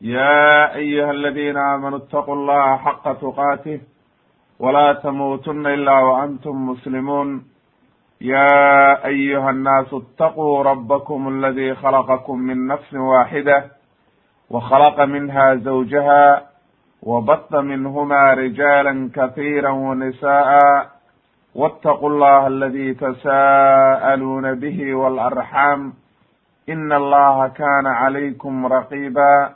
يا أيها الذين آمنوا اتقوا الله حق تقاته ولا تموتن إلا وأنتم مسلمون يا أيها الناس اتقوا ربكم الذي خلقكم من نفس واحدة وخلق منها زوجها وبط منهما رجالا كثيرا ونساء واتقوا الله الذي تساءلون به والأرحام إن الله كان عليكم رقيبا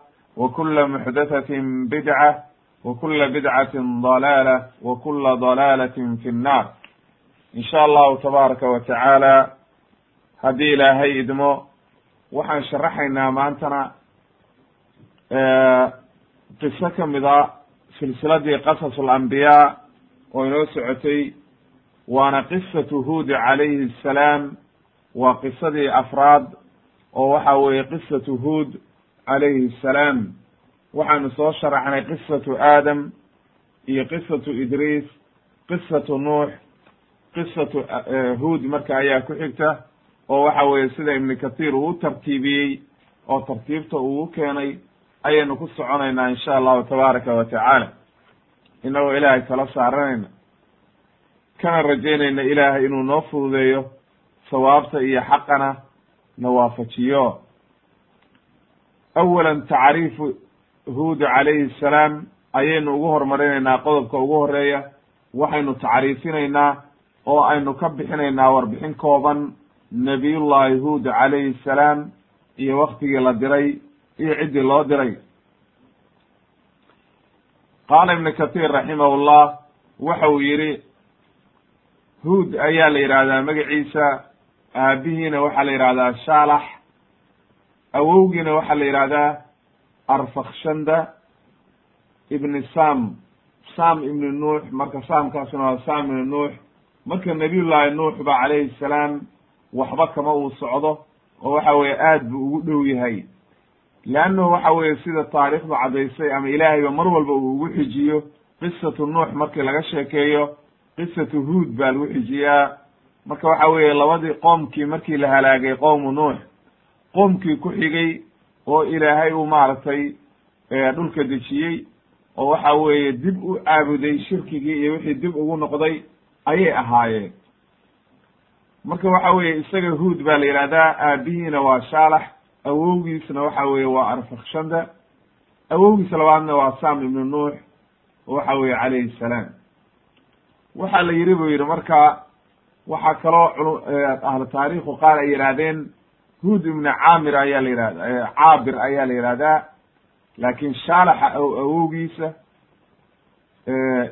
وkula mxdathaة bidcة وkula bidcaة ضalaalة وkula ضalaalaة fi الnar in sha allahu tabaaraka wa tacaala haddii ilaahay idmo waxaan sharaxaynaa maantana qiso kamid a silsiladii qasas اlambiyaa oo inoo socotay waana qisatu huud calayhi الsalaam waa qisadii afraad oo waxa weeye qisatu huud calayhi الsalaam waxaanu soo sharaxnay qisatu aadam iyo qisatu idriis qisatu nuux qisatu huud marka ayaa ku xigta oo waxa weeye sida ibnu kathiir uu tartiibiyey oo tartiibta uu u keenay ayaynu ku soconaynaa in sha allahu tabaaraka wa tacaala. Inagoo ilaahay tala saaranayna kana rajaynayna ilaahay inuu noo fududeeyo sawaabta iyo xaqana na waafajiyo awalan tacriifu huud calayhi salaam ayaynu ugu horumarinaynaa qodobka ugu horreeya waxaynu tacriifinaynaa oo aynu ka bixinaynaa warbixin kooban nabiyullahi huud calayhi salaam iyo waktigii la diray iyo ciddii loo diray qaala ibnu kathiir raximahullah waxa uu yihi huud ayaa la yidhaahdaa magaciisa aabihiina waxaa la yidhahdaa shaalax awowgiina waxaa la yidhahdaa arfakshanda ibni sam sam ibni nuux. Marka samkaasuna waa sam ibni nuux. Marka nabiyullaahi nuux ba calayhi salaam waxba kama uu socdo oo waxa weeye aad buu ugu dhow yahay. Leannahu waxa weeye sida taariikhdu caddaysay ama ilaahayba mar walba uu ugu xijiyo qisatu nuux markii laga sheekeeyo qisatu huud baa lagu xijiyaa. Marka waxa weeye labadii qoomkii markii la halaagay qowmu nuux qoomkii ku xigay oo ilaahay uu maaragtay dhulka dejiyey oo waxa weeye dib u caabuday shirkigii iyo wixii dib ugu noqday ayay ahaayeen. Marka waxa weeye isaga huud baa la yidhahdaa aabihiina waa shaalax awowgiisna waxa weeye waa arfakshanda awowgiis labaadna waa sam ibnu nuux waxa weeye calayhi salaam. Waxaa la yidhi buu yidhi marka waxaa kaloo ahlu taariikhu qaar ay yidhaahdeen huud ibnu caamir ayaa la yihahda caabir ayaa la yihahdaa laakin shaalaxa awowgiisa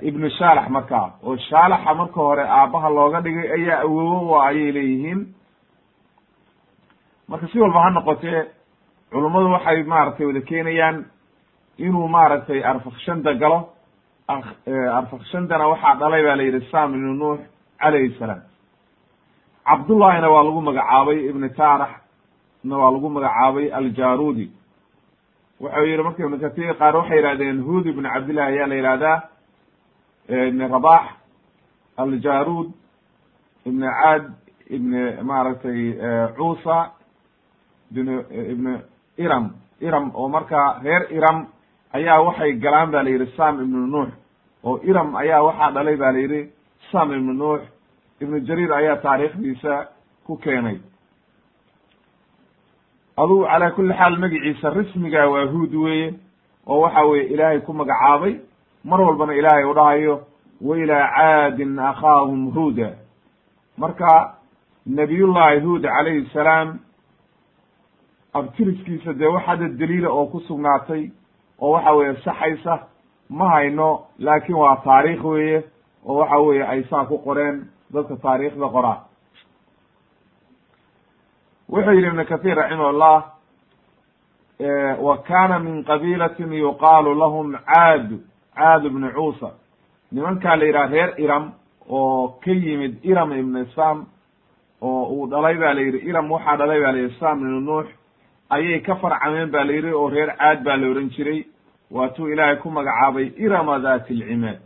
ibnu shaalax markaa oo shaalaxa marka hore aabbaha looga dhigay ayaa awowo u ayay leeyihiin. Marka si walba ha noqotee culummadu waxay maaragtay wada keenayaan inuu maaragtay arfakshanda galo. Arfakshandana waxaa dhalay ba la yidhi sam ibnu nuux calayhi salaam. Cabdullahina waa lagu magacaabay ibnu taarax na waa lagu magacaabay aljarudi wuxuu yihi marka ibnu katir qaar waxay yihahdeen huud ibn cabdillah ayaa la yihahdaa ibn rabax aljarud ibn caad ibn maaragtay cuusa ibn ibn iram. Iram oo marka reer iram ayaa waxay galaan ba la yidhi sam ibnu nuux. Oo iram ayaa waxaa dhalay ba la yidhi sam ibnu nuux. Ibnu jarir ayaa taariikhdiisa ku keenay adugu calaa kulli xaal magiciisa rismiga waa huud weeye oo waxa weye ilaahay ku magacaabay. Mar walbana ilaahay u dhahayo wa ilaa caadin akhaahum huuda. Marka nabiyullahi huud calayhi salaam abtiriskiisa dee wax hadda daliila oo ku sugnaatay oo waxa weeye saxaysa ma hayno laakin waa taariikh weeye oo waxa weeye ay saa ku qoreen dadka taariikhda qoraa wuxuu yidhi ibn kathir raximah llah wa kana min qabilatin yuqaalu lahum caadu caad bnu cuusa. Nimankaa la yidhaha reer iram oo ka yimid iram ibn sam oo uu dhalay ba la yidhi iram waxaa dhalay ba la yidhi sam ibnu nuux. Ayay ka farcameen ba la yidhi oo reer caad baa la ohan jiray. Waatuu ilaahay ku magacaabay irama dati alcimaad.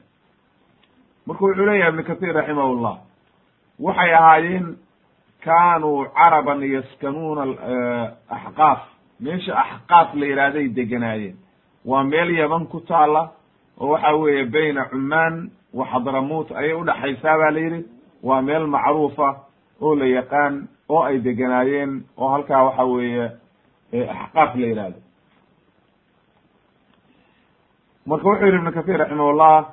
Marka wuxuu leeyahay ibnu kathir raximah waxay ahaayeen kaanuu caraban yaskanuuna axqaaf meesha axqaaf la yidhaahday deganaayeen. Waa meel yaban ku taala oo waxa weeye bayna cumaan wa xadramuut ayay udhaxaysaa ba la yidhi. Waa meel macruufa oo la yaqaan oo ay deganaayeen oo halkaa waxa weeye axqaaf la yihahdo marka wuxuu yidhi ibnu kathir raximahullah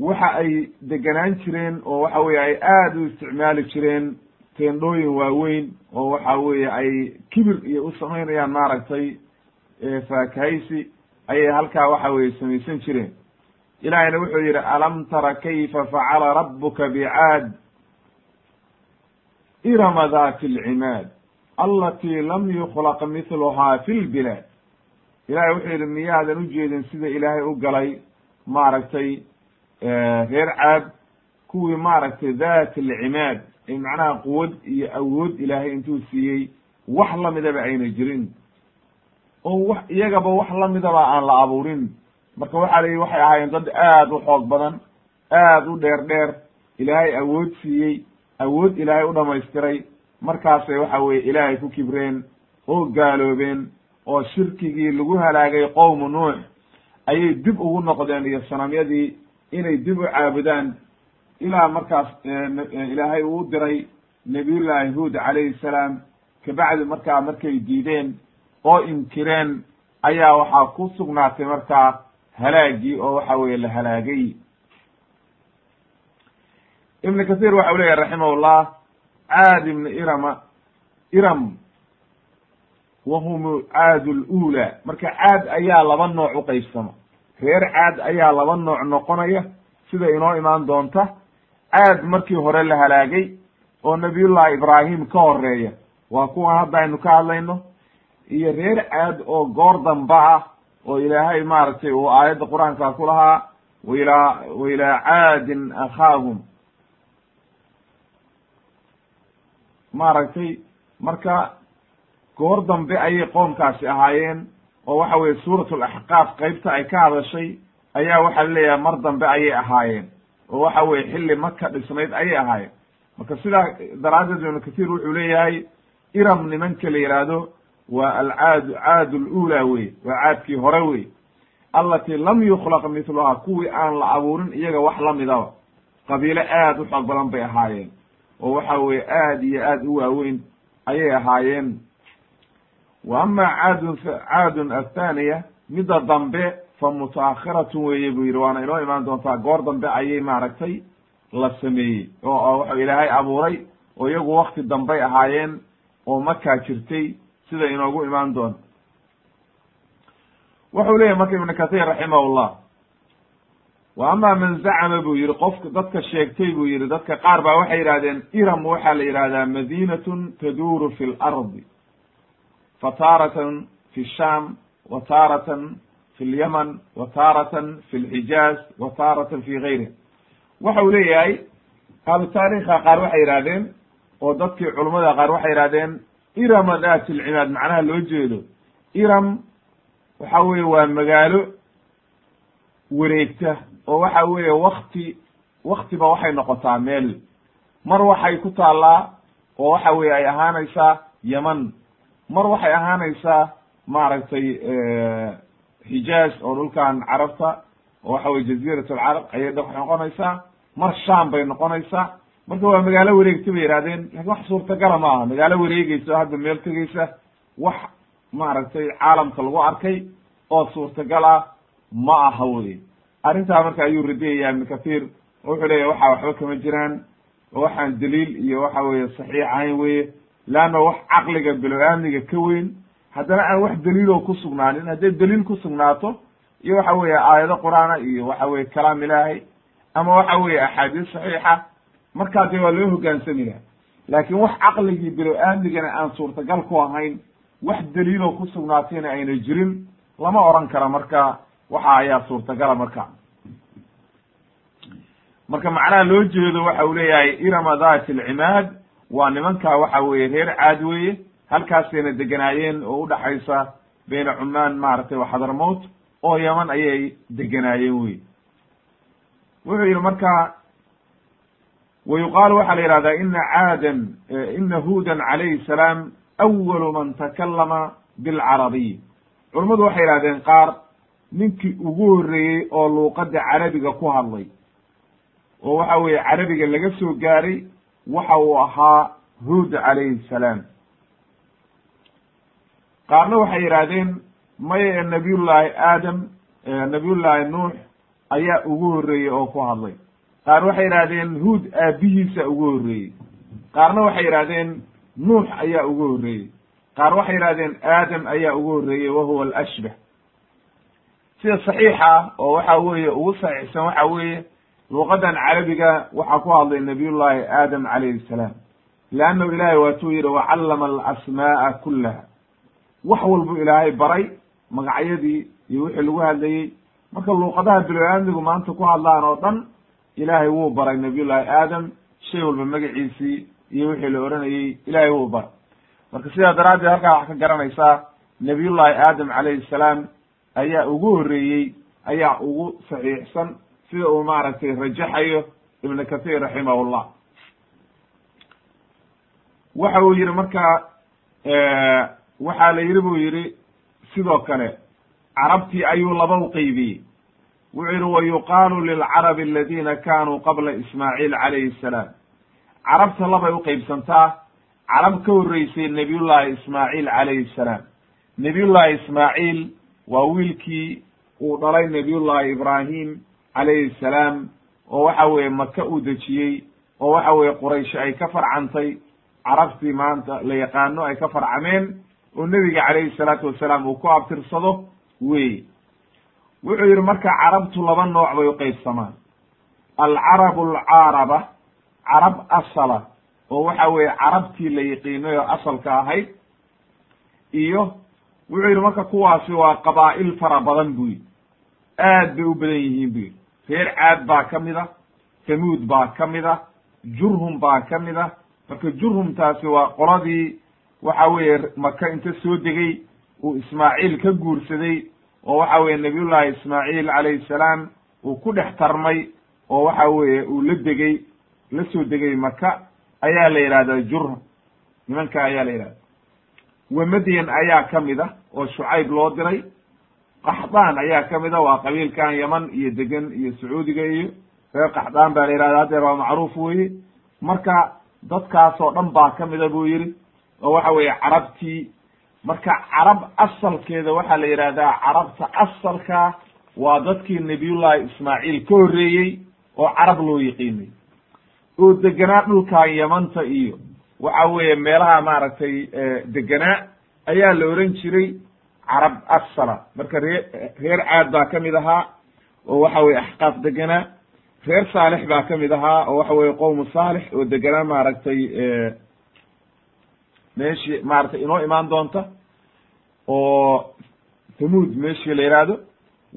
waxa ay deganaan jireen oo waxa weye ay aada u isticmaali jireen teendhooyin waaweyn oo waxa weeye ay kibir iyo u samaynayaan maaragtay faakahaysi ayay halkaa waxa weye samaysan jireen. Ilahayna wuxuu yidhi alam tara kayfa facala rabuka bicaad? Irama dati alcimaad alati lam yukhlaq mithluhaa fi lbilaad ilahay wuxuu yidhi miyaadan ujeedin sida ilaahay u galay maaragtay reer caad kuwii maaragtay dati alcimaad macnaha quwad iyo awood ilaahay intuu siiyey wax lamidaba ayna jirin. Oo wax iyagaba wax lamidaba aan la abuurin. Marka waxaa la yidhi waxay ahaayeen dad aad u xoog badan aad u dheer dheer. Ilaahay awood siiyey awood ilaahay u dhamaystiray markaasay waxa weye ilaahay ku kibreen oo gaaloobeen oo shirkigii lagu halaagay qowmu nuux. Ayay dib ugu noqdeen iyo sanamyadii inay dib u caabudaan ilaa markaas ilaahay uu diray nabiyullaahi huud calayhi salaam kabacdi markaa markay diideen oo inkireen ayaa waxaa ku sugnaatay markaa halaagii oo waxa weye la halaagay. Ibn kathir waxa u leyahy raximahullah caad ibn irama iram wahum caad lula marka caad ayaa laba nooc u qeybsama reer caad ayaa laba nooc noqonaya sida inoo imaan doonta caad markii hore la halaagay oo nabiyullahi ibraahim ka horreeya waa kuwan hadda aynu ka hadlayno. Iyo reer caad oo goor damba ah oo ilaahay maaragtay uu aayadda qur'aanka ku lahaa wailaa wailaa caadin akhaahum. Maaragtay marka goor dambe ayay qoomkaasi ahaayeen oo waxa weye suurat alaxqaaf qeybta ay ka hadashay ayaa waxaa la leeyahay mar dambe ayay ahaayeen oo waxa weye xilli maka dhisnayd ayay ahaayeen. Marka sidaa daraaddeed ibnu kathiir wuxuu leeyahay iram nimanka la yihaahdo waa alcaad caad lula wey waa caadkii hore wey allati lam yukhlaq mithluhaa kuwii aan la abuurin iyaga wax lamidaba qabiilo aad u xoog badan bay ahaayeen. Oo waxa weye aad iyo aad u waaweyn ayay ahaayeen. Wa ama caadun caadun athaniya midda dambe fa mutaakhiratun weeye buu yidhi waana inoo imaan doontaa goor dambe ayay maaragtay la sameeyey oo waxau ilaahay abuuray oo iyagu wakti dambay ahaayeen oo makaa jirtay sida inoogu imaan doonto wuxuu leeyahy marka ibnu kathir raximahullah wa ama man zacama buu yihi qofka dadka sheegtay buu yihi dadka qaar baa waxay yidhahdeen iram waxaa la yidhahdaa madinatun taduuru fi lardi fa taaratan fi sham wa taaratan fi lyaman wa taaratan fi lxijaaz wa taaratan fi gayriha waxa uu leeyahay ahlu qaar waxay yidhahdeen oo dadkii culummada qaar waxay yidhahdeen irama daati lcimaad macnaha loo jeedo iram waxa weye waa magaalo wareegta oo waxa weeye wakti waktiba waxay noqotaa meel mar waxay ku taallaa oo waxa weye ay ahaanaysaa yeman mar waxay ahaanaysaa maaragtay xijaaz oo dhulkan carabta oo waxa weye jaziirat alcarab ayay noqonaysaa mar sham bay noqonaysaa. Marka waa magaalo wareegta bay yihahdeen laakiin wax suurtagala ma aha magaalo wareegeysa oo hadda meel tegeysa wax maaragtay caalamka lagu arkay oo suurtagal ah ma aha wey arrintaa marka ayuu radiyaya ibnu kathiir oo wuxuu leeyahy waxa waxba kama jiraan. Oo waxaan daliil iyo waxa weeye saxiix ahayn weye leanna wax caqliga bilo-aamniga ka weyn haddana aan wax daliiloo ku sugnaanin hadday daliil ku sugnaato iyo waxa weeye aayado qur'aana iyo waxa weye kalaam ilaahay ama waxa weeye axaadiis saxiixa markaa dee waa loo hogaansami laha laakiin wax caqligii bilo-aamnigana aan suurtagal ku ahayn wax daliiloo ku sugnaatayna ayna jirin lama oran kara marka waxa ayaa suurtagala marka. Marka macnaha loo jeedo waxa uu leeyahay irama dati alcimaad waa nimanka waxa weeye reer caad weeye halkaasayna deganaayeen oo udhaxaysa bayna cumaan maaragtay waxadarmout oo yaman ayay deganaayeen wey wuxuu yihi marka wa yuqaalu waxaa la yihahdaa ina caadan ina huudan calayhi salaam awalu man takalama bilcarabiy culummadu waxay yihahdeen qaar ninkii ugu horreeyey oo luuqadda carabiga ku hadlay oo waxa weeye carabiga laga soo gaaray waxa uu ahaa huud calayhi salaam qaarna waxay yidhaahdeen maya nabiyullaahi aadam nabiyullaahi nuux ayaa ugu horreeyey oo ku hadlay. Qaar waxay yidhahdeen huud aabihiisa ugu horreeyey qaarna waxay yidhahdeen nuux ayaa ugu horreeyey qaar waxay yidhahdeen aadam ayaa ugu horreeyey wa huwa alashbah. Sida saxiixa oo waxa weeye ugu saxiixsan waxa weeye luqadan carabiga waxaa ku hadlay nabiyullaahi aadam calayhi salaam. Leannahu ilaahay waatuu yidhi wacallama alasmaa'a kullaha wax walbu ilaahay baray magacyadii iyo wixii lagu hadlayey marka luuqadaha bilo-aamnigu maanta ku hadlaan oo dhan ilaahay wuu baray nabiyullaahi aadam shay walba magaciisii iyo wixii la oranayey ilaahay wuu baray. Marka sidaa daraaddeed halkaa waxaa ka garanaysaa nabiyullaahi aadam calayhi salaam ayaa ugu horreeyey ayaa ugu saxiixsan sida uu maaragtay rajaxayo ibnu kathir raximahullah. Waxa uu yihi marka waxaa la yidhi buu yidhi sidoo kale carabtii ayuu laba u qeybiyey wuxuu yihi wa yuqaalu lilcarabi aladina kanuu qabla ismaaciil calayhi salaam. Carabta labay uqeybsantaa carab ka horreysay nebiyullaahi ismaaciil calayhi salaam. Nebiyullaahi ismaaciil waa wiilkii uu dhalay nebiyullaahi ibraahim calayhi salaam oo waxa weeye maka uu dejiyey oo waxa weeye quraysh ay ka farcantay. Carabtii maanta la yaqaano ay ka farcameen oo nebiga calayhi salaatu wasalaam uu ku abtirsado wey wuxuu yidhi marka carabtu laba nooc bay uqeybsamaan alcarabu alcaaraba carab asala oo waxa weeye carabtii la yiqiinay oo asalka ahayd iyo wuxuu yidhi marka kuwaasi waa qabaa'il fara badan buu yidhi. Aad bay u badan yihiin bu yidhi. Reer caad baa ka mid a tamuud baa ka mid a jurhum baa ka mid a marka jurhumtaasi waa qoladii waxa weeye maka inta soo degay uu ismaaciil ka guursaday oo waxa weeye nabiyullaahi ismaaciil calayhi salaam uu ku dhex tarmay oo waxa weeye uu la degey la soo degay maka ayaa la yidhahdaa jurhum nimanka ayaa la yidhahda wamadian ayaa ka mid ah oo shucayb loo diray. Qaxdaan ayaa ka mid a waa qabiilkan yaman iyo degan iyo sacuudiga iyo reer qaxdaan baa la yihahda haddeer waa macruuf weye marka dadkaasoo dhan baa ka mida buu yidhi oo waxa weeye carabtii. Marka carab asalkeeda waxaa la yidhahdaa carabta asalka waa dadkii nabiyullaahi ismaaciil ka horreeyey oo carab loo yiqiinay oo deganaa dhulkan yamanta iyo waxa weeye meelaha maaragtay deganaa ayaa la oran jiray carab asala. Marka ree reer caad baa ka mid ahaa oo waxa weye axqaaf deganaa reer saalix baa ka mid ahaa oo waxa weye qowmu saalix oo deganaa maaragtay meeshii maaragtay inoo imaan doonta oo thamuud meeshii la yihahdo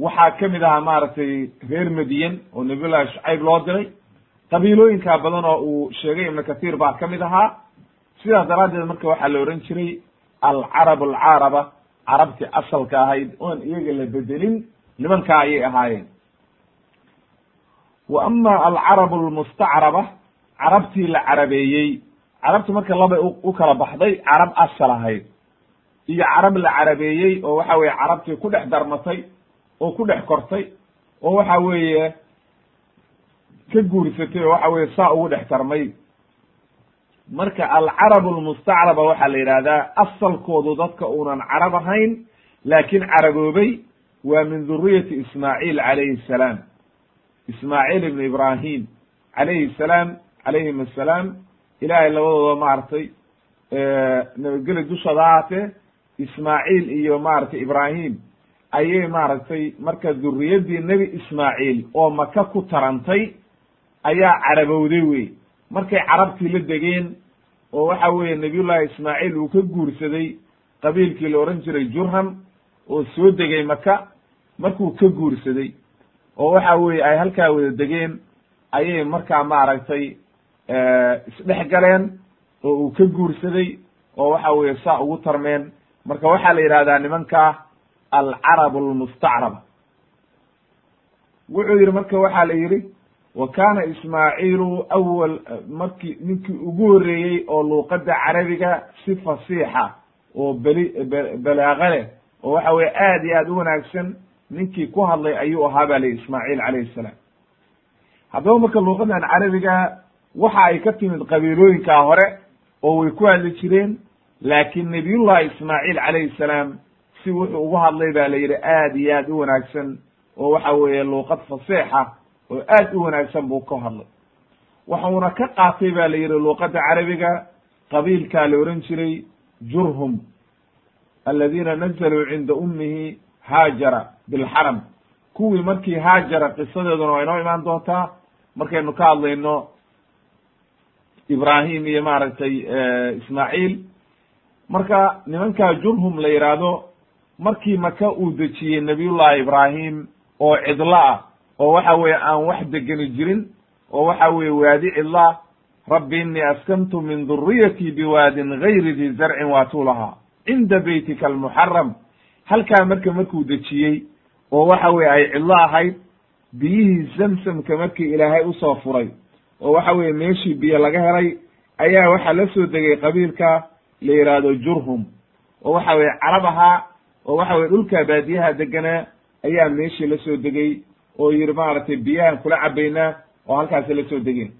waxaa ka mid ahaa maaragtay reer madiyan oo nabiyullahi shucayb loo diray. Qabiilooyinkaa badan oo uu sheegay ibnu kathiir baa ka mid ahaa. Sidaas daraaddeed marka waxaa la ohan jiray alcarab alcaaraba carabtii asalka ahayd oon iyaga la bedelin nimankaa ayay ahaayeen. Wa ama alcarabu almustacraba carabtii la carabeeyey carabti marka labay u kala baxday carab asal ahayd iyo carab la carabeeyey oo waxa weye carabtii ku dhex darmatay oo ku dhex kortay oo waxa weeye ka guursatay oo waxa weye saa ugu dhex tarmay. Marka alcarab almustacraba waxaa la yidhahdaa asalkoodu dadka uunan carab ahayn laakiin caraboobay waa min dhuriyati ismaaciil calayhi salaam. Ismaaciil ibn ibrahim calayhi salaam calayhim assalaam ilaahay labadooda maaragtay nabadgeli dushooda ahaatee ismaaciil iyo maaragtay ibrahim ayay maaragtay marka dhuriyaddii nebi ismaaciil oo maka ku tarantay ayaa carabowday wey markay carabtii la degeen oo waxa weeye nabiyullahi ismaaciil uu ka guursaday qabiilkii la odhan jiray jurham oo soo degay maka markuu ka guursaday. Oo waxa weeye ay halkaa wada degeen ayay markaa maaragtay isdhex galeen oo uu ka guursaday oo waxa weeye saa ugu tarmeen. Marka waxaa la yidhahdaa nimanka alcarab almustacraba wuxuu yidhi marka waxaa la yidhi wa kana ismaaciilu awal markii ninkii ugu horreeyey oo luuqadda carabiga si fasiixa oo beli balaaqa leh oo waxa weye aad iyo aad u wanaagsan ninkii ku hadlay ayuu ahaa ba layihi ismaaciil calayhi salaam. Haddaba marka luuqadan carabiga waxa ay ka timid qabiilooyinkaa hore oo way ku hadli jireen laakiin nabiyullahi ismaaciil calayhi salaam si wuxuu ugu hadlay ba la yidhi aad iyo aad u wanaagsan oo waxa weeye luuqad fasiixa oo aad u wanaagsan buu ka hadlay. Waxuuna ka qaatay ba la yidhi luuqadda carabiga qabiilkaa la ohan jiray jurhum aladiina nazaluu cinda ummihi haajara bilxaram. Kuwii markii haajara qisadeeduna waa inoo imaan doontaa. Markaynu ka hadlayno ibrahim iyo maaragtay ismaaciil. Marka nimankaa jurhum la yidhaahdo markii maka uu dejiyey nabiyullahi ibrahim oo cidlo ah oo waxa weeye aan wax degeni jirin oo waxa weeye waadi cidla rabbi innii askantu min duriyatii biwaadin gayri di zarcin waatuu lahaa cinda beytika almuxaram halkaa marka markuu dejiyey oo waxa weye ay cidlo ahayd biyihii zamsamka markii ilaahay u soo furay oo waxa weeye meeshii biyo laga helay ayaa waxaa la soo degay qabiilka la yidhaahdo jurhum. oo waxa weye carab ahaa oo waxa weye dhulkaa baadiyaha deganaa ayaa meeshii la soo degay oo yidhi maaragtay biyahan kula cabaynaa oo halkaasi la soo degeen.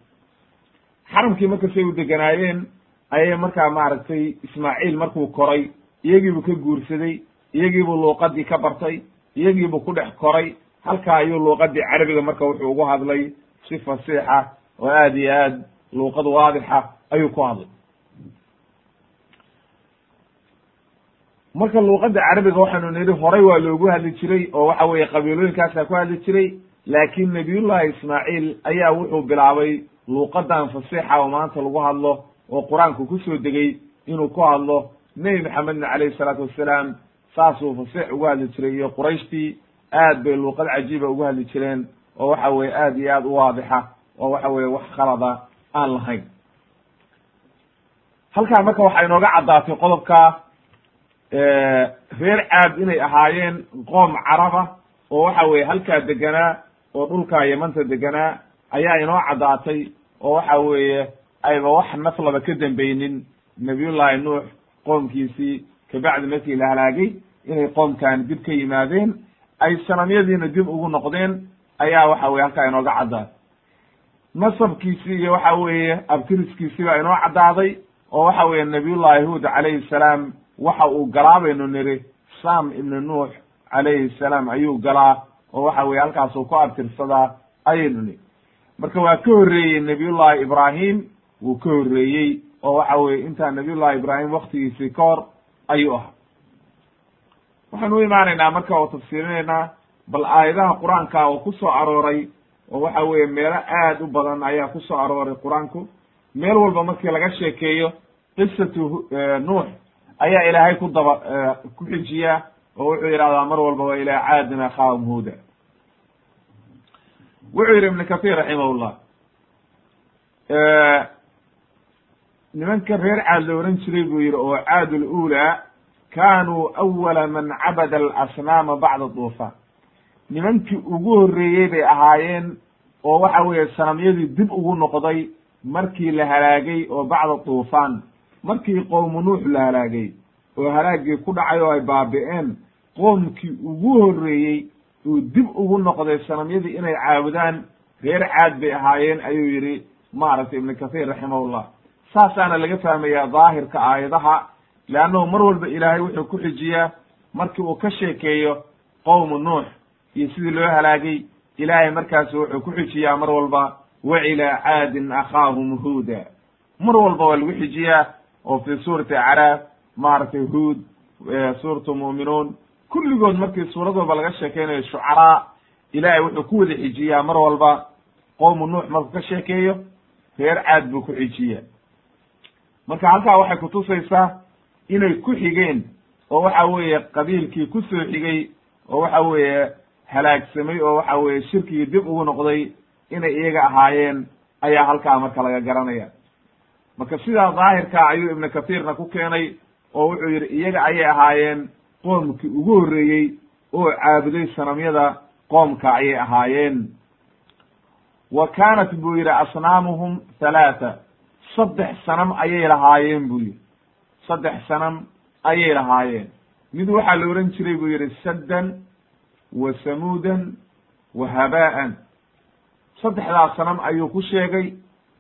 Xaramkii marka say u deganaayeen ayay markaa maaragtay ismaaciil markuu koray iyagiibuu ka guursaday iyagiibuu luuqadii ka bartay iyagiibuu ku dhex koray halkaa ayuu luuqadii carabiga marka wuxuu ugu hadlay si fasiixa oo aad iyo aad luuqad waadixa ayuu ku hadlay. Marka luuqadda carabiga waxaanu nidhi horay waa loogu hadli jiray oo waxa weeye qabiilooyinkaasaa ku hadli jiray laakiin nabiyullahi ismaaciil ayaa wuxuu bilaabay luuqadan fasiixa oo maanta lagu hadlo oo qur'aanku ku soo degay inuu ku hadlo nebi maxamedna calayhi salaatu wassalaam saasuu fasiix ugu hadli jiray iyo qurayshtii aad bay luuqad cajiiba ugu hadli jireen oo waxa weye aad iyo aad u waadixa oo waxa weye wax khalada aan lahayn. Halkaa marka waxaa inooga caddaatay qodobka reer caad inay ahaayeen qoom caraba oo waxa weye halkaa deganaa oo dhulkaa yamanta deganaa ayaa inoo caddaatay oo waxa weeye ayba wax naflaba ka dambeynin nabiyullahi nuux qoomkiisii kabacdi markii la halaagay inay qoomkan dib ka yimaadeen. Ay sanamyadiina dib ugu noqdeen ayaa waxa weye halkaa inooga caddaatay nasabkiisii iyo waxa weeye abtiriskiisii baa inoo caddaaday oo waxa weeye nabiyullahi huud calayhi salaam waxa uu galaa baynu niri sam ibnu nuux calayhi salaam ayuu galaa oo waxa weye halkaasuu ku abtirsadaa ayaynu niri marka waa ka horreeyey nabiyullahi ibrahim wuu ka horreeyey oo waxa weye intaa nabiyullahi ibrahim waktigiisii ka hor ayuu ahaa. Waxaanu u imaanaynaa marka oo tafsiirinaynaa bal aayadaha qur'aanka oo ku soo arooray oo waxa weeye meelo aad u badan ayaa ku soo arooray qur'aanku. Meel walba markii laga sheekeeyo qisatu nuux ayaa ilaahay ku daba ku xijiyaa oo wuxuu yidhahdaa mar walba wa ilaa caadin akhaahum huuda wuxuu yidhi ibn kathir raximahullah nimanka reer caad la ohan jiray buu yidhi oo caad ululaa kanuu awala man cabada alasnaama bacda duufaan nimankii ugu horreeyey bay ahaayeen oo waxa weeye sanamyadii dib ugu noqday markii la halaagay oo bacda duufaan markii qowmu nuux la halaagay oo halaagii ku dhacay oo ay baabi'een qoomkii ugu horreeyey uu dib ugu noqday sanamyadii inay caabudaan reer caad bay ahaayeen ayuu yidhi maaragtay ibnu kathiir raximahullah. Saasaana laga fahmayaa daahirka aayadaha leannahu mar walba ilaahay wuxuu ku xijiyaa markii uu ka sheekeeyo qowmu nuux iyo sidii loo halaagay ilaahay markaasu wuxuu ku xijiyaa mar walba wa caadin akhaahum huuda. Mar walba waa lagu xijiyaa oo fii suurati acraaf maaragtay huud suuratu mu'minuun kulligood markii suurad walba laga sheekeynayo shucaraa ilaahay wuxuu ku wada xijiyaa mar walba qowmu nuux markuu ka sheekeeyo reer caad buu ku xijiya marka halkaa waxay kutusaysaa inay ku xigeen oo waxa weeye qabiilkii ku soo xigay oo waxa weeye halaagsamay oo waxa weeye shirkigii dib ugu noqday inay iyaga ahaayeen ayaa halkaa marka laga garanaya. Marka sidaa daahirkaa ayuu ibnu kathiirna ku keenay oo wuxuu yidhi iyaga ayay ahaayeen qoomkii ugu horreeyey oo caabuday sanamyada qoomka ayay ahaayeen. Wa kaanat buu yidhi asnaamuhum halaata saddex sanam ayay lahaayeen buu yidhi. Saddex sanam ayay lahaayeen. Mid waxaa la ohan jiray buu yidhi saddan wa samuudan wa habaa'an saddexdaas sanam ayuu ku sheegay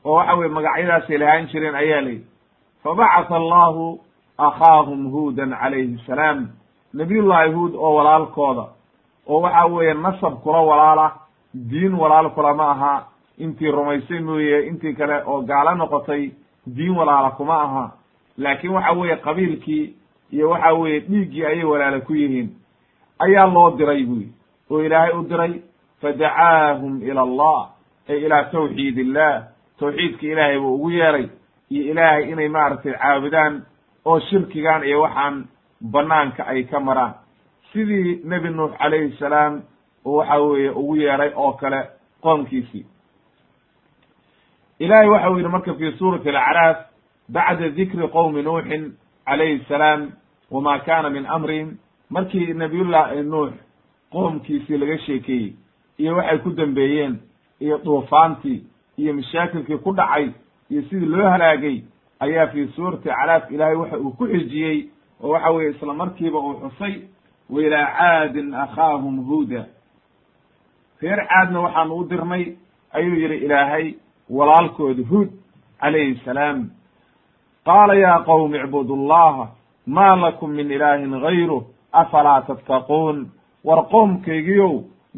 oo waxa weye magacyadaasay lahaan jireen ayaa layidhi fabacatha allahu akhaahum huudan calayhi salaam. Nabiyullahi huud oo walaalkooda oo waxa weeye nasab kula walaala diin walaal kula ma aha intii rumaysay mooye intii kale oo gaalo noqotay diin walaala kuma aha. Laakiin waxa weeye qabiilkii iyo waxa weeye dhiiggii ayay walaala ku yihiin ayaa loo diray buyi oo ilaahay u diray fadacaahum ila allah ay ilaa tawxiid illah. Tawxiidka ilaahay buu ugu yeeray iyo ilaahay inay maaragtay caabudaan oo shirkigan iyo waxaan banaanka ay ka maraan. Sidii nebi nuux calayhi salaam oo waxa weeye ugu yeeray oo kale qoomkiisii. Ilahay waxa uu yidhi marka fi suurati alacraaf bacda dikri qowmi nuuxin calayhi salaam wama kana min amrihim markii nabiyullahi nuux qoomkiisii laga sheekeeyey iyo waxay ku dambeeyeen iyo duufaantii iyo mashaakilkii ku dhacay iyo sidii loo halaagay ayaa fi suurati acraaf ilaahay waxa uu ku xijiyey oo waxa weeye isla markiiba uu xusay wa ilaa caadin akhaahum huuda. Reer caadna waxaanu u dirnay ayuu yidhi ilaahay walaalkooda huud calayhi salaam. Qaala ya qowmi icbudu llaha ma lakum min ilaahin gayru afalaa tattaquun war qoomkaygiyow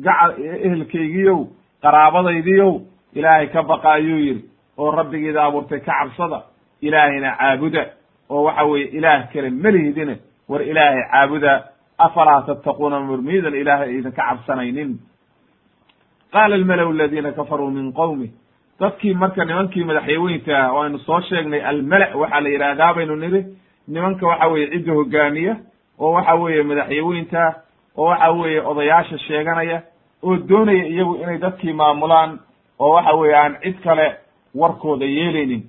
gaca ehelkaygiyow qaraabadaydiyow ilaahay ka baqa ayuu yidhi oo rabbigiida abuurtay ka cabsada ilaahayna caabuda oo waxa weeye ilaah kale melihidine war ilaahay caabuda afalaa tattaquuna murmiidan ilaahay idinka cabsanaynin qaala almalaw aladiina kafaruu min qowmi dadkii marka nimankii madaxyaweynta oo aynu soo sheegnay almala waxaa la yidhaahdaa baynu nidhi nimanka waxa weeye cidda hogaamiya oo waxa weeye madaxyaweynta oo waxa weeye odayaasha sheeganaya oo doonaya iyagu inay dadkii maamulaan oo waxa weeye aan cid kale warkooda yeelaynin.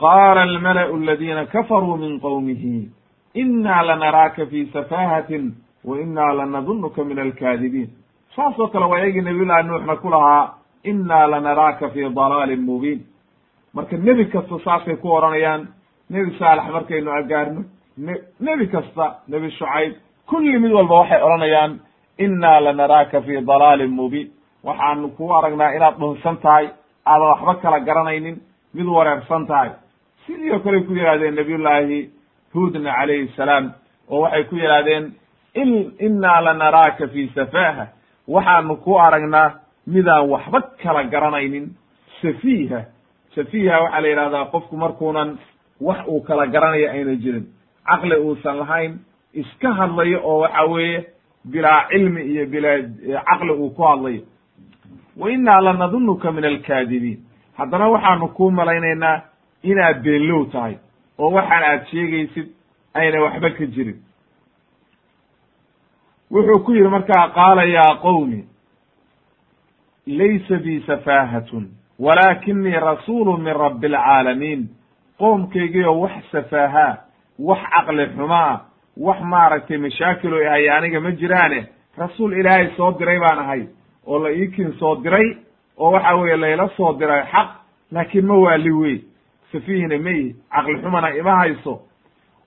qaala almala'u aladiina kafaruu min qowmihi inna lanaraaka fi safahatin wa inna lanadunuka min alkaadibiin saas oo kale waa iyagii nabiyullahi nuuxna ku lahaa inna lanaraaka fi dalaalin mubiin marka nebi kasta saasay ku odhanayaan nebi saalex markaynu agaarno ne nebi kasta nebi shucayb kulli mid walba waxay odhanayaan inna lanaraaka fi dalaalin mubiin. Waxaanu kuu aragnaa inaad dhunsan tahay aadan waxba kala garanaynin mid wareersan tahay. Sidii oo kale ku yidhahdeen nabiyullaahi huudna calayhi salaam oo waxay ku yidhahdeen in innaa lanaraaka fi safaha waxaanu ku aragnaa midaan waxba kala garanaynin safiiha. Safiiha waxaa la yidhahdaa qofku markuunan wax uu kala garanayo ayna jirin. Caqli uusan lahayn iska hadlayo oo waxa weeye bilaa cilmi iyo bilaa caqli uu ku hadlayo. Wa innaa lanadunuka min alkaadibiin haddana waxaanu kuu malaynaynaa inaad beenlow tahay oo waxaan aad sheegaysid ayna waxba ka jirin. Wuxuu ku yidhi markaa qaala yaa qowmi laysa bi safaahatun walaakinii rasuulu min rabbi alcaalamiin qoomkaygiyo wax safaahaa wax caqli xumaa wax maaragtay mashaakil o ahay aniga ma jiraane. Rasuul ilaahay soo diray baan ahay oo la iikin soo diray oo waxa weeye layla soo diray xaq laakiin ma waali wey safiihna maihi caqli xumana ima hayso.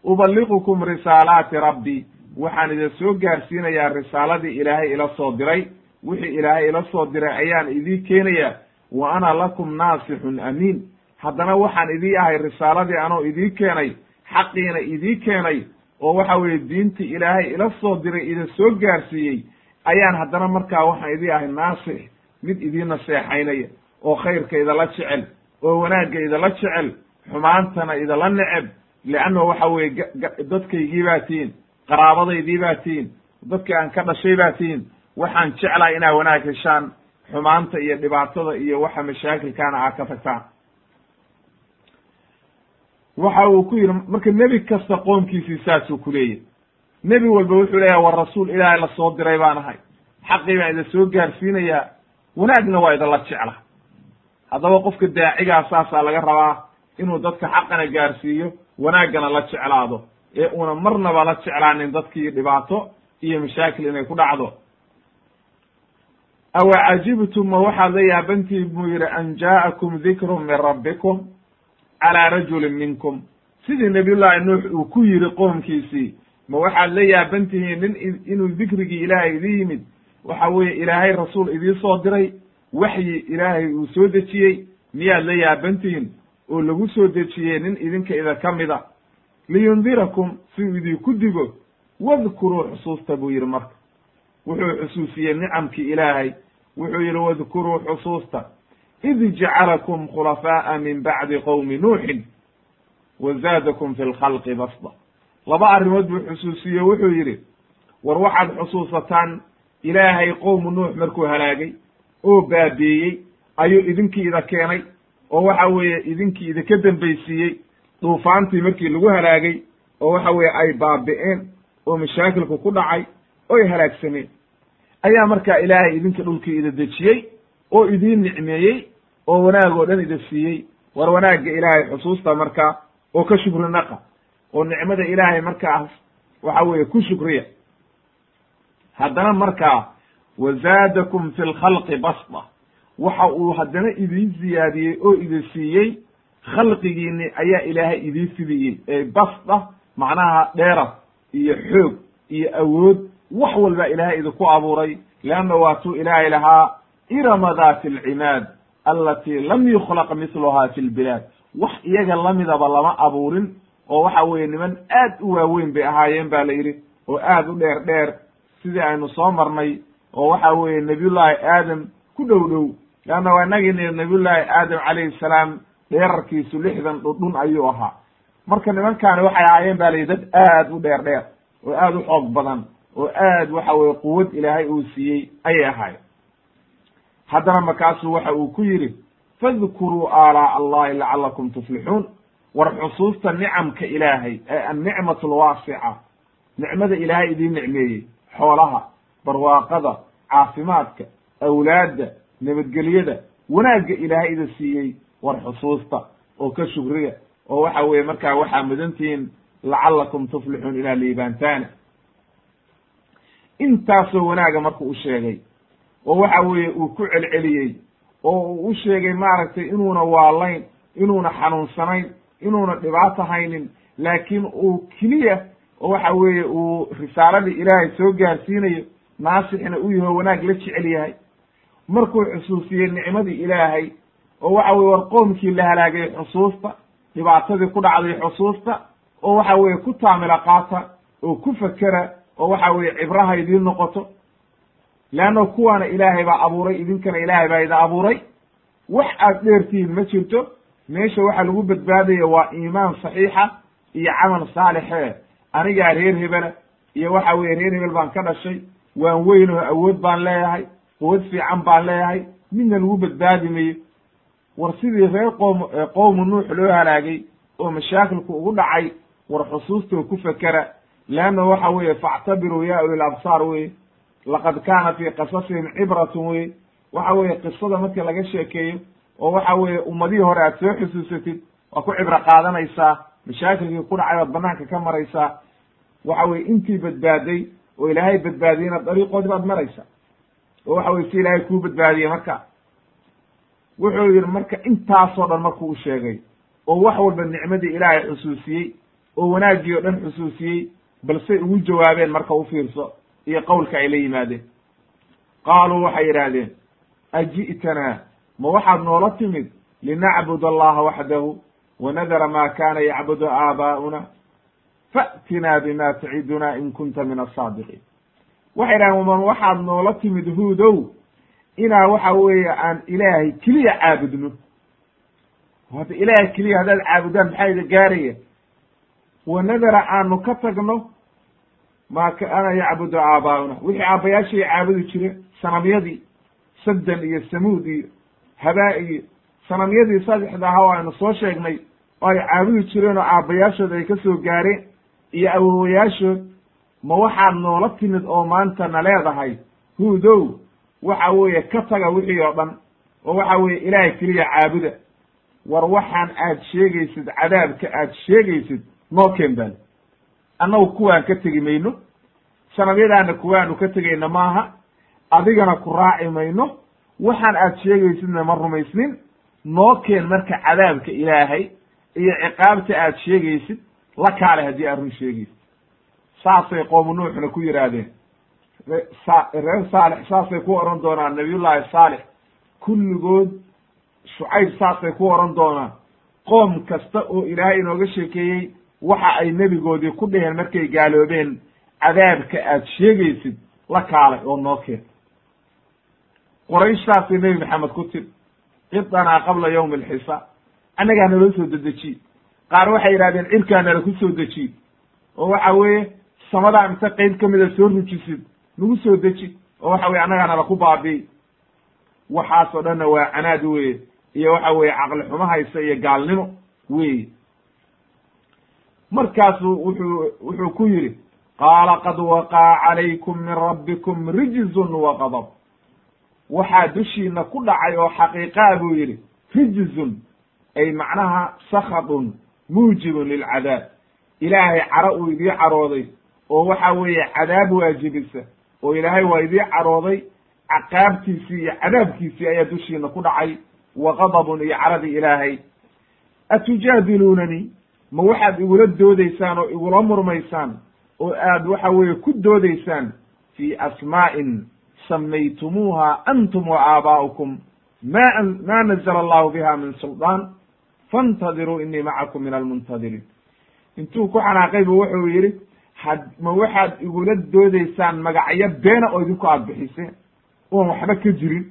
Uballigukum risaalaati rabbi waxaan idin soo gaarsiinayaa risaaladii ilaahay ila soo diray. Wixii ilaahay ila soo diray ayaan idii keenayaa wa ana lakum naasixun amiin haddana waxaan idii ahay risaaladii anoo idii keenay xaqiina idii keenay oo waxa weeye diintii ilaahay ila soo diray idin soo gaarsiiyey ayaan haddana markaa waxaan idii ahay naasix mid idiin naseexaynaya oo khayrka idala jecel oo wanaagga idala jecel xumaantana idala neceb leanna waxa weeye dadkaygii baa tihiin qaraabadaydii baa tihiin dadkii aan ka dhashay baa tihiin waxaan jeclaa inaa wanaag heshaan xumaanta iyo dhibaatada iyo waxa mashaakilkaana aad ka tagtaan waxa uu ku yidhi marka nebi kasta qoomkiisii saasuu ku leeyahy nebi walba wuxuu leeyahay war rasuul ilaahay la soo diray baan ahay. Xaqii baan ida soo gaarsiinayaa. Wanaagna waa idinla jecla haddaba qofka daacigaa saasaa laga rabaa inuu dadka xaqana gaarsiiyo wanaaggana la jeclaado ee una marnaba la jeclaanin dadkii dhibaato iyo mashaakil inay ku dhacdo. Awa cajibtum ma waxaad la yaabantihin buu yidhi an jaa'akum dikru min rabbikum calaa rajulin minkum. Sidii nabiyullaahi nuux uu ku yidhi qoomkiisii ma waxaad la yaaban tihiin nin inuu dikrigii ilaahay idin yimid? Waxa weeye ilaahay rasuul idii soo diray waxyi ilaahay uu soo dejiyey miyaad la yaaban tihiin oo lagu soo dejiyey nin idinka ida ka mida? Liyundirakum si uu idinku digo wadkuruu xusuusta buu yidhi marka. Wuxuu xusuusiyey nicamkii ilaahay. Wuxuu yidhi wadkuruu xusuusta id jacalakum khulafaa'a min bacdi qowmi nuuxin wa zaadakum fi lkhalqi basda laba arrimood buu xusuusiye wuxuu yidhi war waxaad xusuusataan ilaahay qowmu nuux markuu halaagay oo baabiiyey ayuu idinkii ida keenay oo waxa weeye idinkii idinka dambaysiiyey duufaantii markii lagu halaagay oo waxa weeye ay baabi'een oo mashaakilku ku dhacay oy halaagsameen ayaa markaa ilaahay idinka dhulkii ida dejiyey oo idiin nicmeeyey oo wanaag oo dhan ida siiyey war wanaagga ilaahay xusuusta markaa oo ka shukri naqa oo nicmada ilaahay markaas waxa weeye ku shukriya. Haddana markaa wazaadakum fi lkhalqi basda waxa uu haddana idiin ziyaadiyey oo idin siiyey khalqigiini ayaa ilaahay idiin fidiyey ee basda macnaha dheerad iyo xoog iyo awood wax walba ilaahay idinku abuuray leanna waatuu ilaahay lahaa irama dati alcimaad alatii lam yukhlaq misluha fi lbilaad wax iyaga lamidaba lama abuurin oo waxa weeye niman aad u waaweyn bay ahaayeen ba la yidhi oo aad u dheer dheer sidii aynu soo marnay oo waxa weeye nabiyullaahi aadam ku dhow dhow. Leanna waa inagii nabiyullaahi aadam calayhi salaam dheerarkiisu lixdan dhudhun ayuu ahaa. Marka nimankaani waxay ahaayeen ba la yidhi dad aad u dheer dheer oo aad u xoog badan oo aad waxa weye quwad ilaahay uu siiyey ayay ahaayeen haddana markaasuu waxa uu ku yidhi fadkuruu aalaa allahi lacalakum tuflixuun war xusuusta nicamka ilaahay ee annicmatu alwaasica nicmada ilaahay idiin nicmeeyey xoolaha barwaaqada caafimaadka awlaadda nabadgelyada wanaagga ilaahay ida siiyey war xusuusta oo ka shukriya oo waxa weeye markaa waxaa mudantihiin lacalakum tuflixuun ilaa liibaantaana. Intaasoo wanaaga marku u sheegay oo waxa weeye uu ku celceliyey oo uu u sheegay maaragtay inuuna waalayn inuuna xanuunsanayn inuuna dhibaato haynin laakiin uu keliya oo waxa weeye uu risaaladii ilaahay soo gaarsiinayo naasixna u yaho wanaag la jecel yahay. Markuu xusuusiyey nicmadii ilaahay oo waxa weye war qoomkii la halaagay xusuusta dhibaatadii ku dhacday xusuusta oo waxa weeye ku taamila qaata oo ku fekera oo waxa weeye cibraha idiin noqoto leanna kuwaana ilaahay baa abuuray idinkana ilaahay baa ida abuuray. Wax aad dheertihiin ma jirto. Meesha waxa lagu badbaadaya waa iimaan saxiixa iyo camal saalixe. Anigaa reer hebela iyo waxa weye reer hebel baan ka dhashay waan weyn oo awood baan leeyahay quwad fiican baan leeyahay. Midna lagu badbaadi mayo. War sidii reer qoom qowmu nuux loo halaagay oo mashaakilku ugu dhacay war xusuustoo ku fekera leanna waxa weeye factabiruu ya ulil absaar weye laqad kaana fii qasasihim cibratun wey waxa weeye qisada markii laga sheekeeyo oo waxa weeye ummadihii hore aad soo xusuusatid waa ku cibro qaadanaysaa mashaakilkii ku dhacay baad banaanka ka maraysaa. Waxa weye intii badbaaday oo ilaahay badbaadiyena dariiqoodii baad maraysaa. Oo waxa weye si ilaahay kuu badbaadiyey marka. Wuxuu yidhi marka intaasoo dhan markuu u sheegay oo wax walba nicmadii ilaahay xusuusiyey oo wanaaggii oo dhan xusuusiyey balsey ugu jawaabeen marka u fiirso iyo qowlka ay la yimaadeen. Qaaluu waxay yidhaahdeen aji'tanaa ma waxaad noola timid linacbud allaha waxdahu wanadara ma kana yacbudu aabaa'una? Fa'tinaa bima taciduna in kunta min asaadiqiin waxay dhahen waman waxaad noola timid huudow inaa waxa weeye aan ilaahay keliya caabudno. Hadda ilaahay keliya haddaad caabudaan maxaa ida gaaraya wa nadara aanu ka tagno maa kaana yacbudu aabaauna. Wixii aabbayaashay caabudi jire sanamyadii saddan iyo samuud iyo habaa iyo sanamyadii saddexda ahaa o aynu soo sheegnay oo ay caabudi jireen oo aabbayaashood ay ka soo gaareen iyo awowayaashood ma waxaad noola timid oo maanta na leedahay. Huudow waxa weeye ka taga wixii oo dhan oo waxa weeye ilaahay keliya caabuda. War waxaan aad sheegaysid cadaabka aad sheegaysid noo keen bal annagu kuwaan ka tegi mayno sanamyadaana kuwaanu ka tegayna maaha. Adigana ku raaci mayno waxaan aad sheegaysidna ma rumaysnin. Noo keen marka cadaabka ilaahay iyo ciqaabta aad sheegaysid la kaale haddii aad run sheegaysid. Saasay qoomu nuuxna ku yidhaahdeen reer saalix saasay ku oran doonaan. Nabiyullaahi saalix kulligood shucayb saasay ku oran doonaan. Qoom kasta oo ilaahay inooga sheekeeyey waxa ay nebigoodii ku dheheen markay gaaloobeen cadaabka aad sheegaysid la kaalay oo noo keen. Qorayshtaasay nebi maxamed ku tiri cidanaa qabla yawmi alxisaab annagaa naloo soo dedejiye qaar waxay yidhahdeen cirkaa nala ku soo dejiye oo waxa weeye samadaa inta qeyb ka mida soo rujisid nagu soo deji. Oo waxa weye annagaa nala ku baabi'i waxaasoo dhanna waa canaad weye iyo waxa weeye caqli xumo haysa iyo gaalnimo weye markaasu wuxuu wuxuu ku yidhi qaala qad waqaa calaykum min rabbikum rijzun wa qadab. Waxaa dushiina ku dhacay oo xaqiiqaa buu yidhi rijzun ay macnaha sakhatun muujibun lilcadaab ilaahay caro uu idii carooday oo waxa weeye cadaab waajibisa oo ilaahay waa idii carooday caqaabtiisii iyo cadaabkiisii ayaa dushiina ku dhacay wa qadabun iyo caradii ilaahay. Atujaadiluunanii ma waxaad igula doodaysaan oo igula murmaysaan oo aad waxa weeye ku doodaysaan fii asmaa'in samaytumuuha antum wa aabaa'ukum ma ma nazla allahu biha min suldaan faاntadiruu inii macakum min almuntadiriin intuu ku xanaaqay bu wuxuu yidhi had ma waxaad igula doodaysaan magacyo beena oo idinku aad bixiseen oon waxba ka jirin.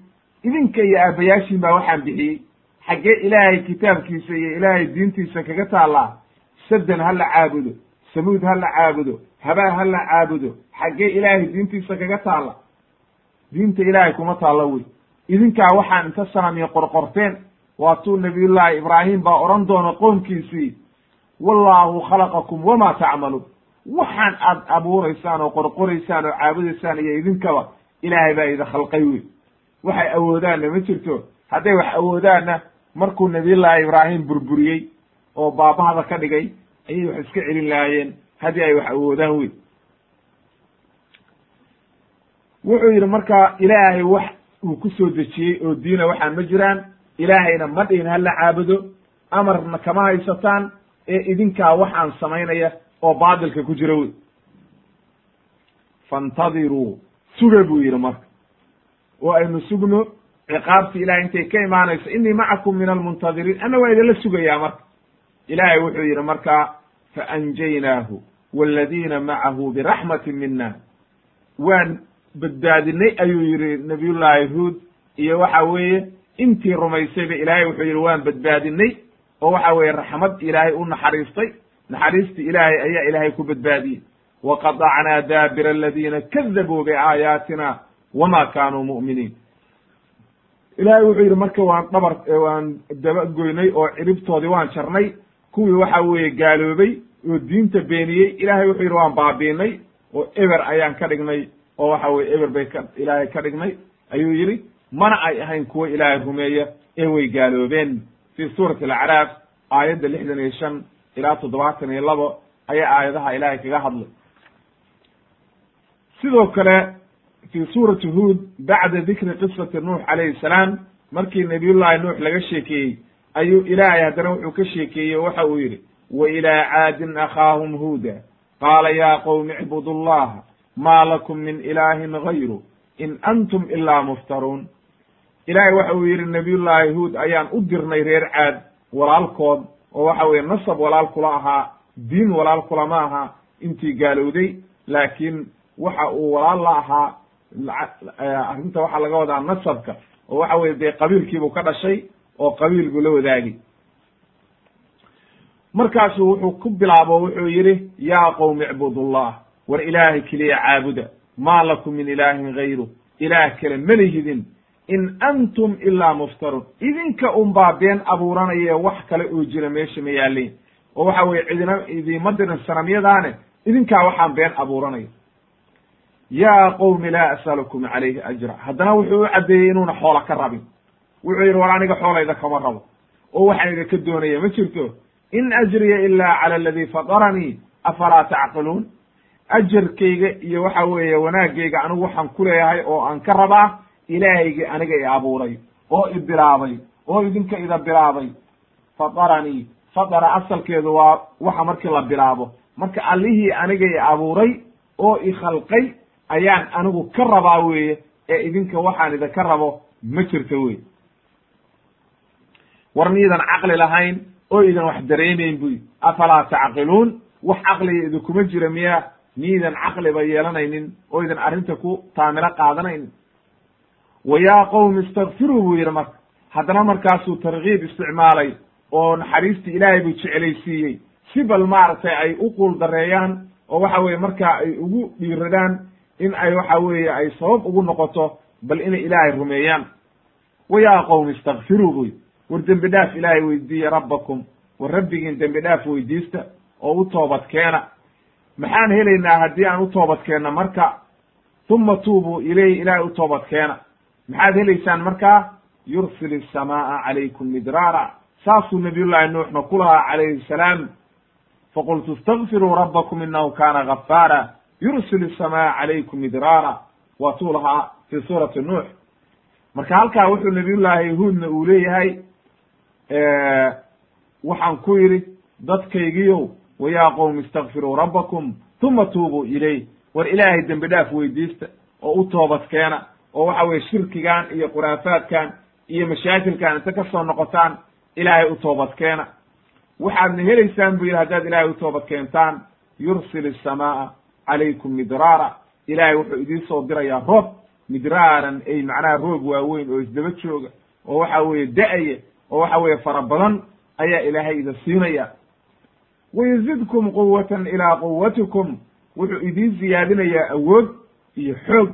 Idinka iyo aabbayaashiin baa waxaan bixiyey. Xaggee ilaahay kitaabkiisa iyo ilaahay diintiisa kaga taallaa saddan ha la caabudo samuud ha la caabudo habaa ha la caabudo xaggee ilaahay diintiisa kaga taalla. Diinta ilaahay kuma taallo wey. Idinkaa waxaan inta sanamiyo qorqorteen waatuu nabiyullaahi ibraahim baa odhan doona qoomkiisii wallaahu khalaqakum wamaa tacmaluun. Waxaan aad abuuraysaan oo qorqoraysaan oo caabudaysaan iyo idinkaba ilaahay baa idin khalqay wey. Waxay awoodaanna ma jirto hadday wax awoodaanna markuu nabiyullaahi ibraahim burburiyey oo baabahada ka dhigay ayay wax iska celin lahaayeen. Haddii ay wax awoodaan wey wuxuu yidhi marka ilaahay wax uu ku soo dejiyey oo diina waxaan ma jiraan ilaahayna ma dhihin hala caabudo amarna kama haysataan ee idinkaa waxaan samaynaya oo baatilka ku jira wey faintadiruu suga buu yidhi marka. Oo aynu sugno ciqaabti ilahay intay ka imaanayso inii macakum min almuntadiriin anna waa idinla sugayaa marka. Ilaahay wuxuu yidhi marka faanjaynaahu waladiina macahu biraxmatin mina waan badbaadinay ayuu yidhi nabiyullaahi huud iyo waxa weeye intii rumaysayba ilaahay wuxuu yidhi waan badbaadinay oo waxa weeye raxmad ilaahay u naxariistay naxariistii ilaahay ayaa ilaahay ku badbaadiyey waqadacnaa daabira aladiina kadabuu biaayaatina wama kaanuu mu'miniin ilaahay wuxuu yidhi marka waan dhabar waan dabagoynay oo ciribtoodii waan jarnay kuwii waxa weeye gaaloobay oo diinta beeniyey ilaahay wuxuu yidhi waan baabiinay oo eber ayaan ka dhignay oo waxa weye eber bay ka ilaahay ka dhignay. Ayuu yidhi mana ay ahayn kuwo ilaahay rumeeya ee way gaaloobeen. Fii suurati alacraaf aayadda lixdan iyo shan ilaa toddobaatan iyo labo ayaa aayadaha ilaahay kaga hadlay. Sidoo kale fii suurati huod bacda dikri qisati nuux calayhi salaam markii nabiyullaahi nuux laga sheekeeyey ayuu ilaahay haddana wuxuu ka sheekeeyey waxa uu yidhi wa ilaa caadin akhaahum huuda. Qaala yaa qowmi icbudu llaha maa lakum min ilaahin gayru in antum ilaa muftaruun. Ilaahay waxa uu yidhi nabiyullaahi huud ayaan u dirnay reer caad walaalkood oo waxa weeye nasab walaal kula ahaa diin walaal kulama aha intii gaalowday laakiin waxa uu walaal la ahaa arrinta waxaa laga wadaa nasabka oo waxa weye dee qabiilkiibuu ka dhashay oo qabiil buu la wadaagi markaasu wuxuu ku bilaabo wuxuu yidhi yaa qowmi icbudullah war ilaahay keliya caabuda. Maa lakum min ilaahin gayru ilaah kale malihidin in antum ilaa muftarun. Idinka unbaa been abuuranaye wax kale oo jira meesha ma yaaliin oo waxa weye cidina idiima dirin sanamyadaane idinkaa waxaan been abuuranaya. Yaa qowmi laa as'alukum calayhi ajra. Haddana wuxuu u caddeeyey inuuna xoola ka rabin wuxuu yidhi war aniga xoolayda kama rabo. Oo waxaan idinka doonaya ma jirto? In ajriya ilaa cala aladii fataranii afalaa tacqiluun? Ajarkayga iyo waxa weeye wanaagayga anigu waxaan ku leeyahay oo aan ka rabaa ilaahaygii aniga i abuuray oo i bilaabay oo idinka ida bilaabay fataranii fatara asalkeedu waa waxa markii la bilaabo marka allihii aniga i abuuray oo i khalqay ayaan anigu ka rabaa weeye ee idinka waxaan idinka rabo ma jirto wey war miidan caqli lahayn oo idan wax dareemayn buy afalaa tacqiluun? Wax caqliga idinkuma jira miya. Miidan caqliba yeelanaynin oo idan arrinta ku taamilo qaadanaynin. Wa yaa qowmi istakfiruu buu yidhi marka. Haddana markaasuu tarkiib isticmaalay oo naxariistii ilaahay buu jeclaysiiyey. Si bal maaragtay ay u quul dareeyaan oo waxa weye markaa ay ugu dhiiradaan in ay waxa weeye ay sabab ugu noqoto bal inay ilaahay rumeeyaan. Wa yaa qowmi istakfiruu buy war dembi dhaaf ilaahay weydiiya rabbakum. War rabbigiin dembi dhaaf weydiista oo u toobad keena. Maxaan helaynaa haddii aan u toobad keenno marka? Uma tuubuu ilayhi ilaahay u toobad keena. Maxaad helaysaan markaa? Yursil isamaaa calaykum midraara saasuu nabiyullaahi nuuxna ku lahaa calayhi salaam. Faqultu istakfiruu rabbakum innahu kana gafaara yursil isamaaa calaykum midraara waatuu lahaa fii suurati nuux. Marka halkaa wuxuu nabiyullaahi huudna uu leeyahay waxaan ku yidhi dadkaygiyow wayaa qowmi istakfiruu rabbakum uma tuubuu ilayh. War ilaahay dembi dhaaf weydiista oo u toobad keena oo waxa weye shirkigan iyo khuraafaadkan iyo mashaakilkan inta ka soo noqotaan ilaahay u toobad keena. Waxaadna helaysaan buu yidhi haddaad ilaahay u toobad keentaan yursil الsamaaa calaykum midraara. Ilaahay wuxuu idiin soo dirayaa roob midraaran ay macnaha roog waaweyn oo isdaba jooga oo waxa weeye da'aya oo waxa weeye fara badan ayaa ilaahay ida siinaya wayzidkum quwatan ilaa quwatikum wuxuu idiin siyaadinayaa awood iyo xoog.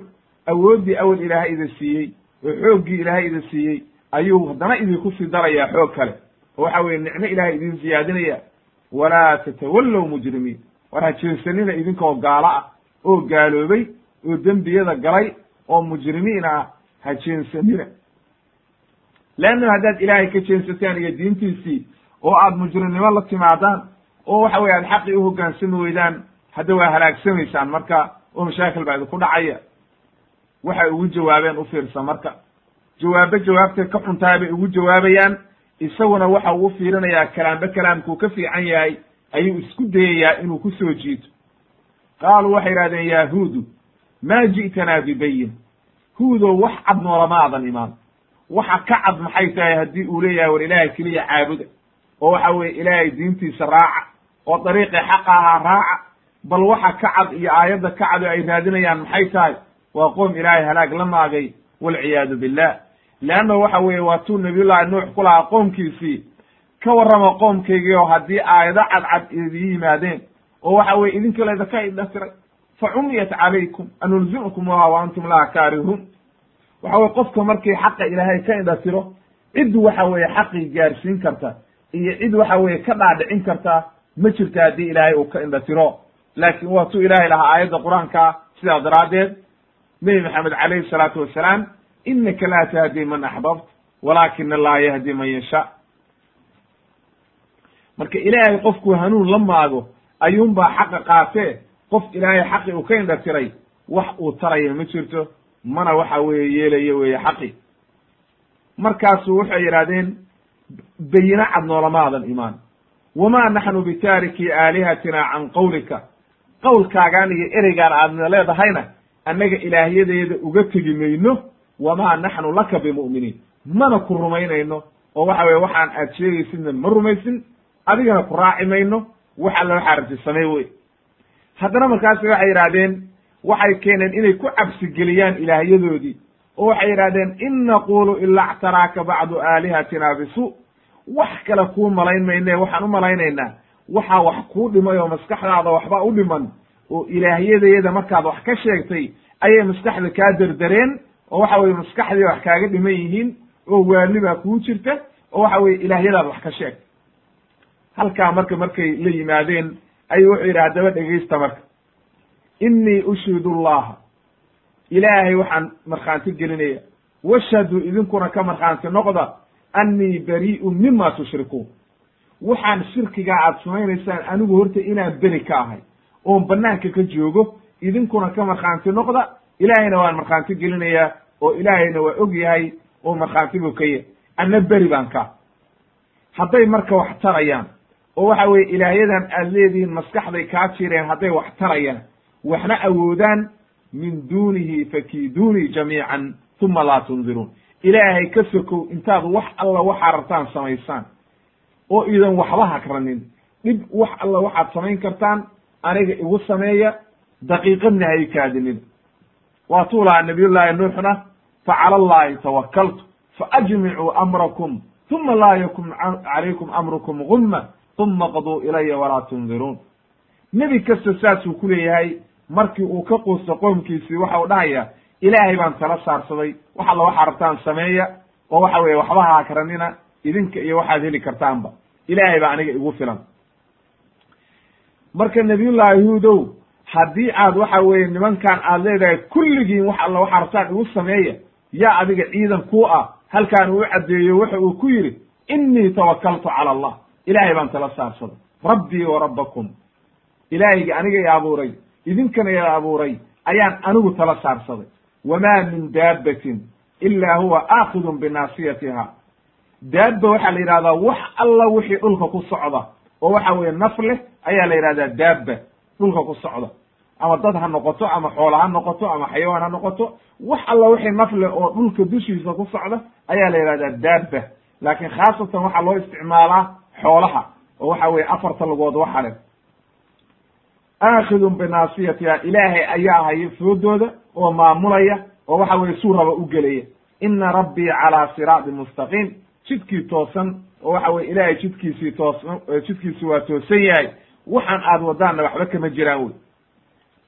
Awooddii awel ilaahay ida siiyey oo xooggii ilaahay ida siiyey ayuu haddana idinku sii darayaa xoog kale. Oo waxa weye nicmo ilaahay idiin siyaadinaya walaa tatawallow mujrimiin. War ha jeensanina idinkoo gaalo ah oo gaaloobay oo dembiyada galay oo mujrimiin ah ha jeensanina leanna haddaad ilaahay ka jeensataan iyo diintiisii oo aad mujrimnimo la timaadaan oo waxa weye aad xaqii uhogaansami weydaan hadda waa halaagsamaysaan marka oo mashaakil baa idinku dhacaya waxay ugu jawaabeen u fiirsa marka jawaabo jawaabtay ka xuntahay bay ugu jawaabayaan isaguna waxa uu fiirinayaa kalaambe kalaamkuu ka fiican yahay ayuu isku dayayaa inuu ku soo jiito qaaluu waxay yidhahdeen yahuudu maa ji'tanaa bibayin huudow wax cad noolama aadan imaan waxa ka cad maxay tahay haddii uu leeyahay war ilaahay keliya caabuda? oo waxa weye ilaahay diintiisa raaca oo dariiqii xaqa ahaa raaca bal waxa ka cad iyo aayadda ka cad oo ay raadinayaan maxay tahay? Waa qoom ilaahay halaag la maagay walciyaadu billah leanna waxa weeye waa tuu nabiyullahi nuux ku lahaa qoomkiisii ka warrama qoomkaygii oo haddii aayado cadcad idii yimaadeen oo waxa weye idinka laydaka idhatiray fa cumiyat calaykum anulzimkumuha wa antum laha kaarihuun waxa weye qofka markii xaqa ilaahay ka indhatiro cid waxa weeye xaqii gaarsiin karta iyo cid waxa weeye ka dhaadhicin karta ma jirta haddii ilaahay uu ka indhatiro laakiin waa tuu ilaahay lahaa aayadda qur'aanka sidaa daraaddeed nebi maxamed calayhi salaatu wasalaam inaka laa tahdi man axbabt walakin allaha yahdi man yasha. Marka ilaahay qofkuu hanuun la maago ayuunbaa xaqa qaatee qof ilaahay xaqi uu ka indhatiray wax uu taraya ma jirto mana waxa weeye yeelayo weeye xaqi. Markaasu waxay yidhahdeen bayino cad noolamaadan imaan. Wamaa naxnu bitaariki aalihatina can qawlika. Qowlkaagaan iyo ereygaan aadna leedahayna annaga ilaahyadeeda uga tegi mayno wamaa naxnu laka bimu'miniin. Mana ku rumaynayno oo waxa weye waxaan aad sheegaysidna ma rumaysin adigana ku raaci mayno wax alla waxaa rabti samey wey haddana markaasi waxay yidhahdeen waxay keeneen inay ku cabsigeliyaan ilaahyadoodii oo waxay yidhahdeen in naqulu ila ctaraaka bacdu aalihatina bisu. Wax kale kuu malayn mayne waxaan u malaynaynaa. Waxaa wax kuu dhimay oo maskaxdaada waxba u dhiman. Oo ilaahyadeeda markaad wax ka sheegtay ayay maskaxda kaa derdereen oo waxa weye maskaxdii wax kaaga dhiman yihiin oo waali baa kuu jirta. Oo waxa weye ilaahyadaad wax ka sheegtay. Halkaa marka markay la yimaadeen ayuu wuxuu yidhi haddaba dhegaysta marka innii ushhidu llaha ilaahay waxaan markhaanti gelinaya washhaduu idinkuna ka markhaanti noqda annii barii'un mima tushrikuun. Waxaan shirkigaa aad samaynaysaan anigu horta inaan beri ka ahay. Oon banaanka ka joogo idinkuna ka markhaanti noqda ilaahayna waan markhaanti gelinayaa oo ilaahayna waa og yahay oo markhaanti buu ka yahy beri baan ka hadday marka wax tarayaan oo waxa weeye ilaahyadan aad leedihiin maskaxday kaa jireen hadday wax tarayaan waxna awoodaan min duunihi fakiiduunii jamiican uma laa tundiruun ilaahay ka sokow intaad wax alla waxaa rabtaan samaysaan. Oo idan waxba hakranin dhib wax alla waxaad samayn kartaan aniga igu sameeya daqiiqadna hay kaadinin. Waa tuu lahaa nabiyullaahi nuuxna facala allahi tawakaltu faajmicuu amrakum uma laa yakun calaykum amrukum gumma uma qaduu ilaya walaa tundiruun nebi kasta saasuu ku leeyahay markii uu ka quusto qoomkiisii waxa uu dhahaya ilaahay baan tala saarsaday wax alla waxaa rabtaan sameeya oo waxa weeye waxba ha hakranina idinka iyo waxaad heli kartaanba. Ilaahay baa aniga igu filan. Marka nabiyullaahi huudow haddii aad waxa weeye nimankan aad leedahay kulligiin wax alla waxaa rabtaan igu sameeya yaa adiga ciidan ku ah halkaan uu caddeeyo waxa uu ku yidhi innii tawakaltu cala allah ilaahay baan tala saarsaday rabbii wa rabbakum. Ilaahayga aniga i abuuray idinkana i abuuray ayaan anigu tala saarsaday. Wamaa min daabbatin ilaa huwa aakidun binaasiyatiha daabba waxaa la yidhahdaa wax alla wixii dhulka ku socda oo waxa weeye naf leh ayaa la yidhahdaa daabba dhulka ku socda. Ama dad ha noqoto ama xoola ha noqoto ama xayawaan ha noqoto wax alla wixii naf leh oo dhulka dushiisa ku socda ayaa la yidhahdaa daabba. Laakiin khaasatan waxaa loo isticmaalaa xoolaha oo waxa weye afarta lugood waxa leh aakidun binaasiyatiha ilaahay ayaa haya foodooda oo maamulaya oo waxa weye suu raba u gelaya. Ina rabbii calaa siraatin mustaqiim. Jidkii toosan oo waxa weye ilaahay jidkiisii toosan jidkiisi waa toosan yahay waxaan aad wadaanna waxba kama jiraan wey.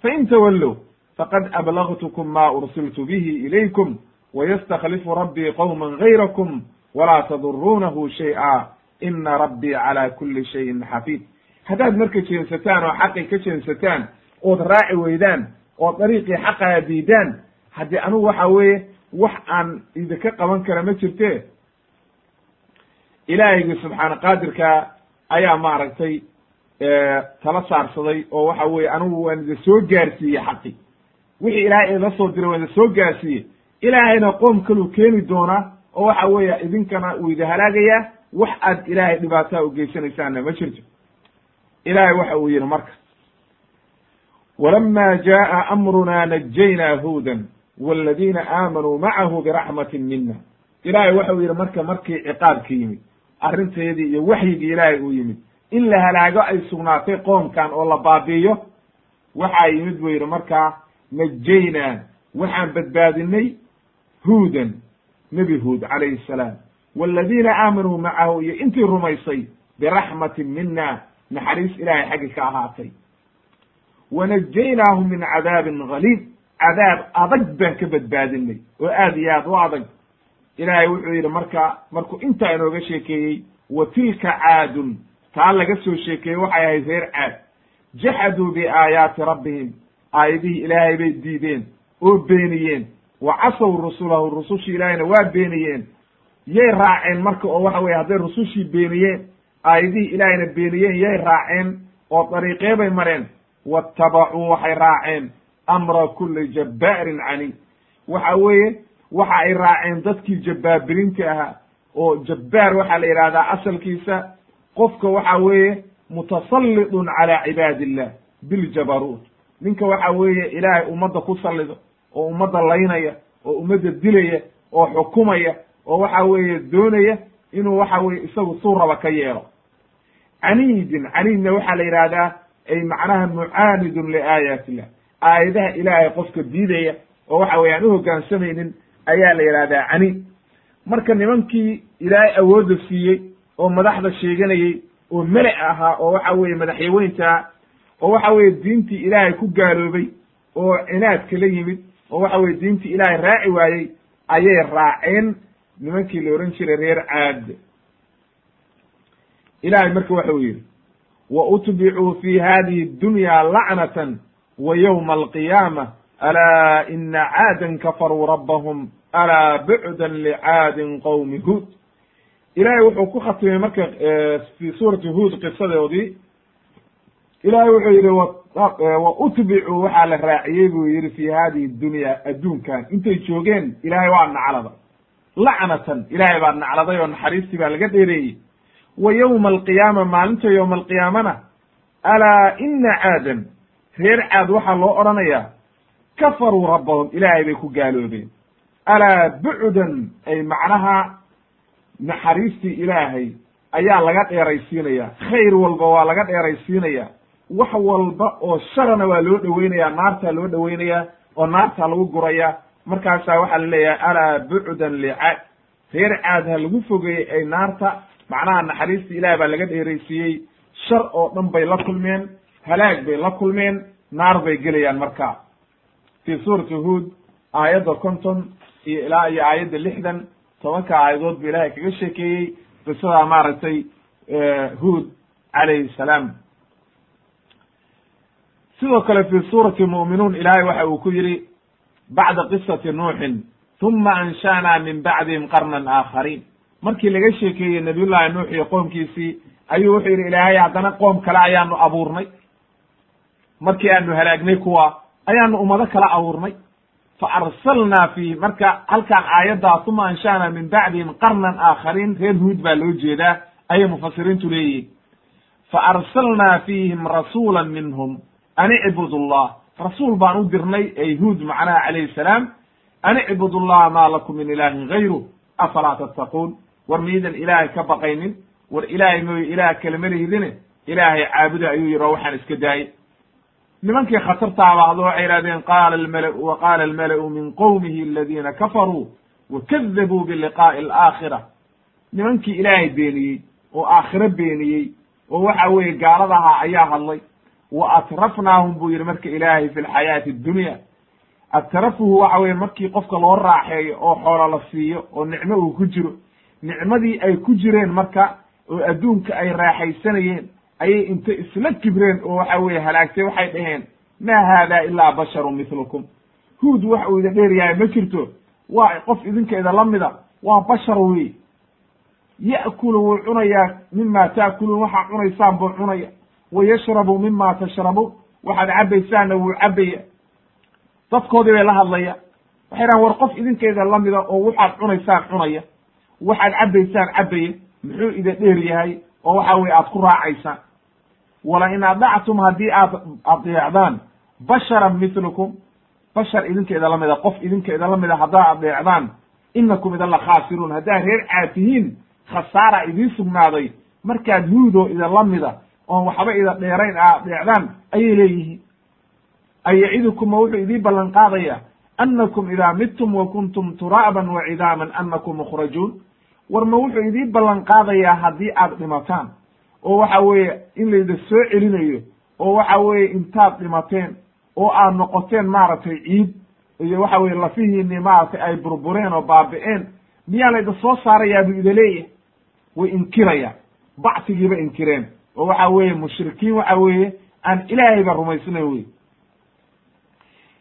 Fain tawallow faqad ablagtukum ma ursiltu bihi ilaykum wayastaklifu rabbii qowma gayrakum walaa taduruunahu shay'a ina rabbii calaa kuli shayin xafiid haddaad marka jeensataan oo xaqi ka jeensataan ood raaci weydaan oo dariiqii xaqaa diidaan haddii anugu waxa weeye wax aan idinka qaban kara ma jirte ilaahaygi subxaana qaadirka ayaa maaragtay tala saarsaday oo waxa weye anigu waan idin soo gaarsiiyey xaqi wixii ilaahay idla soo diray waan idin soo gaarsiiyey. Ilaahayna qoom kaluu keeni doonaa oo waxa weeye idinkana uu idin halaagayaa wax aad ilaahay dhibaataa u geysanaysaanna ma jirto ilaahay waxa uu yidhi marka walama jaءa amruna najaynaa huudan wاladiina aamanuu macahu biraxmati mina ilaahay waxa uu yidhi marka markii ciqaabka yimid arrinteedii iyo waxyigii ilaahay uu yimid in la halaago ay sugnaatay qoomkan oo la baabi'iyo waxaa yimid buu yidhi markaa najaynaa waxaan badbaadinay huudan nebi huud calayhi salaam. Waaladiina aamanuu macahu iyo intii rumaysay biraxmatin mina naxariis ilaahay xaggi ka ahaatay. Wanajaynaahum min cadaabin galiid cadaab adag baan ka badbaadinay oo aad iyo aad u adag. Ilaahay wuxuu yidhi marka markuu intaa inooga sheekeeyey wa tilka caadun. Taa laga soo sheekeeyey waxay ahayd reer caad. Jaxaduu biaayaati rabbihim aayadihii ilaahay bay diideen oo beeniyeen. Wa casow rusulahu rusushii ilaahayna waa beeniyeen. Yay raaceen marka oo waxa weye hadday rusushii beeniyeen aayadihii ilaahayna beeniyeen yay raaceen oo dariiqee bay mareen. Waattabacuu waxay raaceen amra kulli jabbaarin caniid waxa weeye waxa ay raaceen dadkii jabbaabiriinta ahaa oo jabbaar waxaa la yidhahdaa asalkiisa qofka waxa weeye mutasallidun calaa cibaadi illah biljabaruut ninka waxa weeye ilaahay ummadda ku sallido oo ummadda laynaya oo ummadda dilaya oo xukumaya oo waxa weeye doonaya inuu waxa weye isagu suu raba ka yeelo. Caniidin caniidna waxaa la yidhahdaa ay macnaha mucaanidun liaayaati illah aayadaha ilaahay qofka diidaya oo waxa weye aan u hoggaansamaynin ayaa la yidhahdaa cani marka nimankii ilaahay awoodda siiyey oo madaxda sheeganayey oo mele ahaa oo waxa weeye madaxyaweyntaa oo waxa weeye diintii ilaahay ku gaaloobay oo cinaadka la yimid oo waxa weye diintii ilaahay raaci waayey ayay raaceen nimankii la ohan jiray reer caad. Ilahay marka waxa uu yidhi wa utbicuu fi hadihi dunya lacnatan wa ywma alqiyaama alaa ina caadan kafaruu rabbahum alaa bucdan licaadin qowmi huud. Ilahay wuxuu ku khatimay marka fi suurati huud qisadoodii ilahay wuxuu yidhi wa utbicuu waxaa la raaciyey buu yidhi fi hadihi dunya adduunkan. Intay joogeen ilahay waa naclada lacnatan. Ilahay baa nacladay oo naxariistii baa laga dheereeyey. Wa yowma alqiyaama maalinta yowma alqiyaamana alaa ina caadan reer caad waxaa loo odhanayaa kafaruu rabbahum ilaahay bay ku gaaloobeen. Alaa bucdan ay macnaha naxariistii ilaahay ayaa laga dheeraysiinaya khayr walba waa laga dheeraysiinaya wax walba oo sharana waa loo dhoweynayaa naartaa loo dhoweynayaa oo naartaa lagu guraya markaasaa waxaa la leeyahay alaa bucdan licaad reer caad ha lagu fogeeyey ay naarta macnaha naxariista ilaah baa laga dheeraysiiyey. Shar oo dhan bay la kulmeen halaag bay la kulmeen naar bay gelayaan marka. Fii suurati huod aayadda konton iyo ilaa iyo aayadda lixdan tobanka aayadood bu ilaahay kaga sheekeeyey qisadaa maaragtay huod calayhi salaam. Sidoo kale fi suurati mu'minuun ilaahay waxa uu ku yidhi bacda qisati nuuxin uma ansha'naa min bacdihim qarnan aakhariin markii laga sheekeeyey nabiyullahi nuux iyo qoomkiisii ayuu wuxuu yidhi ilaahay haddana qoom kale ayaanu abuurnay. Markii aanu halaagnay kuwa ayaanu ummado kala abuurnay. Fa arsalnaa fiihi. Marka halkaan aayaddaa uma ansha'naa min bacdihim qarnan aakhariin reer huud baa loo jeedaa ayay mufasiriintu leeyihiin fa arsalnaa fiihim rasuula minhum an icbudu llah rasuul baan u dirnay ay huud macnaha calayhi salaam an icbudu llaha maa lakum min ilaahin gayru afalaa tattaquun? War miidan ilaahay ka baqaynin war ilaahay mooye ilaah kale ma lihidine ilaahay caabuda ayuu yidhi oo waxaan iska daayey nimankii khatartaaba hadlo waxay yihahdeen qaala almalau wa qaala almala'u min qowmihi aladiina kafaruu wa kadabuu biliqaa'i alaakhira nimankii ilaahay beeniyey oo aakhiro beeniyey oo waxa weeye gaalada ahaa ayaa hadlay wa atrafnaahum buu yidhi marka ilaahay fi lxayaati addunya atrafuhu waxa weye markii qofka loo raaxeeyo oo xoolo la siiyo oo nicmo uu ku jiro nicmadii ay ku jireen marka oo adduunka ay raaxaysanayeen ayay inta isla kibreen oo waxa weye halaagtay waxay dhaheen maa haada ilaa basharun mithlukum. Huud wax uu ida dheer yahay ma jirto waa qof idinka ida la mida waa bashar wey ya'kulu wuu cunayaa mima ta'kuluun waxaa cunaysaan buu cunaya wa yashrabu mima tashrabuun waxaad cabaysaanna wuu cabaya dadkoodii bay la hadlaya waxay dhahan war qof idinkeeda lamida oo waxaad cunaysaan cunaya waxaad cabaysaan cabaya muxuu ida dheer yahay oo waxa weye aad ku raacaysaan wala in adactum haddii aad adeecdaan basharan mithlukum bashar idinkeeda lamida qof idinkeeda lamida haddaad adeecdaan inakum idan la khaasiruun haddaad reer caad tihiin khasaara idiin sugnaaday markaad huudoo idan lamida oon waxba ida dheerayn a adeecdaan ayay leeyihiin. Ay yacidukum ma wuxuu idii ballan qaadaya annakum idaa midtum wa kuntum turaaban wa cidaaman annakum mukhrajuun. War ma wuxuu idii ballan qaadayaa haddii aad dhimataan oo waxa weeye in layda soo celinayo oo waxa weeye intaad dhimateen oo aad noqoteen maaragtay ciid iyo waxa weye lafihiinii maaragtay ay burbureen oo baabi'een miyaa layda soo saarayaa buu ida leeyahay? Way inkirayaan bacsigiiba inkireen oo waxa weeye mushrikiin waxa weeye aan ilaahayba rumaysnayn wey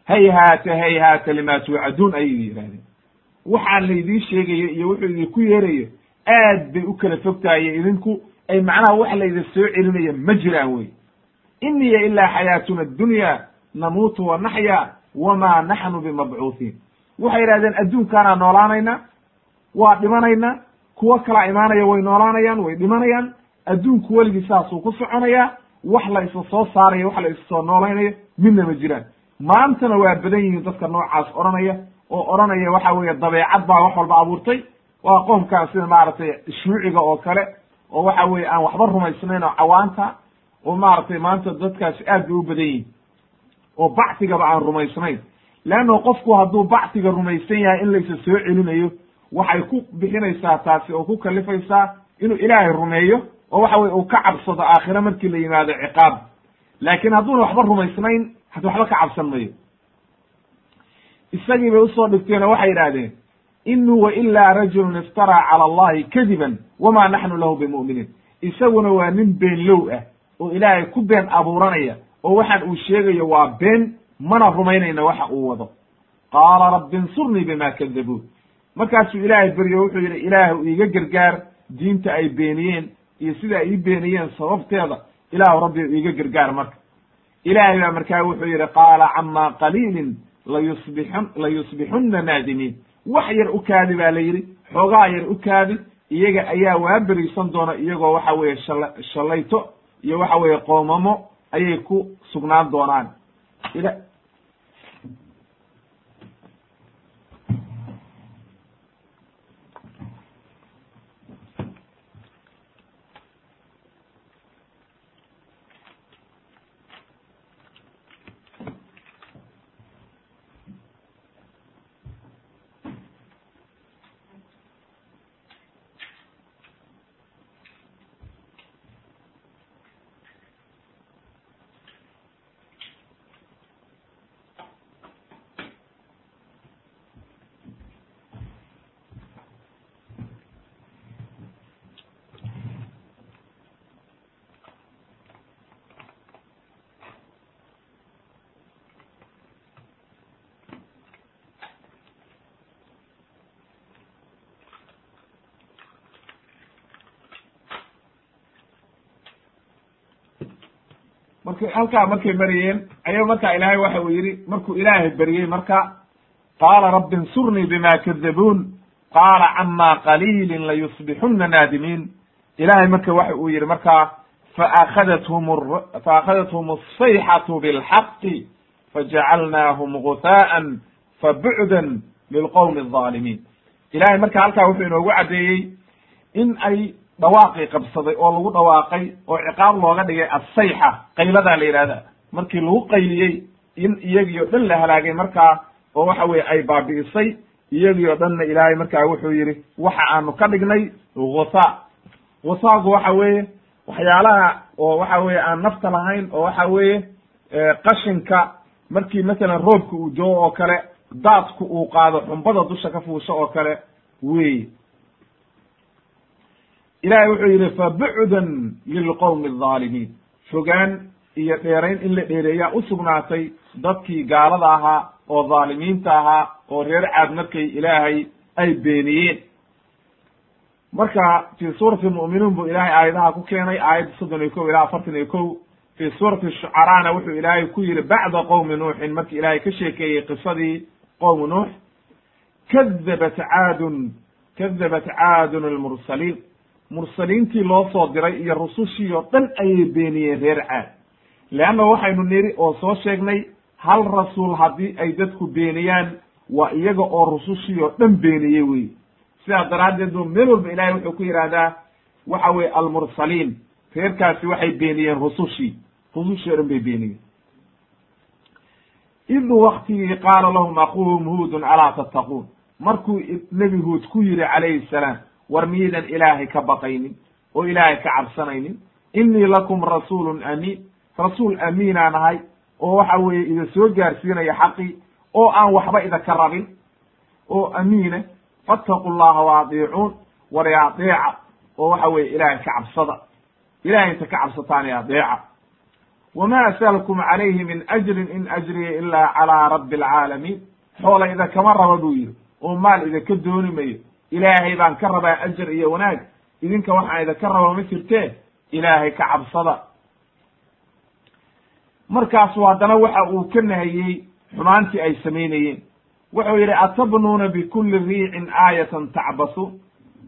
hayhaata hayhaata lima tuucaduun ayay yidhahdeen waxaan laydii sheegayo iyo wuxuu idinku yeerayo aad bay u kala fogtahaye idinku ay macnaha wax layda soo celinayo ma jiraan wey in hiya ilaa xayaatuna addunya namuutu wa naxya wamaa naxnu bimabcuuhiin waxay yidhahdeen adduunkaanaa noolaanayna waa dhimanayna kuwo kalaa imaanaya way noolaanayaan way dhimanayaan adduunku weligii saasuu ku soconayaa wax la isa soo saarayo wax la isa soo noolaynayo midna ma jiraan. Maantana waa badan yihiin dadka noocaas odhanaya oo odhanaya waxa weeye dabeecad baa wax walba abuurtay. Waa qoomkan sida maaragtay shuuciga oo kale oo waxa weeye aan waxba rumaysnayn oo cawaanta oo maaragtay maanta dadkaasi aad bay u badan yihiin oo bactigaba aan rumaysnayn. Leanno qofku hadduu bactiga rumaysan yahay in laysa soo celinayo waxay ku bixinaysaa taasi oo ku kalifaysaa inuu ilaahay rumeeyo oo waxa weye uu ka cabsado aakhire markii la yimaado ciqaab. Laakiin hadduuna waxba rumaysnayn hadi waxba ka cabsan mayo. Isagii bay u soo dhigteen oo waxay yidhaahdeen in huwa ilaa rajulun iftaraa cala allahi kadiban wama naxnu lahu bimu'miniin. Isaguna waa nin beenlow ah oo ilaahay ku been abuuranaya oo waxaan uu sheegayo waa been mana rumaynayna waxa uu wado. Qaala rabbi insurnii bima kadabuun markaasuu ilaahay beryo wuxuu yidhi ilaahu iiga gargaar diinta ay beeniyeen iyo sida ay ii beeniyeen sababteeda ilaahu rabbi iiga gargaar marka. Ilaahay baa markaa wuxuu yidhi qaala cama qaliilin layusbixun layusbixunna naadimiin. Wax yar u kaadi baa la yidhi xoogaa yar u kaadi iyaga ayaa waa beriisan doona iyagoo waxa weeye shala shallayto iyo waxa weeye qoomamo ayay ku sugnaan doonaan ila marka halkaa markay marayeen aya marka ilaahay waxa uu yidhi markuu ilaahay beriyey marka qaala rabbi insurnii bima kadabuun qaala cama qaliilin layusbixuna naadimiin. Ilahay marka waxa uu yihi markaa faakadathum faakadathum asayxatu bilxaqi fajacalnaahum guhaa'an fabucdan lilqowmi alظaalimiin ilahay marka halkaa wuxuu inoogu caddeeyey in ay dhawaaqii qabsaday oo lagu dhawaaqay oo ciqaab looga dhigay assayxa qayladaa la yidhahda markii lagu qayliyey in iyagii o dhan la halaagay markaa oo waxa weye ay baabi'isay iyagii o dhanna ilaahay markaa wuxuu yidhi waxa aanu ka dhignay gusa gusaagu waxa weeye waxyaalaha oo waxa weye aan nafta lahayn oo waxa weeye qashinka markii masalan roobka uu doo oo kale daadku uu qaado xumbada dusha ka fuusho oo kale wey ilahay wuxuu yidhi fabucdan lilqowmi alظaalimiin fogaan iyo dheerayn in la dheereeyaa usugnaatay dadkii gaalada ahaa oo dhaalimiinta ahaa oo reer caad markay ilaahay ay beeniyeen. Marka fii suurati mu'minuun buu ilaahay aayadaha ku keenay aayadda soddon iyo kow ilaa afartan iyo kow. Fii suurati shucaraana wuxuu ilaahay ku yidhi bacda qowmi nuuxin markii ilaahay ka sheekeeyey qisadii qowmi nuux kadabat caadun kadabat caadun almursaliin mursaliintii loo soo diray iyo rusushii oo dhan ayay beeniyeen reer caad. Leanna waxaynu niri oo soo sheegnay hal rasuul haddii ay dadku beeniyaan waa iyaga oo rusushii oo dhan beeniyey wey sidaas daraaddeed bu meel walba ilahay wuxuu ku yidhaahdaa waxa weye almursaliin reerkaasi waxay beeniyeen rusushii. Rusushii o dhan bay beeniyeen. Id waktigii qaala lahum akuuhum huudun alaa tattaquun. Markuu nebi huud ku yidhi calayhi salaam war miyaydan ilaahay ka baqaynin oo ilaahay ka cabsanaynin innii lakum rasuulun amiin rasuul amiinaan ahay oo waxa weeye ida soo gaarsiinaya xaqii oo aan waxba idaka rabin. Oo amiina fattaqu llaha wa adiicuun war i adeeca oo waxa weeye ilaahay ka cabsada. Ilahay inta ka cabsataan i adeeca wma asalkum calayhi min ajrin in ajriya ilaa calaa rabbi alcaalamiin xoola idakama raba buu yidhi oo maal idaka dooni mayo ilaahay baan ka rabaa ajar iyo wanaag. Idinka waxaan idinka raba ma jirtee ilaahay ka cabsada. Markaasu haddana waxa uu ka nahiyey xumaantii ay samaynayeen wuxuu yidhi atabnuuna bikulli riicin aayatan tacbasu?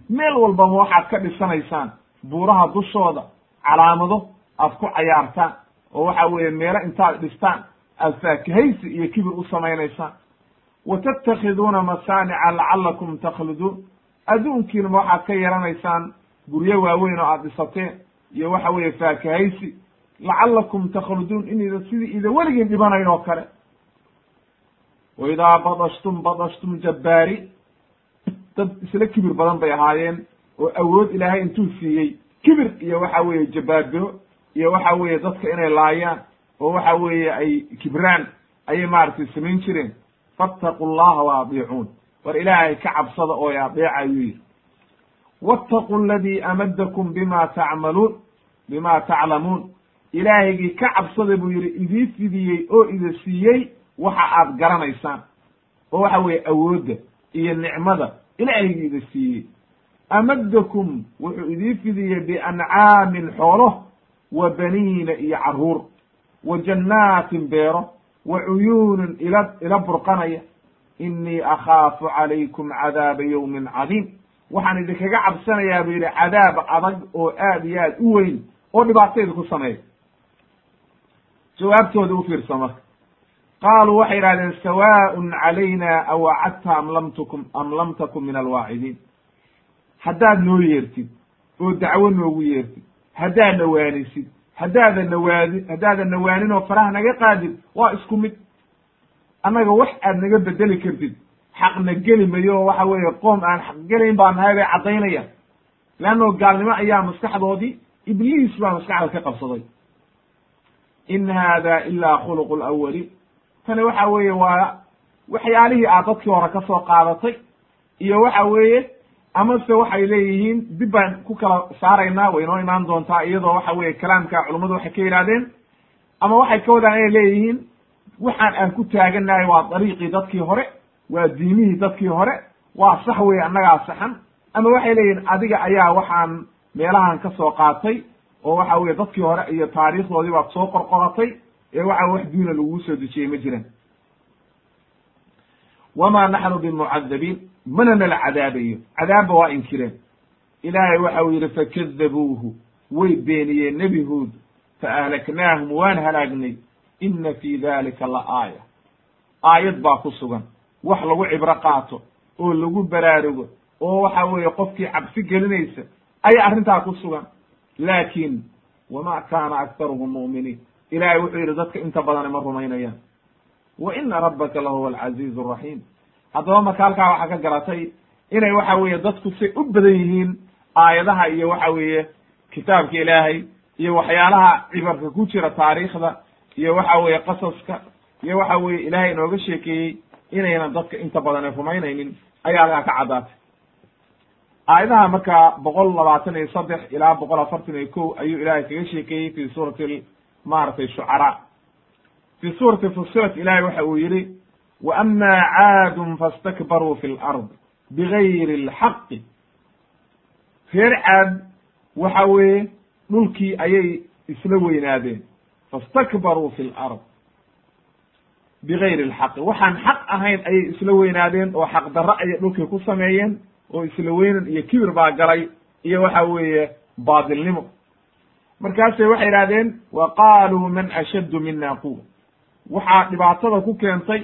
Meel walbama waxaad ka dhisanaysaan buuraha dushooda calaamado aad ku cayaartaan. Oo waxa weeye meelo intaad dhistaan aad faakahaysi iyo kibir u samaynaysaan wa tattakhiduuna masaanica lacalakum takhluduun adduunkiinama waxaad ka yaranaysaan guryo waaweyn oo aad dhisateen iyo waxa weeye faakahaysi lacallakum takhluduun inayda sidii ida weligiin dhibanayn oo kale wa idaa badashtum badashtum jabbaari dad isla kibir badan bay ahaayeen oo awood ilaahay intuu siiyey kibir iyo waxa weeye jabbaabiro iyo waxa weeye dadka inay laayaan oo waxa weeye ay kibraan ayay maaragtay samayn jireen fattaqu llaha wa war ilaahay ka cabsada oo adeeca ayuu yidhi. wattaqu aladii amadakum bima tacmaluun bima taclamuun ilaahaygii ka cabsada buu yidhi idii fidiyey oo ida siiyey waxa aad garanaysaan. Oo waxa weeye awoodda iyo nicmada ilaahaygi ida siiyey. amadakum wuxuu idii fidiyey biancaamin xoolo wa baniina iyo carruur. Wa jannaatin beero wa cuyuunin ila ila burqanaya inii akhaafu calaykum cadaaba yowmin cadiim. Waxaan idinkaga cabsanayaa buu yidhi cadaab adag oo aad iyo aad u weyn oo dhibaatayda ku sameeya jawaabtooda u fiirsa marka qaaluu waxay yidhahdeen sawaaءun calayna awacadta am lam tukum am lam takun min alwaacidiin haddaad noo yeertid oo dacwo noogu yeertid haddaad nawaanisid haddaada nawaadi haddaadan nawaanin oo faraha naga qaadid waa isku mid annaga wax aad naga bedeli kartid xaqna geli mayo oo waxa weeye qoom aan xaq gelayn baa nahay bay caddaynayaan leanno gaalnimo ayaa maskaxdoodii ibliis baa maskaxda ka qabsaday in hada ila khuluqu lawaliin tani waxa weeye waa waxyaalihii aad dadkii hore ka soo qaadatay iyo waxa weeye amase waxay leeyihiin dib baan ku kala saaraynaa way inoo imaan doontaa iyadoo waxa weeye kalaamka culummadu waxay ka yidhahdeen ama waxay ka wadaan inay leeyihiin waxaan aan ku taagannahay waa dariiqii dadkii hore waa diimihii dadkii hore waa sax weye annagaa saxan. Ama waxay leeyihiin adiga ayaa waxaan meelahan ka soo qaatay oo waxa weye dadkii hore iyo taariikhdoodii baad soo qorqoratay ee waxa wax diina laguu soo dejiyey ma jiran wama naxnu bimucadabiin mana nala cadaabayo. Cadaabba waa inkireen. Ilaahay waxa uu yidhi fakadabuuhu way beeniyeen nebi huud faahlaknaahum waan halaagnay. Ina fii dalika la aaya. Aayad baa ku sugan. Wax lagu cibro qaato oo lagu baraarugo oo waxa weeye qofkii cabsi gelinaysa ayaa arrintaa ku sugan. Laakin wama kaana aktaruhum mu'miniin. Ilahay wuxuu yidhi dadka inta badani ma rumaynayaan. Wa ina rabbaka lahuwa alcaziizu araxiim haddaba marka halkaa waxaa ka garatay inay waxa weeye dadku say u badan yihiin aayadaha iyo waxa weeye kitaabka ilaahay iyo waxyaalaha cibarka ku jira taariikhda iyo waxa weeye qasaska iyo waxa weeye ilaahay inooga sheekeeyey inaynan dadka inta badane rumaynaynin ayaa halkaa ka caddaatay. Aayadaha markaa boqol labaatan iyo saddex ilaa boqol afartan iyo kow ayuu ilaahay kaga sheekeeyey fi suurati maaragtay shucaraa. Fi suurati fusilat ilahay waxa uu yihi wa ama caadun fastakbaruu fi lard bigayri alxaqi reer caad waxa weeye dhulkii ayay isla weynaadeen fastakbaruu fi lard bigayri alxaqi waxaan xaq ahayn ayay isla weynaadeen oo xaq darro ayay dhulkii ku sameeyeen oo isla weynan iyo kibir baa galay iyo waxa weeye baadilnimo markaasay waxay idhahdeen wa qaaluu man ashaddu mina quwa waxaa dhibaatada ku keentay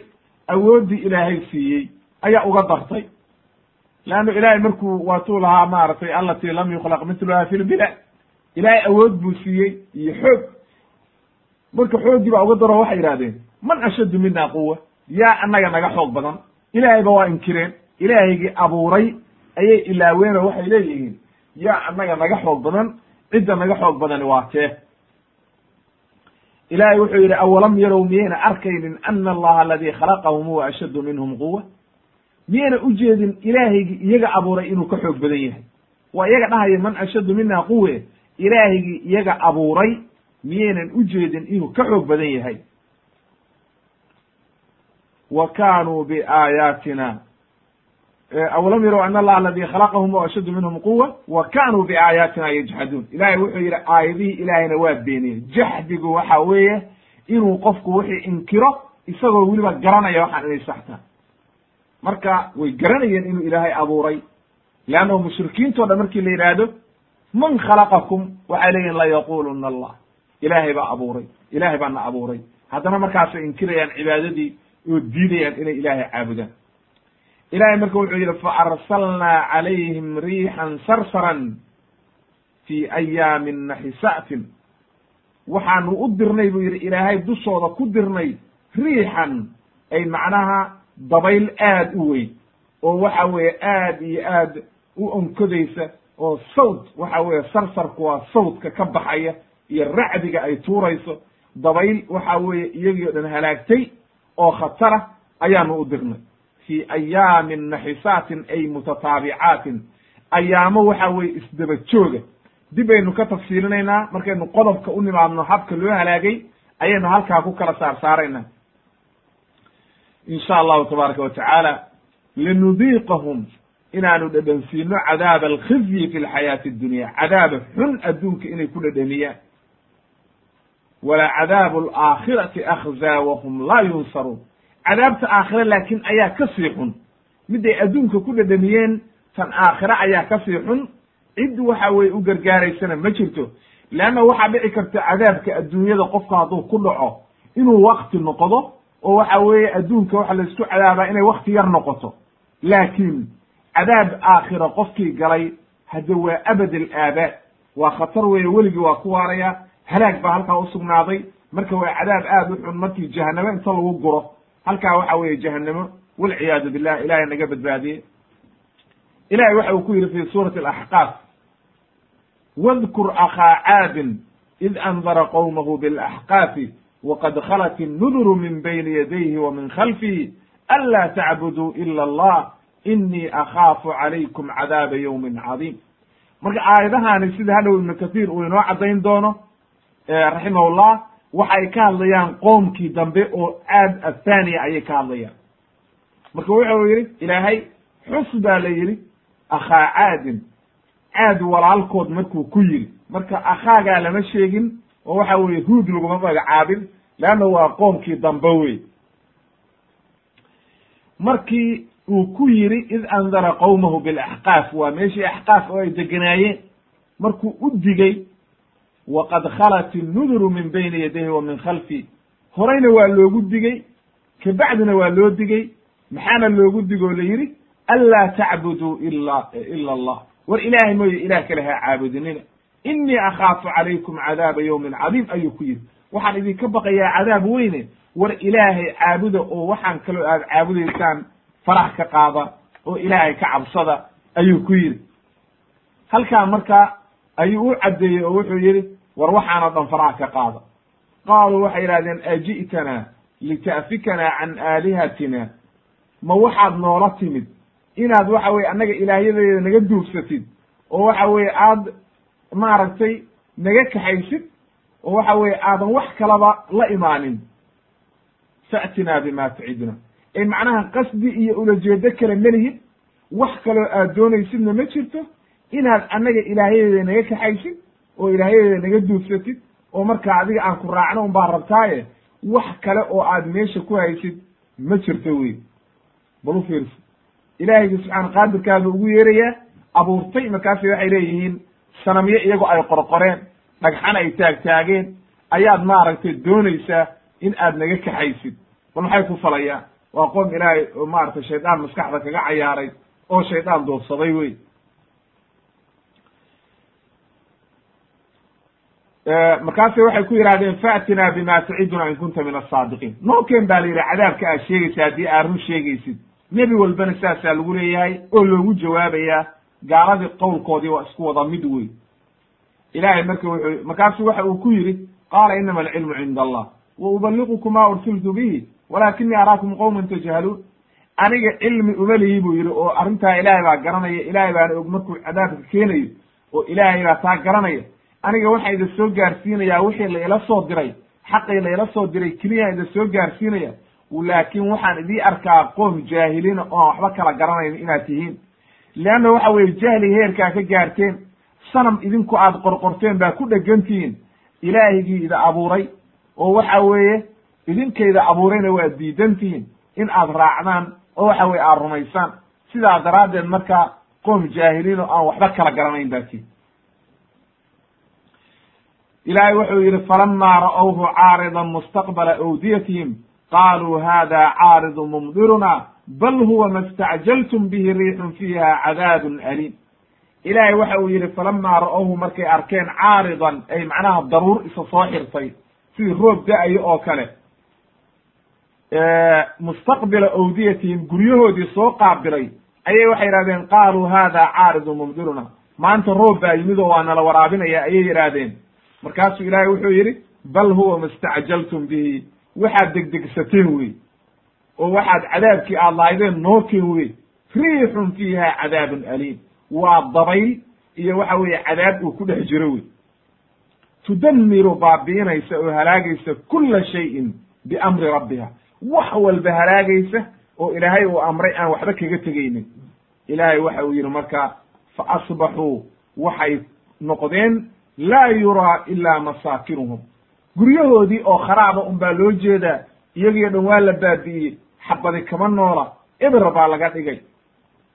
awooddii ilaahay siiyey ayaa uga dartay leanno ilaahay markuu waatuu lahaa maaragtay allatii lam yukhlaq mitluha fi lbila ilaahay awood buu siiyey iyo xoog. Marka xooggii baa uga daro waxay yidhahdeen man ashaddu mina quwa yaa annaga naga xoog badan. Ilaahayba waa inkireen. Ilaahaygii abuuray ayay ilaaween oo waxay leeyihiin yaa annaga naga xoog badan. Cidda naga xoog badani waa tee ilahay wuxuu yidhi awalam yarow miyayna arkaynin ana allaha aladii khalaqahum huwa ashaddu minhum quwa miyayna ujeedin ilaahaygii iyaga abuuray inuu ka xoog badan yahay. Waa iyaga dhahaya man ashaddu mina quwe ilaahaygii iyaga abuuray miyaynan ujeedin inuu ka xoog badan yahay. Wa kaanuu biaayaatina awlam yarow an allah aladi khalaqahum wa ashaddu minhum quwa wa kanuu biaayaatina yajxaduun ilahay wuxuu yidhi aayadihii ilaahayna waa beeniyeen jaxdigu waxa weeye inuu qofku wixii inkiro isagoo weliba garanaya waxaan inay saxtaa marka way garanayeen inuu ilaahay abuuray leannahu mushrikiintoo dhan markii la yidhaahdo man khalaqakum waxay leeyihiin layaquluna allah ilaahay baa abuuray ilahay baa na abuuray haddana markaasay inkirayaan cibaadadii oo diidayaan inay ilaahay caabudaan ilahay marka wuxuu yidhi faarsalnaa calayhim riixan sarsaran fi ayaamin naxisaatin. Waxaanu u dirnay buu yidhi ilaahay dushooda ku dirnay riixan ay macnaha dabayl aad u weyn oo waxa weeye aad iyo aad u onkodaysa oo sawd waxa weeye sarsarku waa sawdka ka baxaya iyo racdiga ay tuurayso dabayl waxa weeye iyagii o dhan halaagtay oo khatara ayaanu u dirnay fi ayaamin naxisaatin ay mutataabicaatin ayaamo waxa weeye isdaba jooga. Dib aynu ka tafsiilinaynaa markaynu qodobka u nimaadno habka loo halaagay ayaynu halkaa ku kala saar saaraynaa in sha allahu tabaaraka wa tacaala linudiiqahum inaanu dhedhansiino cadaaba alkhizyi fi lxayaati addunya. Cadaaba xun adduunka inay ku dhedhamiyaan wala cadaabu alaakhirati akhzaa wahum laa yunsaruun cadaabta aakhire laakiin ayaa ka sii xun. Miday adduunka ku dhedhamiyeen tan aakhire ayaa ka sii xun. Cid waxa weye u gargaaraysana ma jirto. Leanna waxaa dhici karta cadaabka adduunyada qofka hadduu ku dhaco inuu wakti noqdo oo waxa weeye adduunka waxa laysku cadaabaa inay wakti yar noqoto. Laakiin cadaab aakhira qofkii galay hadde waa abad alaabaad waa khatar weeye weligii waa ku waaraya halaag baa halkaa usugnaaday marka waa cadaab aad u xun markii jahanamo inta lagu guro halkaa waxa weeye jahanamo walciyaadu billah ilahay naga badbaadiye ilahay waxa uu ku yidhi fi suurati alaxqaaf wadkur akhaa caadin id andara qowmahu bilaxqaafi wqad khalat الnuduru min bayni yadayhi wa min khalfihi anlaa tacbuduu ila allah inii akhaafu calaykum cadaaba yowmin cadiim. Marka aayadahaani sida hadhow ibnu kathiir uu inoo caddayn doono raximahullah waxay ka hadlayaan qoomkii dambe oo caad athaniya ayay ka hadlayaan. Marka wuxuu yidhi ilaahay xus baa la yidhi akhaa caadin. Caad walaalkood markuu ku yidhi. Marka akhaagaa lama sheegin oo waxa weeye huud laguma magacaabin leanna waa qoomkii dambe wey markii uu ku yidhi id andara qowmahu bilaxqaaf waa meeshii axqaaf oo ay deganaayeen markuu u digay waqad khalat innuduru min bayni yadayhi wa min khalfi horeyna waa loogu digey kabacdina waa loo digey maxaana loogu digoo la yidhi anlaa tacbuduu ila ila allah war ilaahay mooye ilaah kale ha caabudinina inii akhaafu calaykum cadaaba yowmin cadiim ayuu ku yidhi waxaan idinka baqayaa cadaab weyne war ilaahay caabuda oo waxaan kaloo aad caabudaysaan farax ka qaada oo ilaahay ka cabsada ayuu ku yidhi halkaa marka ayuu u caddeeyey oo wuxuu yidhi war waxaanoo dhan farax ka qaada. Qaaluu waxay yidhahdeen aji'tanaa lita'fikanaa can aalihatina. Ma waxaad noola timid. Inaad waxa weye annaga ilaahyadeeda naga duufsatid oo waxa weye aad maaragtay naga kaxaysid oo waxa weye aadan wax kalaba la imaanin. Fa'tinaa bima taciduna ee macnaha qasdi iyo ulajeedo kale melihid wax kaloo aad doonaysidna ma jirto. Inaad annaga ilaahyadeeda naga kaxaysid oo ilaahyadeeda naga duufsatid oo markaa adiga aan ku raacno un baa rabtaaye wax kale oo aad meesha ku haysid ma jirto wey. Bal u fiirso. Ilaahayga subxaana qaadirkaaba ugu yeerayaa abuurtay markaasi waxay leeyihiin sanamyo iyagoo ay qorqoreen dhagxan ay taagtaageen ayaad maaragtay doonaysaa in aad naga kaxaysid. Bal maxay ku falayaan? Waa qoom ilaahay oo maaragtay shaydaan maskaxda kaga cayaaray oo shaydaan doobsaday wey markaase waxay ku yidhahdeen faatinaa bima taciduna in kunta min asaadiqiin nookeen baa la yidhi cadaabka aad sheegaysa haddii aad run sheegaysid nebi walbana saasaa lagu leeyahay oo loogu jawaabayaa gaaladii qowlkoodii waa isku wada mid wey ilahay marka wuxuu markaasu waxa uu ku yidhi qaala inama alcilmu cinda allah wa ubaliqukum ma ursiltu bihi walakinii araakum qowman tajhaluun. Aniga cilmi uma lihi buu yidhi oo arrintaa ilaahay baa garanaya ilaahay baana og markuu cadaabka keenayo oo ilaahay baa taa garanaya aniga waxaa ida soo gaarsiinayaa wixii laila soo diray xaqii laila soo diray keliyaa ida soo gaarsiinaya. Laakin waxaan idii arkaa qoom jaahiliina oon waxba kala garanayn inaad tihiin. Leanna waxa weye jahli heerkaa ka gaarteen sanam idinku aad qorqorteen baa ku dhegantihiin. Ilaahigii ida abuuray oo waxa weeye idinkayda abuurayna waad diidantihiin in aad raacdaan oo waxa weye aad rumaysaan. Sidaa daraaddeed marka qoom jaahiliin oo aan waxba kala garanayn baa tihin ilaahay wuxuu yidhi falamaa ra'awhu caaridan mustaqbala awdiyatihim. Qaaluu hada caaridu mumdiruna bal huwa ma istacjaltum bihi riixun fiiha cadaabun aliim. Ilaahay waxa uu yidhi falamaa ra'owhu markay arkeen caaridan ay macnaha daruur isa soo xirtay sidii roob da'ayo oo kale mustaqbila awdiyatihim guryahoodii soo qaabilay ayay waxay yidhahdeen qaaluu hada caaridu mumdiruna. Maanta roob baa yimid oo waa nala waraabinaya ayay yidhaahdeen markaasuu ilaahay wuxuu yidhi bal huwa mastacjaltum bihi. Waxaad degdegsateen wey oo waxaad cadaabkii aad lahaydeen nookeen wey riixun fiiha cadaabun aliim. Waa dabayl iyo waxa weeye cadaab uu ku dhex jiro wey tudamiru baabi'inaysa oo halaagaysa kula shayin biamri rabbiha. Wax walba halaagaysa oo ilaahay uu amray aan waxba kaga tegaynin. Ilaahay waxa uu yidhi marka fa asbaxuu waxay noqdeen laa yuraa ilaa masaakinuhum guryahoodii oo kharaaba un baa loo jeedaa iyagiyo dhan waa la baabi'iyey xabadi kama noola ibra baa laga dhigay.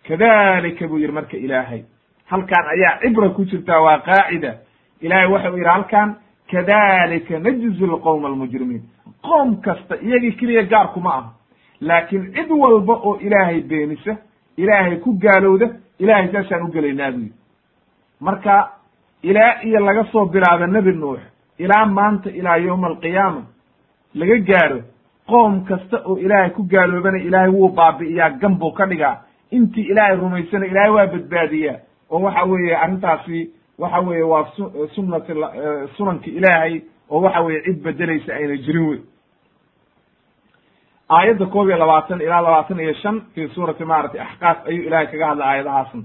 Kadalika buu yidhi marka ilaahay halkaan ayaa cibra ku jirtaa waa qaacida. Ilaahay waxa uu yidhi halkaan kadalika najzi lqowma almujrimiin. Qoom kasta iyagii keliya gaarkuma aha. Laakiin cid walba oo ilaahay beenisa ilaahay ku gaalowda ilahay saasaan u gelaynaa buu yidhi. Marka ilaa iyo laga soo bilaabo nebi nuux ilaa maanta ilaa yowma alqiyaama laga gaaro qoom kasta oo ilaahay ku gaaloobana ilaahay wuu baabi'iyaa gan buu ka dhigaa. Intii ilaahay rumaysana ilaahay waa badbaadiyaa. Oo waxa weeye arrintaasi waxa weeye waa su sunnati sunanki ilaahay oo waxa weeye cid bedelaysa ayna jirin wey. Aayadda koob iyo labaatan ilaa labaatan iyo shan fi suurati maaragtay axqaaf ayuu ilahay kaga hadlay aayadahaasna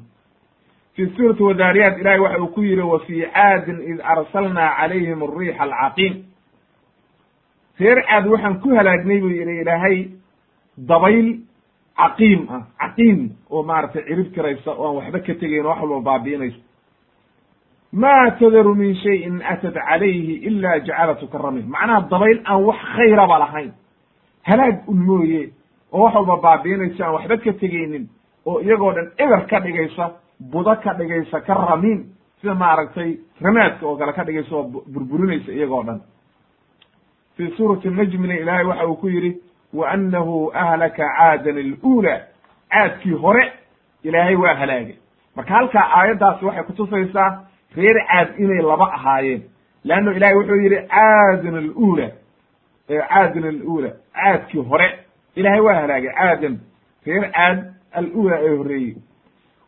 fi suurati wadaariyaat ilahay waxa uu ku yihi wa fii caadin id arsalnaa calayhim ariixa alcaqiim reer caad waxaan ku halaagnay buu yihi ilaahay dabayl caqiim ah caqiim oo maaragtay cirib tiraysa oo aan waxba ka tegayn wax walba baabi'inaysa ma tadaru min shayin atat calayhi ila jacalatu karamin macnaha dabayl aan wax khayraba lahayn halaag un mooye oo wax walba baabi'inaysa aan waxba ka tegaynin oo iyagoo dhan eber ka dhigaysa budo ka dhigaysa ka ramiin. Sida maaragtay ramaadka oo kale ka dhigaysa oo burburinaysa iyagoo dhan. Fi suurati najmina ilaahay waxa uu ku yidhi wa annahu ahlaka caadan alula caadkii hore ilaahay waa halaagay. Marka halkaa aayaddaasi waxay kutusaysaa reer caad inay laba ahaayeen. Leanno ilahay wuxuu yidhi caadan alula caadan alula caadkii hore ilaahay waa halaagay caadan. Reer caad alula ee horreeyey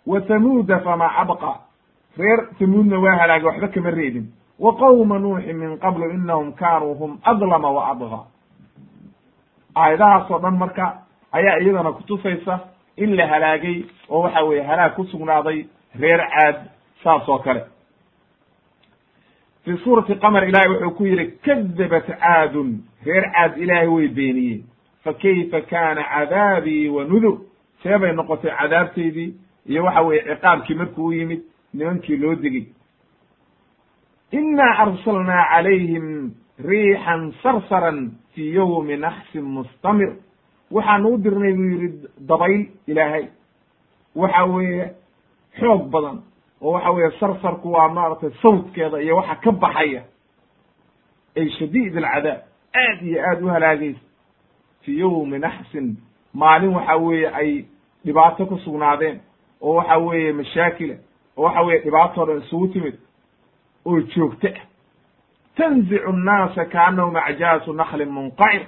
wa tamuuda famaa abqa reer tamuudna waa halaagay waxba kama reebin wa qowma nuuxin min qablu inahum kaanuu hum adlama wa adqa aayadahaas oo dhan marka ayaa iyadana kutusaysa in la halaagay oo waxa weeye halaag ku sugnaaday reer caad saas oo kale fi suurati qamar ilahay wuxuu ku yidhi kadabat caadun reer caad ilaahay way beeniyeen fa kayfa kaana cadaabii wa nudur see bay noqotay cadaabteydii iyo waxa weeye ciqaabkii markuu u yimid nimankii loo degay. Inaa arsalnaa calayhim riixan sarsaran fii yowmi naxsin mustamir. Waxaanu u dirnay buu yidhi dabayl ilaahay. Waxa weeye xoog badan oo waxa weeye sarsarku waa maaragtay sawdkeeda iyo waxa ka baxaya ay shadiid alcadaab aad iyo aad u halaagaysa. Fii yowmi naxsin maalin waxa weeye ay dhibaato ku sugnaadeen oo waxa weeye mashaakila oo waxa weeye dhibaatoo dhan isugu timid oo joogto ah. Tanzicu nnaasa kaannahum acjaasu naklin munqacir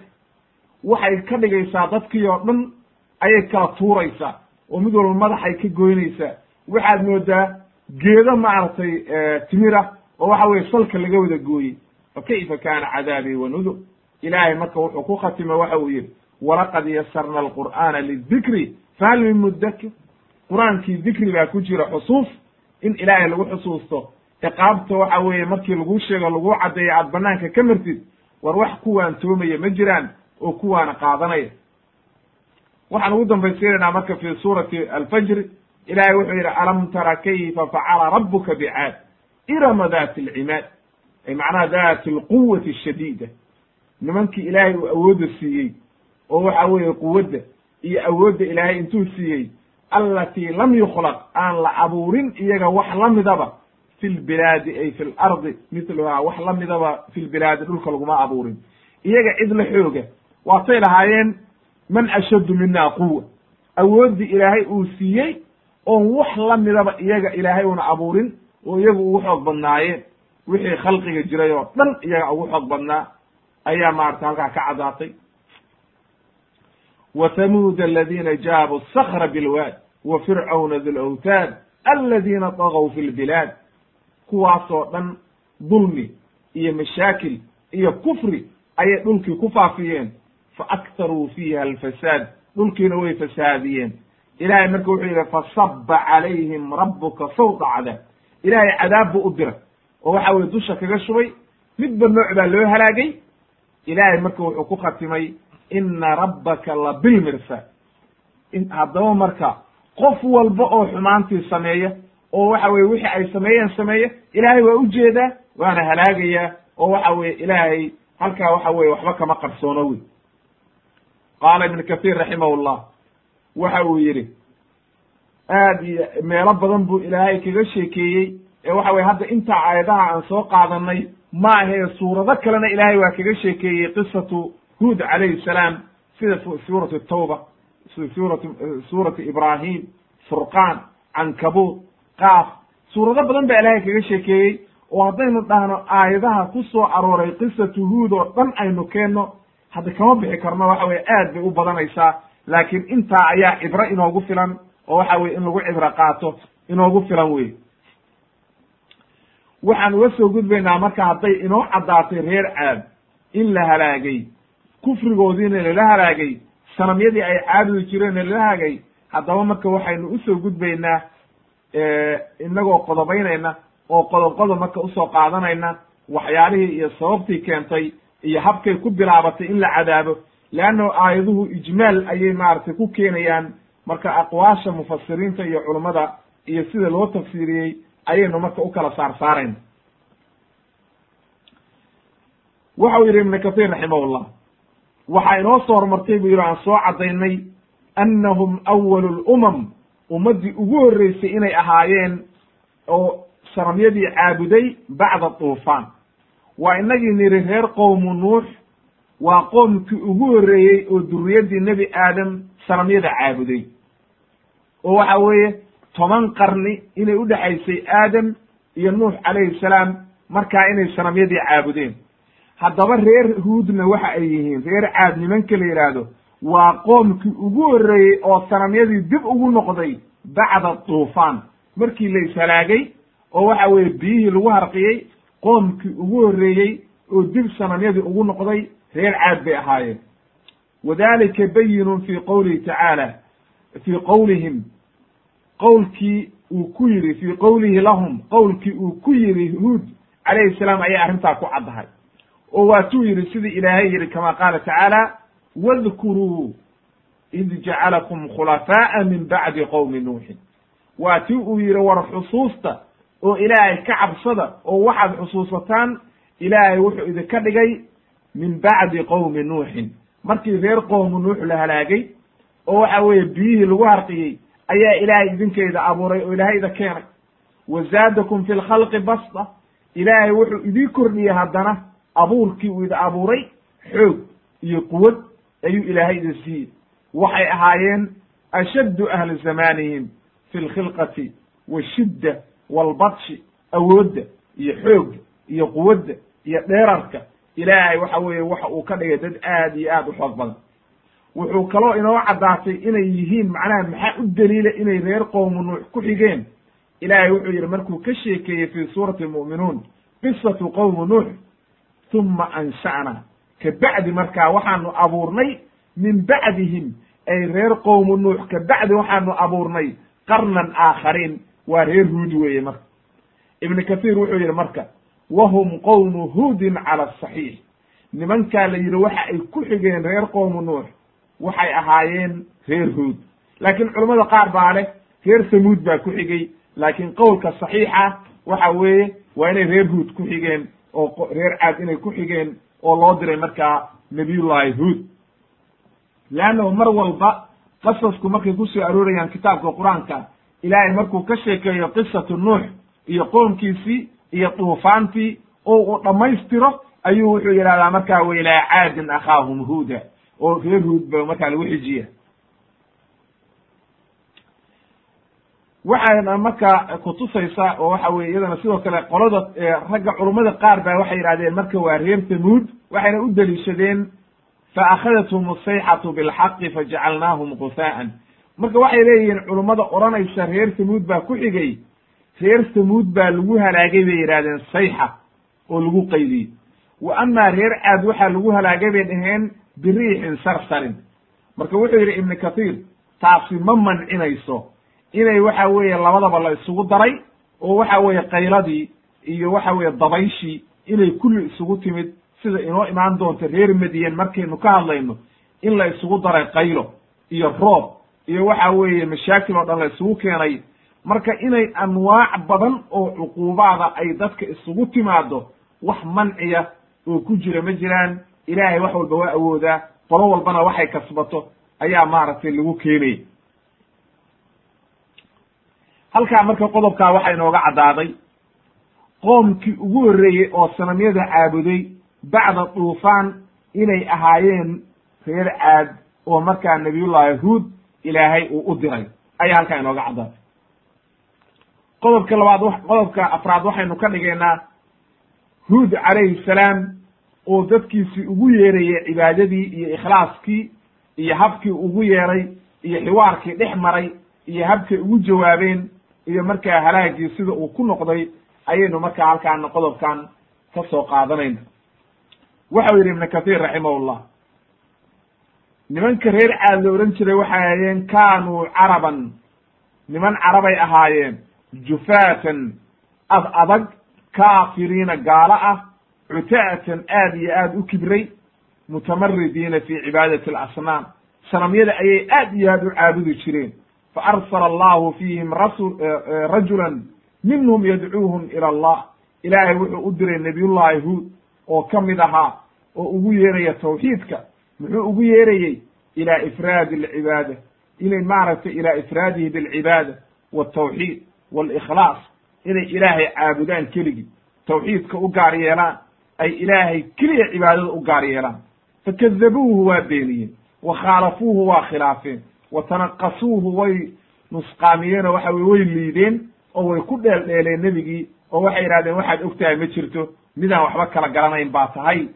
waxay ka dhigaysaa dadkii oo dhan ayay kala tuuraysaa oo mid walba madaxay ka goynaysaa. Waxaad moodaa geedo maaragtay timira oo waxa weye salka laga wada gooyey. Fa kayfa kaana cadaabii wa nudur ilaahay marka wuxuu ku khatimay waxa uu yidhi walaqad yasarna alqur'aana lidikri fahal min mudakir qur'aankii dikri baa ku jira xusuus in ilaahay lagu xusuusto. Ciqaabta waxa weeye markii lagu sheego lagu caddeeyo aad banaanka ka martid war wax kuwaan toomaya ma jiraan oo kuwaana qaadanaya. Waxaan ugu dambaysiinaynaa marka fi suurati alfajri ilahay wuxuu yidhi alam tara kayfa facala rabuka bicaad? Irama dati alcimaad ay macnaha dati alquwati ashadiida nimankii ilaahay uu awoodda siiyey oo waxa weeye quwadda iyo awoodda ilaahay intuu siiyey allatii lam yukhlaq aan la abuurin iyaga wax lamidaba fi lbilaadi ay fi lardi miluhaa wax lamidaba fi lbilaadi dhulka laguma abuurin. Iyaga cid la xooga waatay lahaayeen man ashaddu mina quwa awooddii ilaahay uu siiyey oon wax la midaba iyaga ilaahay una abuurin oo iyagu ugu xoog badnaayeen. Wixii khalqiga jiray oo dhan iyaga ugu xoog badnaa ayaa maarata halkaa ka caddaatay aladina jaabu sakra bilwaad wa fircawna di lawtaad aladina dagaw fi lbilaad kuwaasoo dhan dulmi iyo mashaakil iyo kufri ayay dhulkii ku faafiyeen fa aktaruu fiiha alfasaad dhulkiina way fasaadiyeen ilahay marka wuxuu yidhi fasaba calayhim rabbuka sawda cadaab ilaahay cadaab buu u diray oo waxa weye dusha kaga shubay midba nooc baa loo halaagay ilaahay marka wuxuu ku khatimay ina rabbaka la bilmirsa. Haddaba marka qof walba oo xumaantii sameeya oo waxa weye wixii ay sameeyeen sameeya ilaahay waa u jeedaa waana halaagayaa oo waxa weye ilaahay halkaa waxa weye waxba kama qarsoono wey qaala ibn kahiir raximah llah waxa uu yidhi aad iyo meelo badan buu ilaahay kaga sheekeeyey ee waxa weye hadda intaa aayadaha aan soo qaadanay ma ahee suurado kalena ilaahay waa kaga sheekeeyey qisatu huud calayhi salaam sida suuratu tawba suurat suuratu ibrahim furqaan cankabuud qaaf. Suurado badan baa ilaahay kaga sheekeeyey oo haddaynu dhahno aayadaha ku soo arooray qisatu huud oo dhan aynu keenno hadda kama bixi karno waxa weye aad bay u badanaysaa. Laakiin intaa ayaa cibro inoogu filan oo waxa weye in lagu cibro qaato inoogu filan wey waxaan uga soo gudbaynaa marka hadday inoo caddaatay reer caad in la halaagay kufrigoodiina lala halaagay sanamyadii ay caabudi jireen lala halaagay haddaba marka waxaynu u soo gudbaynaa inagoo qodobaynayna oo qodob qodob marka u soo qaadanayna waxyaalihii iyo sababtii keentay iyo habkay ku bilaabatay in la cadaabo leanno aayaduhu ijmaal ayay maaragtay ku keenayaan marka aqwaasha mufasiriinta iyo culummada iyo sida loo tafsiiriyey ayaynu marka u kala saar saarayna waxau yidhi ibnu kahiir raximahullah waxaa inoo soo hormartay buu yidhi aan soo caddaynay annahum awalu lumam ummaddii ugu horreysay inay ahaayeen oo sanamyadii caabuday bacda duufaan. Waa inagii niri reer qowmu nuux waa qoomkii ugu horreeyey oo duriyaddii nebi aadam sanamyada caabuday. Oo waxa weeye toban qarni inay u dhexaysay aadam iyo nuux calayhi salaam markaa inay sanamyadii caabudeen haddaba reer huudna waxa ay yihiin reer caad nimanka la yidhaahdo waa qoomkii ugu horreeyey oo sanamyadii dib ugu noqday bacda duufaan. Markii la ishalaagay oo waxa weeye biyihii lagu harqiyey qoomkii ugu horreeyey oo dib sanamyadii ugu noqday reer caad bay ahaayeen. Wadalika bayinun fi qowlihi tacaala fii qowlihim qowlkii uu ku yidhi fii qowlihi lahum qowlkii uu ku yidhi huud calayhi salaam ayay arrintaa ku caddahay oo waatuu yidhi sidii ilaahay yidhi kama qaala tacaala wadkuruu id jacalakum khulafaa'a min bacdi qowmi nuuxin waa tii uu yidhi war xusuusta oo ilaahay ka cabsada oo waxaad xusuusataan ilaahay wuxuu idinka dhigay min bacdi qowmi nuuxin markii reer qowmu nuux la halaagay oo waxa weeye biyihii lagu harqiyey ayaa ilaahay idinkeyda abuuray oo ilaahayda keenay. Wa zaadakum fi lkhalqi basta. Ilaahay wuxuu idii kordhiyey haddana abuurkii uu idi abuuray xoog iyo quwad ayuu ilaahay idin siiyey. Waxay ahaayeen ashaddu ahli zamaanihim fi lkhilqati washidda walbadshi awoodda iyo xoogga iyo quwadda iyo dheerarka. Ilaahay waxa weeye waxa uu ka dhigay dad aad iyo aad u xoog badan. Wuxuu kaloo inoo caddaatay inay yihiin macnaha maxaa u daliila inay reer qowmu nuux ku xigeen? Ilaahay wuxuu yidhi markuu ka sheekeeyey fii suurati almu'minuun qisatu qowmi nuux tuma ansha'na ka bacdi markaa waxaanu abuurnay min bacdihim ay reer qowmu nuux ka bacdi waxaanu abuurnay qarnan aakhariin waa reer huud weeye marka ibnu kathiir wuxuu yidhi marka wahum qowmu huudin cala asaxiix nimankaa la yidhi waxa ay ku xigeen reer qowmu nuux waxay ahaayeen reer huud laakiin culammada qaar baa leh reer samuud baa ku xigay laakiin qowlka saxiixa waxa weeye waa inay reer huud ku xigeen oo reer caad inay ku xigeen oo loo diray markaa nabiyullahi huud. Leannahu mar walba qasasku markay ku soo aroorayaan kitaabka qur'aanka ilaahay markuu ka sheekeeyo qisatu nuux iyo qoomkiisii iyo duufaantii oo uu dhammaystiro ayuu wuxuu yidhahdaa markaa wailaa caadin akhaahum huuda oo reer huud ba markaa lagu xijiya waxayna markaa kutusaysaa oo waxa weye iyadana sidoo kale qolada ragga culummada qaar baa waxay yidhahdeen marka waa reer tamuud waxayna u deliishadeen fa akhadathum asayxatu bilxaqi fajacalnaahum gusaa'an marka waxay leeyihiin culummada odhanaysa reer tamuud baa ku xigay reer tamuud baa lagu halaagay bay yidhahdeen sayxa oo lagu qaydiyey wa amaa reer caad waxaa lagu halaagay bay dhaheen biriixin sarsarin. Marka wuxuu yidhi ibnu kathiir taasi ma mancinayso inay waxa weeye labadaba la isugu daray oo waxa weeye qayladii iyo waxa weeye dabayshii inay kulli isugu timid sida inoo imaan doonta reer madiyan markaynu ka hadlayno in la isugu daray qaylo iyo roob iyo waxa weeye mashaakil oo dhan la isugu keenay. Marka inay anwaac badan oo cuquubaada ay dadka isugu timaado wax manciya oo ku jira ma jiraan. Ilaahay wax walba waa awoodaa qolo walbana waxay kasbato ayaa maaragtay lagu keenaya halkaa marka qodobkaa waxaa inooga caddaaday qoomkii ugu horreeyey oo sanamyada caabuday bacda duufaan inay ahaayeen reer caad oo markaa nabiyullahi huud ilaahay uu u diray ayaa halkaa inooga caddaaday. Qodobka labaad qodobka afraad waxaynu ka dhigaynaa huud calayhi salaam oo dadkiisii ugu yeerayay cibaadadii iyo ikhlaaskii iyo habkii ugu yeeray iyo xiwaarkii dhex maray iyo habkay ugu jawaabeen iyo markaa halaagii sida uu ku noqday ayaynu markaa halkaana qodobkan ka soo qaadanayna waxau yidhi ibnu kathiir raximahullah nimanka reer caad la odhan jiray waxay ahaayeen kaanuu caraban. Niman carabay ahaayeen jufaatan ad adag kaafiriina gaalo ah cuta'atan aad iyo aad u kibray mutamaridiina fi cibaadati alasnaam. Sanamyada ayay aad iyo aad u caabudi jireen faarsala allahu fiihim rasu rajulan minhum yadcuuhum ila allah ilaahay wuxuu u diray nabiyullahi huud oo ka mid ahaa oo ugu yeeraya tawxiidka muxuu ugu yeerayey ila ifraadi alcibaada inay maaragtay ila ifraadihi bilcibaada waltawxiid walikhlaas inay ilaahay caabudaan keligii tawxiidka u gaar yeelaan ay ilaahay keliya cibaadada u gaar yeelaan fakadabuuhu waa beeniyeen wa khaalafuuhu waa khilaafeen wa tanaqasuuhu way nusqaamiyeenoo waxa weye way liideen oo way ku dheeldheeleen nebigii oo waxay yidhahdeen waxaad ogtahay ma jirto midaan waxba kala garanayn baa tahay.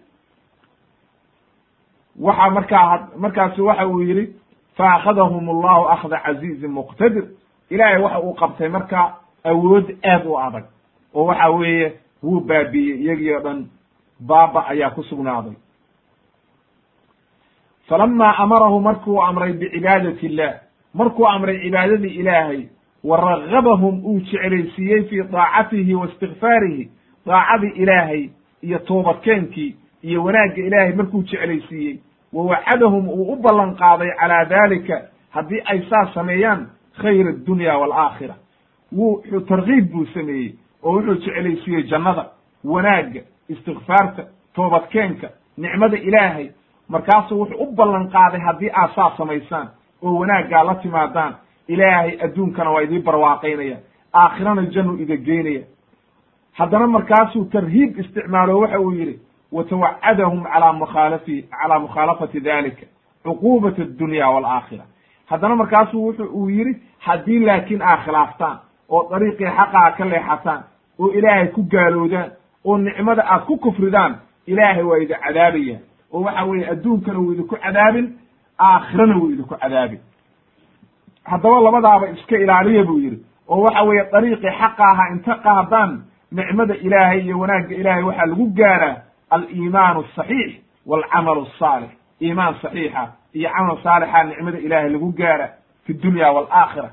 Waxa markaa markaasu waxa uu yidhi fa akhadahum allahu akhda casiizin muqtadir. Ilaahay waxa uu qabtay marka awood aad u adag oo waxa weeye wuu baabiiyey iyagii o dhan baaba ayaa ku sugnaaday falama amarahu markuu amray bicibaadati illah markuu amray cibaadadii ilaahay wa ragabahum uu jeclaysiiyey fii daacatihi wa istikfaarihi daacadii ilaahay iyo toobadkeenkii iyo wanaagga ilaahay markuu jeclaysiiyey wa wacadahum uu u ballan qaaday calaa dalika haddii ay saas sameeyaan khayr addunya waalaakhira wuxuu tarkiib buu sameeyey oo wuxuu jeclaysiiyey jannada wanaagga istikfaarta toobadkeenka nicmada ilaahay markaasuu wuxuu u ballan qaaday haddii aad saas samaysaan oo wanaaggaa la timaadaan ilaahay adduunkana waa idii barwaaqaynaya aakhirana jannu ida geynaya haddana markaasuu tarhiib isticmaalo waxa uu yidhi watawacadahum calaa mukhaalafi calaa mukhaalafati dalika cuquubat addunya waalaakhira haddana markaasuu wuxu uu yidhi haddii laakiin aad khilaaftaan oo dariiqii xaqaa ka leexataan oo ilaahay ku gaalowdaan oo nicmada aad ku kufridaan ilaahay waa idi cadaabaya oo waxa weeye adduunkana wuu idinku cadaabin aakhirana wuu idinku cadaabin. Haddaba labadaaba iska ilaaliya buu yidhi oo waxa weeye dariiqii xaqa ahaa inta qaadaan nicmada ilaahay iyo wanaagga ilaahay waxaa lagu gaaraa aliimaanu asaxiix waalcamalu asaalix iimaan saxiixa iyo camal saalixa nicmada ilaahay lagu gaara fi dunya waalaakhira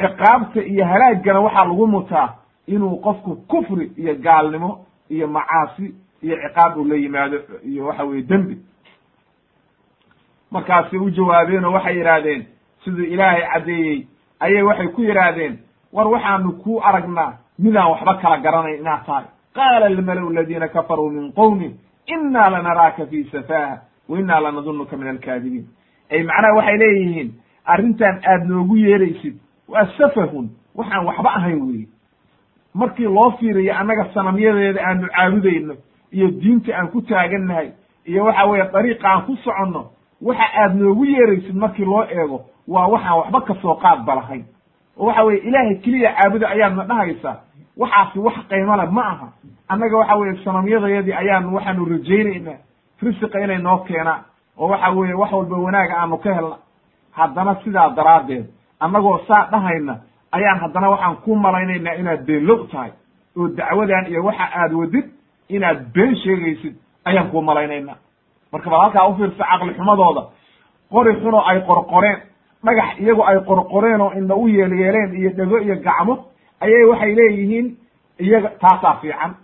ciqaabta iyo halaaggana waxaa lagu mutaa inuu qofku kufri iyo gaalnimo iyo macaasi iyo ciqaab uu la yimaado iyo waxa weye dembi. Markaasay u jawaabeen oo waxay yidhaahdeen siduu ilaahay caddeeyey ayay waxay ku yidhaahdeen war waxaanu ku aragnaa midaan waxba kala garanayn inaad tahay. Qaala almalau aladiina kafaruu min qowmi inna lanaraaka fi safaha wa inna lanadunuka min alkaadibiin. Ay macnaha waxay leeyihiin arrintan aad noogu yeeraysid waa safahun waxaan waxba ahayn weyi markii loo fiiriyo annaga sanamyadeeda aanu caabudayno iyo diinta aan ku taagannahay iyo waxa weeye dariiqa aan ku soconno waxa aad noogu yeeraysid markii loo eego waa waxaan waxba ka soo qaadba lahayn oo waxa weye ilaahay keliya caabuda ayaadna dhahaysaa waxaasi wax qaymale ma aha. Annaga waxa weye sanamyadayadii ayaanu waxaanu rajaynaynaa risiqa inay noo keenaan oo waxa weeye wax walba wanaaga aanu ka helna. Haddana sidaa daraaddeed annagoo saa dhahayna ayaan haddana waxaan ku malaynaynaa inaad beenlow tahay oo dacwadan iyo waxa aad wadid inaad been sheegaysid ayaan ku malaynaynaa. Marka bal halkaa ufiirsa caqli xumadooda? Qori xunoo ay qorqoreen dhagax iyagu ay qorqoreen oo indha u yeelyeeleen iyo dhego iyo gacmo ayay waxay leeyihiin iyaga taasaa fiican.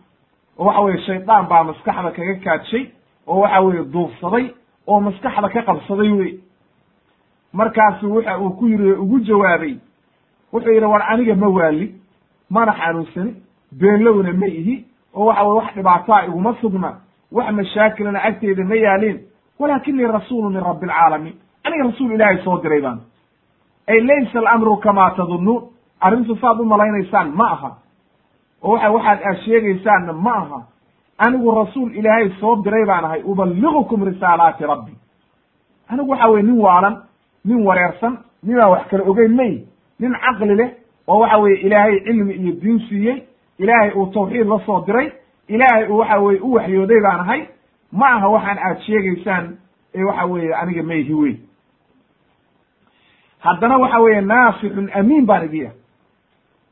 Oo waxa weye shaydaan baa maskaxda kaga kaadshay oo waxa weeye duufsaday oo maskaxda ka qabsaday wey markaasu waxa uu ku yiri ugu jawaabay wuxuu yidhi war aniga ma waali mana xanuunsani beenlowna ma ihi oo waxa weye wax dhibaataa iguma sugna wax mashaakilana agteeda ma yaalin. Walakinii rasuulu min rabbi alcaalamiin aniga rasuul ilaahay soo diray baan. Ay laysa alamru kamaa tadunnuun arrintu saad u malaynaysaan ma aha. Oo waxa waxaad aad sheegaysaanna ma aha. Anigu rasuul ilaahay soo diray baan ahay uballigukum risaalaati rabbi. Anigu waxa weye nin waalan nin wareersan ninaan wax kala ogeyn may. Nin caqli leh oo waxa weye ilaahay cilmi iyo diin siiyey ilaahay uu tawxiid la soo diray. Ilaahay uu waxa weye u waxyooday baan ahay. Ma aha waxaan aad sheegaysaan ee waxa weeye aniga mayhi wey haddana waxa weeye naasixun amiin baan idiya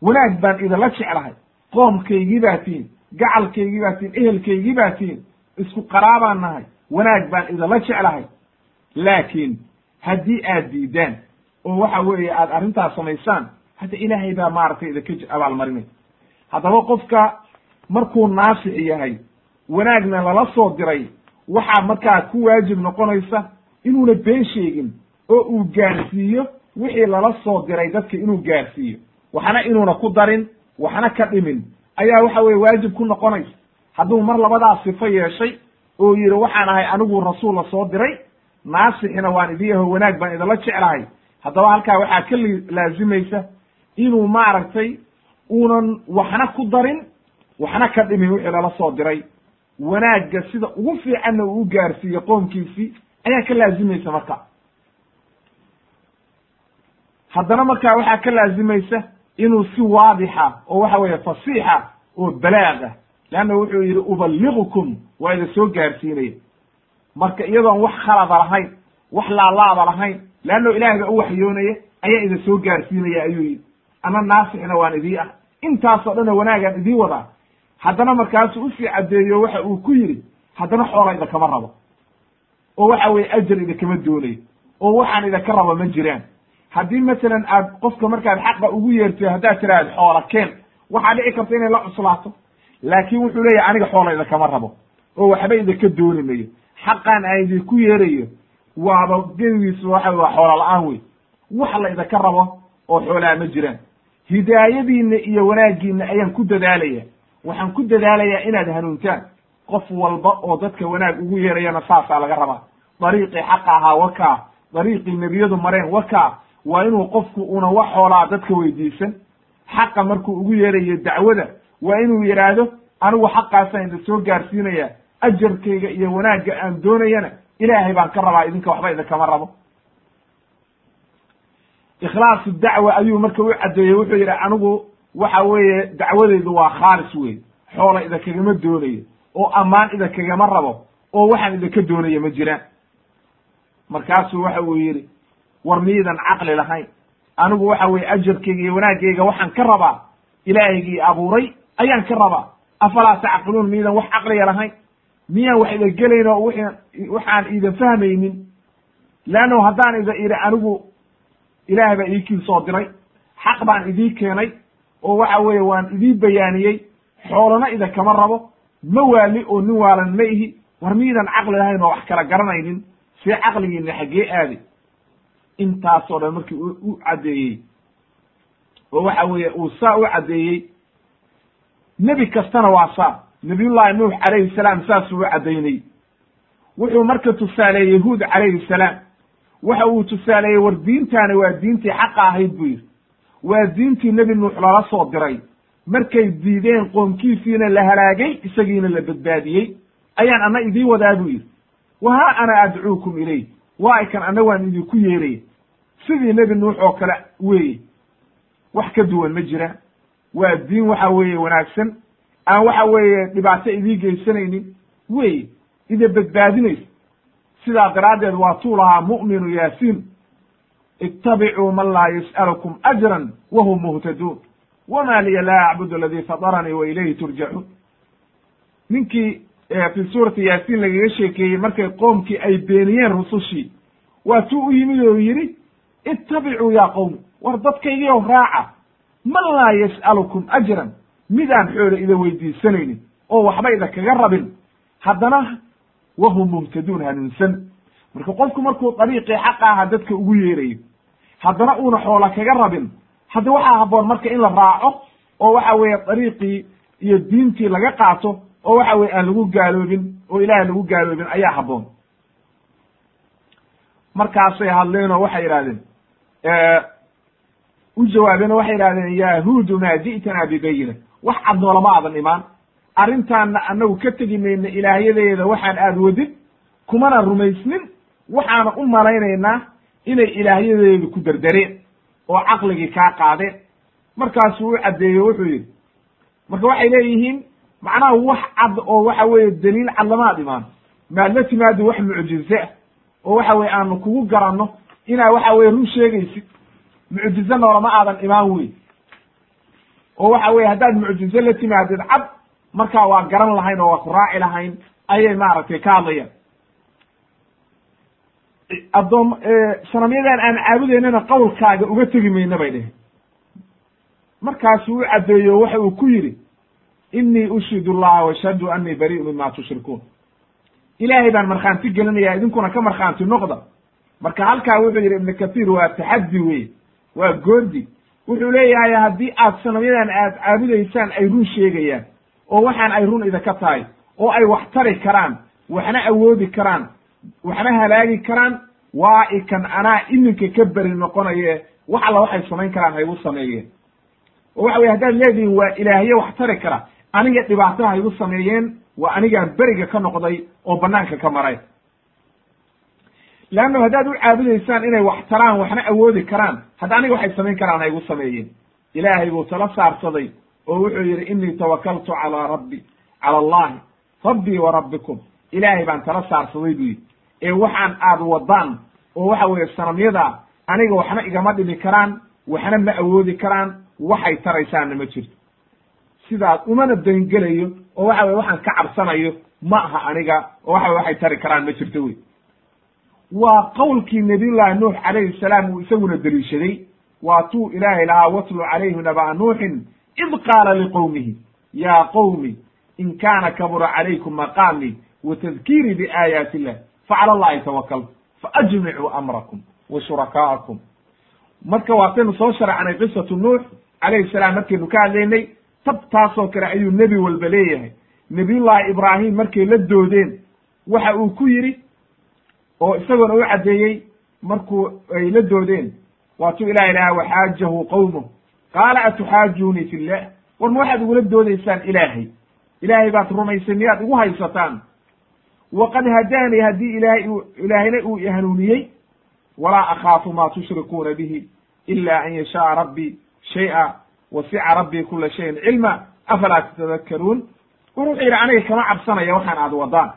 wanaag baan idinla jeclahay. Qoomkaygii baa tihin gacalkaygii baa tihin ehelkaygii baa tihin isku qaraabaan nahay. Wanaag baan idinla jeclahay. Laakiin haddii aad diidaan oo waxa weeye aad arrintaas samaysaan hadda ilaahay baa maaragtay idinka abaalmarinay haddaba qofka markuu naasix yahay wanaagna lala soo diray waxaa markaa ku waajib noqonaysa inuuna been sheegin oo uu gaarsiiyo wixii lala soo diray dadka inuu gaarsiiyo. Waxna inuuna ku darin waxna ka dhimin. Ayaa waxa weye waajib ku noqonaysa. Hadduu mar labadaas sifo yeeshay oo yidhi waxaan ahay anigu rasuul la soo diray naasixina waan idii aho wanaag baan idinla jeclahay. Haddaba halkaa waxaa ka laazimaysa inuu maaragtay uunan waxna ku darin waxna ka dhimin wixii lala soo diray. Wanaagga sida ugu fiicanna uu u gaarsiiyo qoomkiisii ayaa ka laazimaysa marka. Haddana markaa waxaa ka laazimaysa inuu si waadixa oo waxa weeye fasiixa oo balaag ah leanna wuxuu yidhi uballigukum waa ida soo gaarsiinaya marka iyadoon wax khalada lahayn wax laalaada lahayn leanno ilaahay baa u waxyoonaya ayaa ida soo gaarsiinaya ayuu yidhi. Ana naasixna waan idii ah intaasoo dhanna wanaagaan idii wadaa haddana markaasuu u sii caddeeyo waxa uu ku yidhi haddana xoola idinkama rabo. Oo waxa weye ajar idinkama doonayo. Oo waxaan idinka rabo ma jiraan. Haddii masalan aad qofka markaad xaqa ugu yeertay haddaad tiraahd xoola keen waxaa dhici karta inay la cuslaato. Laakin wuxuu leeyahy aniga xoola idinkama rabo. Oo waxba idinka dooni mayo. Xaqaan aan idinku yeerayo waaba gebigiisu waxa waa xoola la'aan wey wax la idinka rabo oo xoolaa ma jiraan hidaayadiinna iyo wanaaggiinna ayaan ku dadaalaya waxaan ku dadaalayaa inaad hanuuntaan. Qof walba oo dadka wanaag ugu yeerayana saasaa laga rabaa. Dariiqii xaqa ahaa wakaa dariiqii nebiyadu mareen wakaa waa inuu qofku una wax xoolaa dadka weydiisan. Xaqa markuu ugu yeerayo dacwada waa inuu yidhaahdo anigu xaqaasaan idin soo gaarsiinaya ajarkayga iyo wanaagga aan doonayana ilaahay baan ka rabaa idinka waxba idinkama rabo ikhlaasu dacwa ayuu marka u caddeeyey wuxuu yidhi anigu waxa weeye dacwadeydu waa khaalis wey xoola idinkagama doonayo oo ammaan idinkagama rabo oo waxaan idinka doonaya ma jiraan. Markaasuu waxa uu yidhi war miidan caqli lahayn. Anigu waxa weye ajarkayga iyo wanaaggayga waxaan ka rabaa ilaahaygii abuuray ayaan ka rabaa. Afalaa tacqiluun miidan wax caqliga lahayn. Miyaan wax ida gelayn oo waxaan iidan fahmaynin? Leanno haddaan ida idhi anigu ilaahay baa iikii soo diray. Xaq baan idii keenay. Oo waxa weeye waan idii bayaaniyey. Xoolana idinkama rabo. Ma waali oo nin waalan ma ihi. War miidan caqli lahayn oo wax kala garanaynin. See caqligiina xaggee aadi. Intaasoo dhan markii u caddeeyey. Oo waxa weeye uu saa u caddeeyey. Nebi kastana waa saa. Nabiyullahi nuux calayhi salaam saasuu u caddaynay wuxuu marka tusaaleeyey yahuud calayhi salaam waxa uu tusaaleeyey war diintaani waa diintii xaqa ahayd buu yidhi. Waa diintii nebi nuux lala soo diray. Markay diideen qoomkiisiina la halaagay isagiina la badbaadiyey. Ayaan ana idiin wadaa buu yidhi. Wa haa ana adcuukum ilayh. Waa ikan anna waan idinku yeeraya sidii nebi nuux oo kale weeye. Wax ka duwan ma jiraan waa diin waxa weeye wanaagsan. Aan waxa weeye dhibaato idii geysanaynin. Wey ida badbaadinaysa sidaa daraaddeed waa tuu lahaa mu'minu yaasiin. Ittabicuu man laa yas'alukum ajran wahum muhtaduun wama liya laa acbudu aladii fadaranii wa ilayhi turjacuun ninkii fi suurati yaasiin lagaga sheekeeyey markay qoomkii ay beeniyeen rusushii waa tuu u yimid oo yidhi ittabicuu ya qowmi war dadkaygiiow raaca. Man laa yas'alukum ajran midaan xoole ida weydiisanaynin oo waxba ida kaga rabin. Haddana wahum muhtaduun hanuunsan marka qofku markuu dariiqii xaqa aha dadka ugu yeerayo haddana uuna xoola kaga rabin hadda waxaa habboon marka in la raaco oo waxa weeye dariiqii iyo diintii laga qaato oo waxa weye aan lagu gaaloobin oo ilaah lagu gaaloobin ayaa habboon markaasay hadleen oo waxay yidhahdeen u jawaabeen oo waxay yidhahdeen yahuudu maa ji'tana bibayina wax cad noolama aadan imaan arrintaanna annagu ka tegi mayna ilaahyadeeda waxaan aad wadin kumana rumaysnin waxaana u malaynaynaa inay ilaahyadeedu ku derdereen oo caqligii kaa qaadeen. Markaasuu u caddeeyo wuxuu yidhi marka waxay leeyihiin macnaha wax cad oo waxa weeye daliil cad lamaad imaan maad la timaado wax mucjize ah oo waxa weye aanu kugu garanno inaa waxa weye run sheegaysid. Mucjize noolama aadan imaan wey oo waxa weye haddaad mucjize la timaadid cad markaa waa garan lahayn oo waa ku raaci lahayn ayay maaragtay ka hadlayaan. Addoom sanamyadan aan caabudaynana qawlkaaga uga tegi mayna bay dheheen markaasuu u caddeeyo waxa uu ku yidhi inii ushidu llaha washhadu anii bari'u mima tushrikuun. Ilaahay baan markhaanti gelinaya idinkuna ka markhaanti noqda. Marka halkaa wuxuu yidhi ibnu kathiir waa taxaddi wey waa goodi. Wuxuu leeyahay haddii aad sanamyadan aad caabudaysaan ay run sheegayaan oo waxaan ay run idinka tahay oo ay wax tari karaan waxna awoodi karaan waxna halaagi karaan waa ikan anaa iminka ka beri noqonaye wax alla waxay samayn karaan haygu sameeyeen oo waxa weye haddaad leedihiin waa ilaahye wax tari kara aniga dhibaato haygu sameeyeen waa anigaan beriga ka noqday oo banaanka ka maray. Leanno haddaad u caabudaysaan inay wax taraan waxna awoodi karaan hadda aniga waxay samayn karaan haygu sameeyeen. Ilaahay buu tala saarsaday oo wuxuu yidhi inii tawakaltu calaa rabbi cala allahi rabbii wa rabbikum. Ilaahay baan tala saarsaday buu yidhi. Ee waxaan aad wadaan oo waxa weeye sanamyada aniga waxna igama dhimi karaan waxna ma awoodi karaan waxay taraysaanna ma jirto. Sidaas umana dangelayo oo waxa weye waxaan ka cabsanayo ma aha aniga oo waxa weye waxay tari karaan ma jirto wey. Waa qowlkii nabiyullahi nuux calayhi salaam uu isaguna deliishaday waa tuu ilaahay lahaa watlu calayhi naba'a nuuxin id qaala liqowmihi ya qowmi in kaana kabura calaykum maqaamii wa tadkiirii biaayaati illah facala allahi tawakaltu faajmicuu amrakum wa shurakaa'akum marka waataynu soo sharacnay qisatu nuux calayhi salaam markaynu ka hadlaynay tabtaasoo kale ayuu nebi walba leeyahay. Nebiyullahi ibraahim markay la doodeen waxa uu ku yidhi oo isagoona u caddeeyey markuu ay la doodeen waatuu ilahi lahaa waxaajahu qowmuh qaala atuxaajuunii fi llah war ma waxaad igula doodaysaan ilaahay. Ilaahay baad rumaysay miyaad igu haysataan. Waqad hadaanii haddii ilaahay uu ilaahayna uu ihanuuniyey walaa akhaafu ma tushrikuuna bihi ila an yashaaa rabbii shay'a wasica rabbii kula shayin cilma. Afalaa tatadakkaruun? War wuxuu yidhi aniga kama cabsanaya waxaan aad wadaan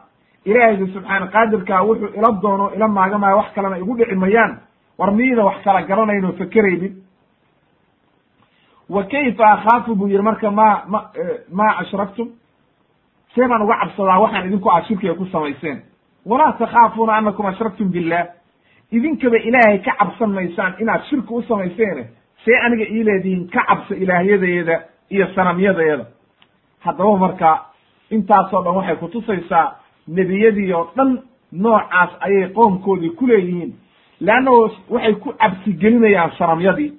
ilaahayga subxaana qaadirkaa wuxuu ila doono ila maagamaayo wax kalena igu dhici mayaan. War miyida wax kala garanayn oo fakeraynin wa kayfa akhaafu? buu yihi marka ma ma ma ashraktum see baan uga cabsadaa waxaan idinku aad shirkiga ku samayseen. Walaa takhaafuuna anakum ashraktum billah. Idinkaba ilaahay ka cabsan maysaan inaad shirki u samayseene see aniga ii leedihiin ka cabsa ilaahyadeeda iyo sanamyadeeda haddaba marka intaasoo dhan waxay kutusaysaa nebiyadii oo dhan noocaas ayay qoomkoodii ku leeyihiin. Leanno waxay ku cabsi gelinayaan sanamyadii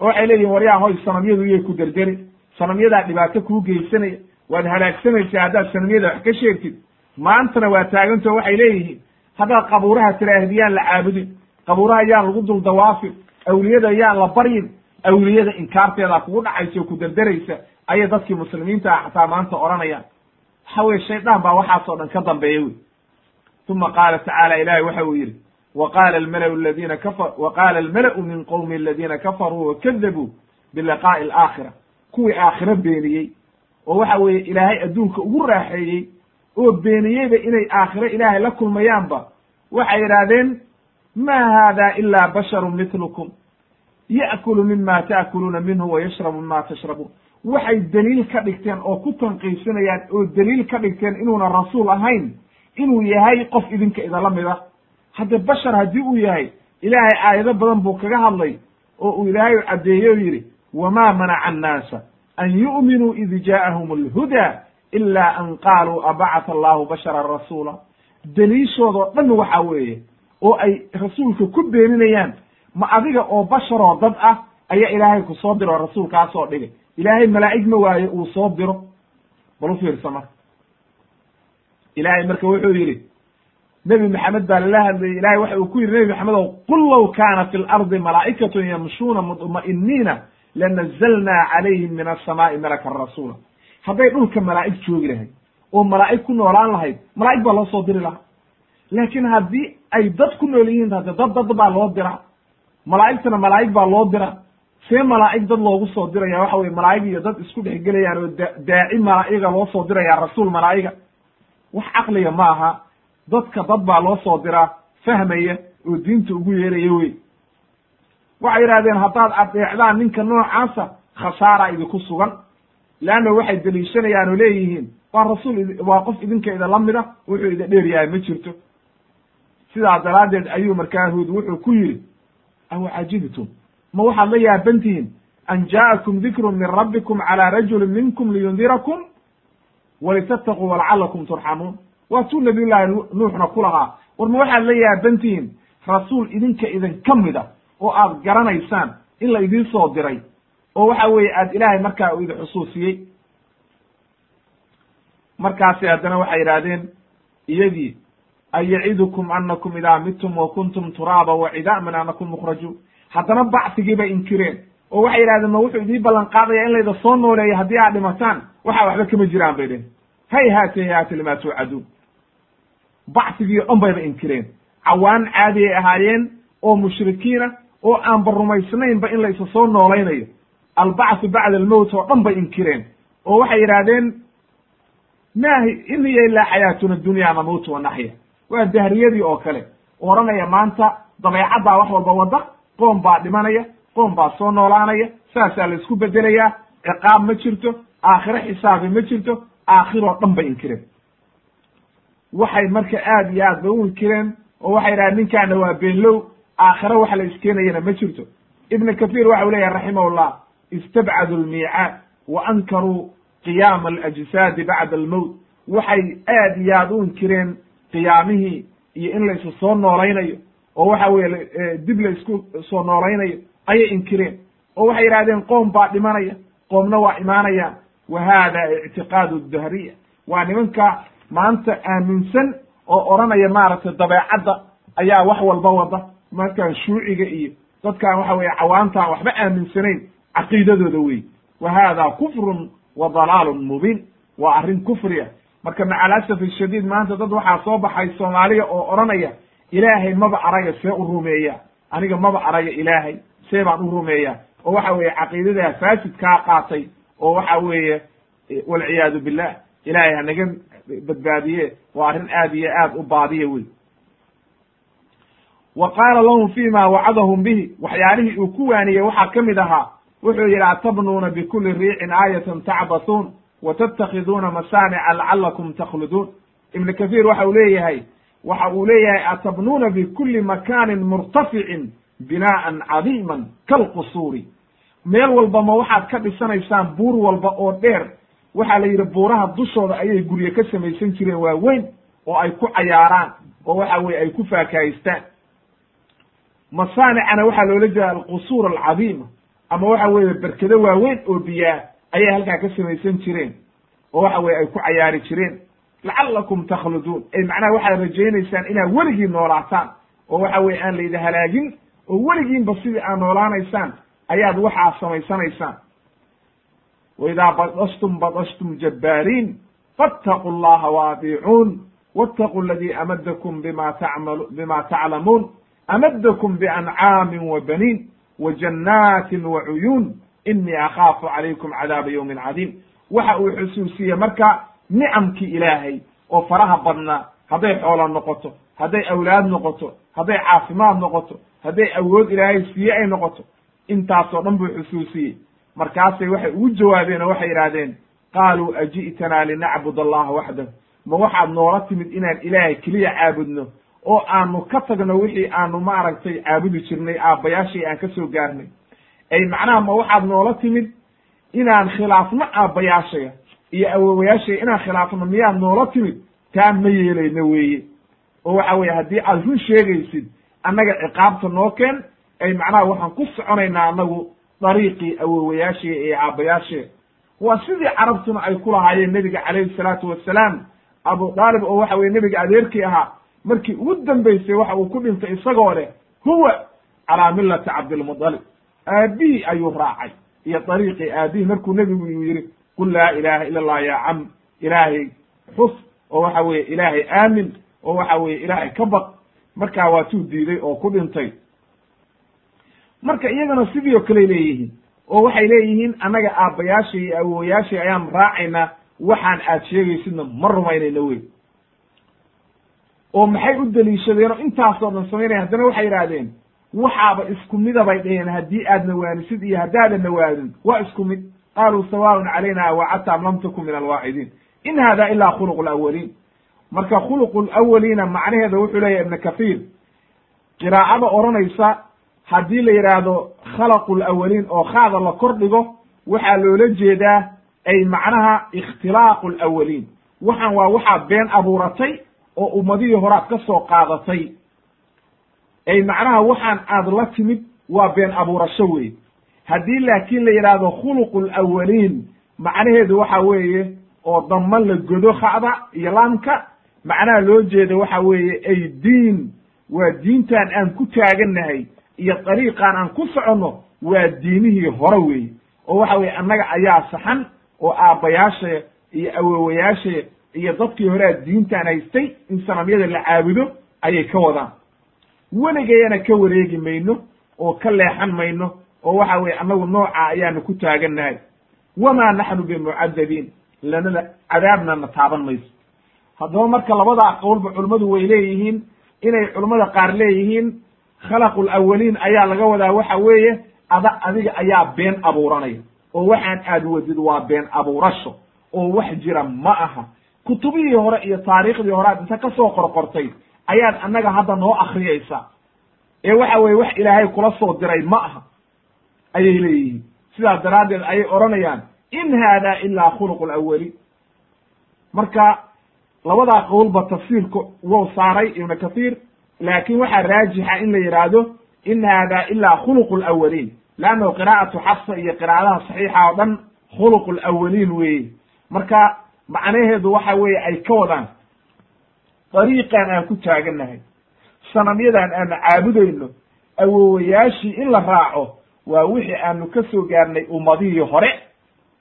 oo waxay leeyihiin waryaa hoy sanamyadu iyay ku derderi sanamyadaa dhibaato kuu geysanaya waad halaagsanaysaa haddaad sanamyada wax ka sheegtid maantana waa taagantao waxay leeyihiin haddaad qabuuraha tiraahdi yaan la caabudin qabuuraha yaan lagu dul dawaafin awliyada yaan la baryin awliyada inkaarteeda kugu dhacaysa oo ku derderaysa ayay dadkii muslimiinta ah xataa maanta odhanayaan. Waxa weye shaydaan baa waxaasoo dhan ka dambeeya wey. Uma qaala tacaala ilahi waxa uu yidhi wa qaala almalau min qowmi aladina kafaruu wakadabuu biliqaa'i alaakhira kuwii aakhiro beeniyey oo waxa weeye ilaahay adduunka ugu raaxeeyey oo beeniyeyba inay aakhiro ilaahay la kulmayaanba waxay yidhaahdeen ma haada ila basharu mitlukum ya'kulu mima ta'kuluuna minhu wa yashrabu mima tashrabuun waxay daliil ka dhigteen oo ku tanqiisinayaan oo daliil ka dhigteen inuuna rasuul ahayn inuu yahay qof idinka idala mid ah hadde bashar haddii uu yahay ilaahay aayado badan buu kaga hadlay oo uu ilaahay caddeeye o yidhi wama manaca annaasa an yu'minuu id jaa'ahum alhudaa ila an qaaluu abacata allahu basharan rasuula. Daliishoodoo dhan waxa weeye oo ay rasuulka ku beeninayaan ma adiga oo basharoo dad ah ayaa ilaahay ku soo diro rasuulkaasoo dhigay. Ilaahay malaa'ig ma waayo uu soo diro. Bal u fiirsa marka. Ilaahay marka wuxuu yidhi nebi maxamed baa lala hadlayay. Ilahay waxa uu ku yidhi nebi maxamedow qul low kaana fi lardi malaa'ikatun yamshuuna mudma'iniina lanazalnaa calayhim min asamaai malakan rasuula. Hadday dhulka malaa'ig joogi lahayd oo malaa'ig ku noolaan lahayd malaa'ig baa loo soo diri lahaa. Laakiin haddii ay dad ku nool yihiin hadde dad dad baa loo dira malaa'igtana malaa'ig baa loo dira see malaa'ig dad loogu soo diraya waxa weye malaa'ig iyo dad isku dhex gelayaan oo da daaci malaa'iga loo soo diraya rasuul malaa'iga wax caqliga ma aha dadka dad baa loo soo diraa fahmaya oo diinta ugu yeeraya wey waxay yidhahdeen haddaad adeecdaan ninka noocaasa khasaara idinku sugan. Leanna waxay deliishanayaan oo leeyihiin waa rasuul waa qof idinka idinla mida wuxuu idin dheer yahay ma jirto. Sidaa daraaddeed ayuu markaa huud wuxuu ku yidhi aw cajibtum ma waxaad la yaabantihiin an jaa'akum dikrun min rabbikum calى rajulin minkum liyundirakum walitattaquu walacalakum turxamuun waa tuu nabiy llaahi nuuxna ku lahaa. War ma waxaad la yaabantihiin rasuul idinka idinka mida oo aad garanaysaan in la idiin soo diray oo waxa weeye aad ilaahay markaa uu idin xusuusiyey. Markaasi haddana waxay yidhaahdeen iyagii an yacidukum anakum idaa midtum wa kuntum turaaba wa cidaaman anakum mukhrajuun. Haddana bacsigii bay inkireen oo waxay yidhahdeen ma wuxuu idii ballan qaadaya in layda soo nooleeyo haddii aad dhimataan? Waxa waxba kama jiraan bay dhehen hay haate hay haate limaa tuucaduun bacsigii o dhan bayba inkireen cawaan caadi ay ahaayeen oo mushrikiina oo aanba rumaysnaynba in laysa soo noolaynayo albacthu bacda almowt oo dhan bay inkireen oo waxay yidhaahdeen maahi in ilaa xayaatuna dunya namuutu wa naxya waa dahriyadii oo kale. Oranaya maanta dabeecaddaa wax walba wadda qoom baa dhimanaya qoom baa soo noolaanaya saasaa la isku bedelayaa ciqaab ma jirto aakhiro xisaabi ma jirto aakhiroo dhan bay inkireen waxay marka aad iyo aad bay u inkireen oo waxay idhahdeen ninkaana waa beenlow aakhiro wax la iskeenayana ma jirto. Ibn kathir waxa u leeyahay raximahullah istabcadu lmiicaad wa ankaruu qiyaama alajsaadi bacda almowt waxay aad iyo aad u inkireen qiyaamihii iyo in la isu soo noolaynayo oo waxa weye dib la isku soo noolaynayo ayay inkireen oo waxay yidhahdeen qoom baa dhimanaya qoomna waa imaanayaan wa hada ictiqaadu dahriya waa nimanka maanta aaminsan oo odhanaya maaragtay dabeecadda ayaa wax walba wada. Markaan shuuciga iyo dadkaan waxa weye cawaantaan waxba aaminsanayn caqiidadooda wey wa hada kufrun wa dalaalun mubiin. Waa arrin kufri ah. Marka maca alasaf ashadiid maanta dad waxaa soo baxay soomaaliya oo odhanaya ilaahay maba araga see u rumeeya aniga maba araga ilaahay see baan u rumeeya oo waxa weeye caqiidadaa faasidkaa qaatay oo waxa weeye walciyaadu billah ilaahay hanaga badbaadiye waa arrin aad iyo aad u baadiya wey wa qaala lahum fima wacadahum bihi. Waxyaalihii uu ku waaniyey waxaa ka mid ahaa wuxuu yidhi atabnuuna bikuli riicin aayatan tacbathuun wa tattakiduuna masaanica lacalakum takhluduun ibnu kathiir waxa uu leeyahay waxa uu leeyahay atabnuuna bikuli makaanin murtaficin binaa'an cadiiman kalqusuuri. Meel walba ma waxaad ka dhisanaysaan buur walba oo dheer waxaa la yidhi buuraha dushooda ayay gurye ka samaysan jireen waa weyn oo ay ku cayaaraan oo waxa weye ay ku faakahaystaan. Masaanicana waxaa loola jeeda alqusuur alcadiima ama waxa weeye berkado waaweyn oo biyaa ayay halkaa ka samaysan jireen oo waxa weye ay ku cayaari jireen. Lacalakum takhluduun. Ay macnaha waxaad rajaynaysaan inaad weligii noolaataan oo waxa weye aan laydi halaagin oo weligiinba sidii aad noolaanaysaan ayaad waxaa samaysanaysaan waidaa badashtum badashtum jabbaariin faataquu llaha waadiicuun waataquu aladii amadakum bima tacmalu bima taclamuun amadakum biancaamin wa baniin wa jannaatin wa cuyuun inii akhaafu calaykum cadaaba yowmin cadiim waxa uu xusuusiyey marka nicamkii ilaahay oo faraha badnaa hadday xoolo noqoto hadday awlaad noqoto hadday caafimaad noqoto hadday awood ilaahay siiye ay noqoto intaasoo dhan buu xusuusiyey markaasay waxay ugu jawaabeen oo waxay yidhaahdeen qaaluu aji'tanaa linacbud allaha waxdah ma waxaad noola timid inaan ilaahay keliya caabudno oo aanu ka tagno wixii aanu maaragtay caabudi jirnay aabbayaashii aan ka soo gaarnay. Ay macnaha ma waxaad noola timid inaan khilaafno aabbayaashaya iyo awowayaashaya inaan khilaafno miyaad noola timid? Taa ma yeelayno weeye. Oo waxa weeye haddii aad run sheegaysid annaga ciqaabta noo keen ay macnaha waxaan ku soconaynaa annagu dariiqii awowayaashaya ee aabbayaashaya waa sidii carabtuna ay ku lahaayeen nebiga calayhi salaatu wassalaam abu daalib oo waxa weye nebiga adeerkii ahaa markii ugu dambaysay waxa uu ku dhintay isagoo leh huwa calaa millati cabdilmudalib aabihii ayuu raacay iyo dariiqii aabihii markuu nebigu uu yidhi qul laa ilaha ila allah ya cam ilaahay xus oo waxa weeye ilaahay aamin oo waxa weeye ilaahay ka baq markaa waatuu diiday oo ku dhintay marka iyagana sidii oo kaley leeyihiin oo waxay leeyihiin annaga aabbayaashay iyo awowayaashay ayaan raacaynaa waxaan aad sheegaysidna ma rumaynayno wey oo maxay u deliishadeen oo intaasoo dhan samaynaya haddana waxay yidhaahdeen waxaaba isku midabay dhaheen haddii aad nawaanisid iyo haddaadan nawaadin waa isku mid. Qaaluu sawaaun calayna wacadta am lam takun min alwaacidiin in hada ilaa khuluqu lawaliin marka khuluqu lawaliina macnaheeda wuxuu leeyahy ibna kahiir qiraa'ada odhanaysa haddii la yidhaahdo khalaqu lawaliin oo khaada la kor dhigo waxaa loola jeedaa ay macnaha ikhtilaaqu lawaliin waxaan waa waxaa been abuuratay oo ummadihii horaad ka soo qaadatay. Ay macnaha waxaan aad la timid waa been abuurasho wey haddii laakiin la yidhaahdo khuluqu lawaliin macnaheedu waxa weeye oo dama la godo kha'da iyo laamka macnaha loo jeeda waxa weeye ay diin. Waa diintan aan ku taagannahay iyo dariiqan aan ku soconno waa diinihii hore weeye oo waxa weye annaga ayaa saxan oo aabbayaasha iyo awowayaasha iyo dadkii horea diintan haystay in sanamyada la caabudo ayay ka wadaan. Weligayana ka wareegi mayno oo ka leexan mayno oo waxa weye annagu nooca ayaanu ku taagannahay wamaa naxnu bimucadabiin lanana cadaabna na taaban mayso. Haddaba marka labadaa qowlba culimmadu way leeyihiin inay culimmada qaar leeyihiin khalaqu lawaliin ayaa laga wadaa waxa weeye ada adiga ayaa been abuuranaya. Oo waxaan aad wadid waa been abuurasho. Oo wax jira ma aha. Kutubihii hore iyo taariikhdii hore aad inta ka soo qorqortay ayaad annaga hadda noo akriyaysaa ee waxa weye wax ilaahay kula soo diray ma aha. Ayay leeyihiin. Sidaas daraaddeed ayay odhanayaan in haada ilaa khuluqu lawaliin marka labadaa qowlba tafsiirka wou saaray ibnu kathiir laakin waxaa raajixa in la yidhaahdo in haada ilaa khuluqu lawaliin leannahu qiraa'atu xafsa iyo qiraa'adaha saxiixa oo dhan khuluqu lawaliin weeye. Marka macnaheedu waxa weeye ay ka wadaan. Dariiqan aan ku taagannahay sanamyadan aanu caabudayno awowayaashii in la raaco waa wixii aanu ka soo gaarnay ummadihii hore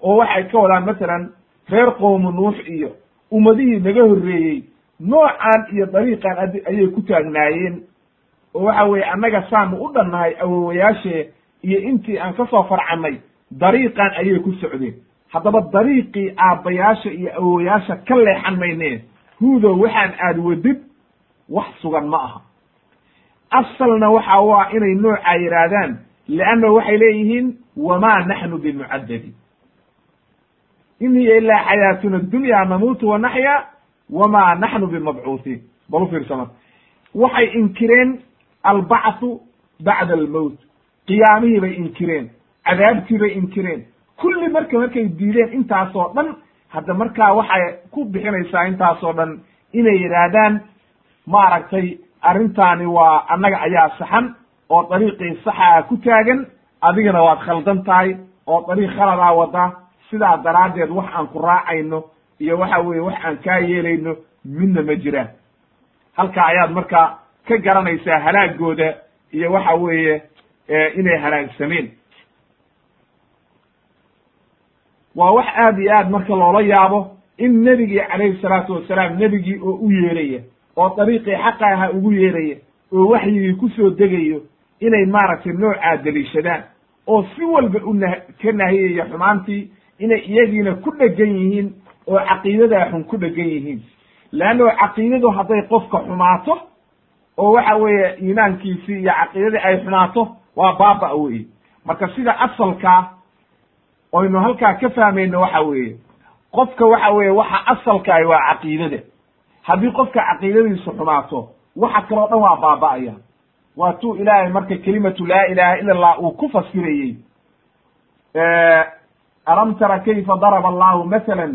oo waxay ka wadaan masalan reer qowmu nuux iyo ummadihii naga horreeyey noocan iyo dariiqan ayay ku taagnaayeen. Oo waxa weeye annaga saanu u dhannahay awowayaashee iyo intii aan ka soo farcannay dariiqan ayay ku socdeen. Haddaba dariiqii aabbayaasha iyo awowayaasha ka leexan maynee huudo waxaan aad wadid wax sugan ma aha. Asalna waxa u ah inay noocaa yidhaahdaan leanna waxay leeyihiin wamaa naxnu bimucadadin in hiya ilaa xayaatuna dunya namuutu wa naxya wamaa naxnu bimabcuuhiin bal u fiirsa marka waxay inkireen albacthu bacda almowt qiyaamihii bay inkireen cadaabtii bay inkireen kulli marka markay diideen intaasoo dhan hadda markaa waxay ku bixinaysaa intaasoo dhan inay yidhaahdaan maaragtay arrintaani waa annaga ayaa saxan oo dariiqii saxaa ku taagan adigana waad khaldan tahay oo dariiq khaladaa wada sidaa daraaddeed wax aan ku raacayno iyo waxa weeye wax aan kaa yeelayno midna ma jiraan halkaa ayaad markaa ka garanaysaa halaagooda iyo waxa weeye inay halaagsameen waa wax aad iyo aad marka loola yaabo in nebigii calayhi salaatu wasalaam nebigii oo u yeeraya oo dariiqii xaqa aha ugu yeeraya oo waxyigii ku soo degayo inay maaragtay noocaa deliishadaan oo si walba u nah ka nahiyaya xumaantii inay iyagiina ku dhegan yihiin oo caqiidadaa xun ku dhegan yihiin. Leanno caqiidadu hadday qofka xumaato oo waxa weeye iimaankiisii iyo caqiidadii ay xumaato waa baaba weye marka sida asalkaa oynu halkaa ka fahmayno waxa weeye. Qofka waxa weeye waxa asalkaahi waa caqiidada. Haddii qofka caqiidadiisu xumaato waxa kaloo dhan waa baaba'aya waa tuu ilaahay marka kelimatu laa ilaha ila allah uu ku fasirayey. Alam tara kayfa daraba allahu mathala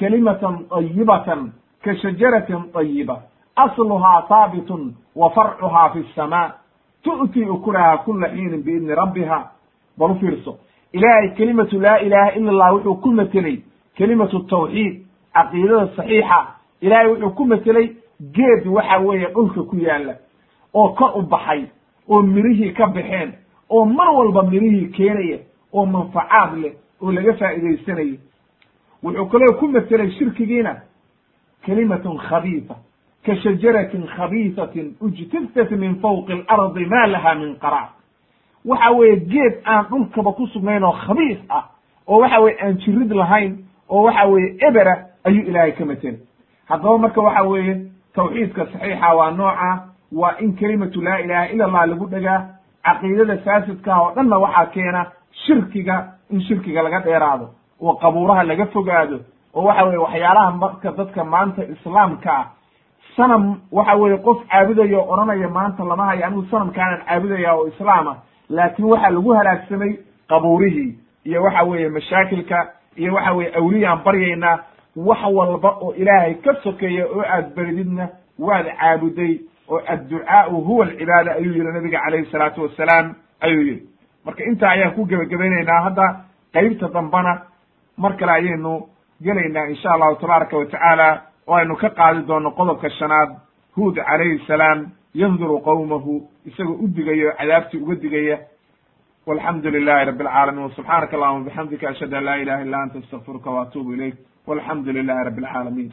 kalimatan ayibatan ka shajaratin ayiba asluhaa haabitun wa farcuhaa fi lsamaa tu'tii ukulahaa kula xiinin biidni rabbiha bal u fiirso ilaahay kelimatu laa ilaaha ila allah wuxuu ku metelay kelimatu tawxiid caqiidada saxiixa ilaahay wuxuu ku metelay geed waxa weeye dhulka ku yaalla oo ka u baxay oo mirihii ka baxeen oo mar walba mirihii keenaya oo manfacaad leh oo laga faa'iidaysanayo wuxuu kaloo ku metelay shirkigiina kelimatun khabiisa ka shajaratin khabiisatin ujtiftat min fawqi alardi ma laha min qaraar waxa weeye geed aan dhulkaba ku sugnayn oo khabiis ah oo waxa weye aan jirid lahayn oo waxa weeye ebera ayuu ilaahay ka metelay. Haddaba marka waxa weeye tawxiidka saxiixa waa nooca waa in kelimatu laa ilaha ila allah lagu dhegaa caqiidada faasidka oo dhanna waxaa keena shirkiga in shirkiga laga dheeraado oo qabuuraha laga fogaado oo waxa weye waxyaalaha marka dadka maanta islaamka ah sanam waxa weeye qof caabudaya o odhanaya maanta lama hayo anigu sanamkaanaan caabudaya oo islaama laakin waxaa lagu halaagsamay qabuurihii iyo waxa weeye mashaakilka iyo waxa weye awliyaan baryaynaa wax walba oo ilaahay ka sokeeya oo aad berididna waad caabuday oo adducaau huwa alcibaada ayuu yihi nabiga calayhi salaatu wassalaam ayuu yihi marka intaa ayaan ku gebagabaynaynaa hadda qeybta dambana mar kale ayaynu gelaynaa insha allahu tabaaraka wa tacaala oo aynu ka qaadi doono qodobka shanaad. Huud calayhi salaam yanduru qowmahu isagoo u digayo cadaabtii uga digaya. Walxamdu lilahi rabi alcaalamiin wsubxaanaka allahuma bixamdika ashhadu an laa ilaha illa anta astaqfiruka waatuubu ilayk. Walxamdu lilahi rabi alcaalamiin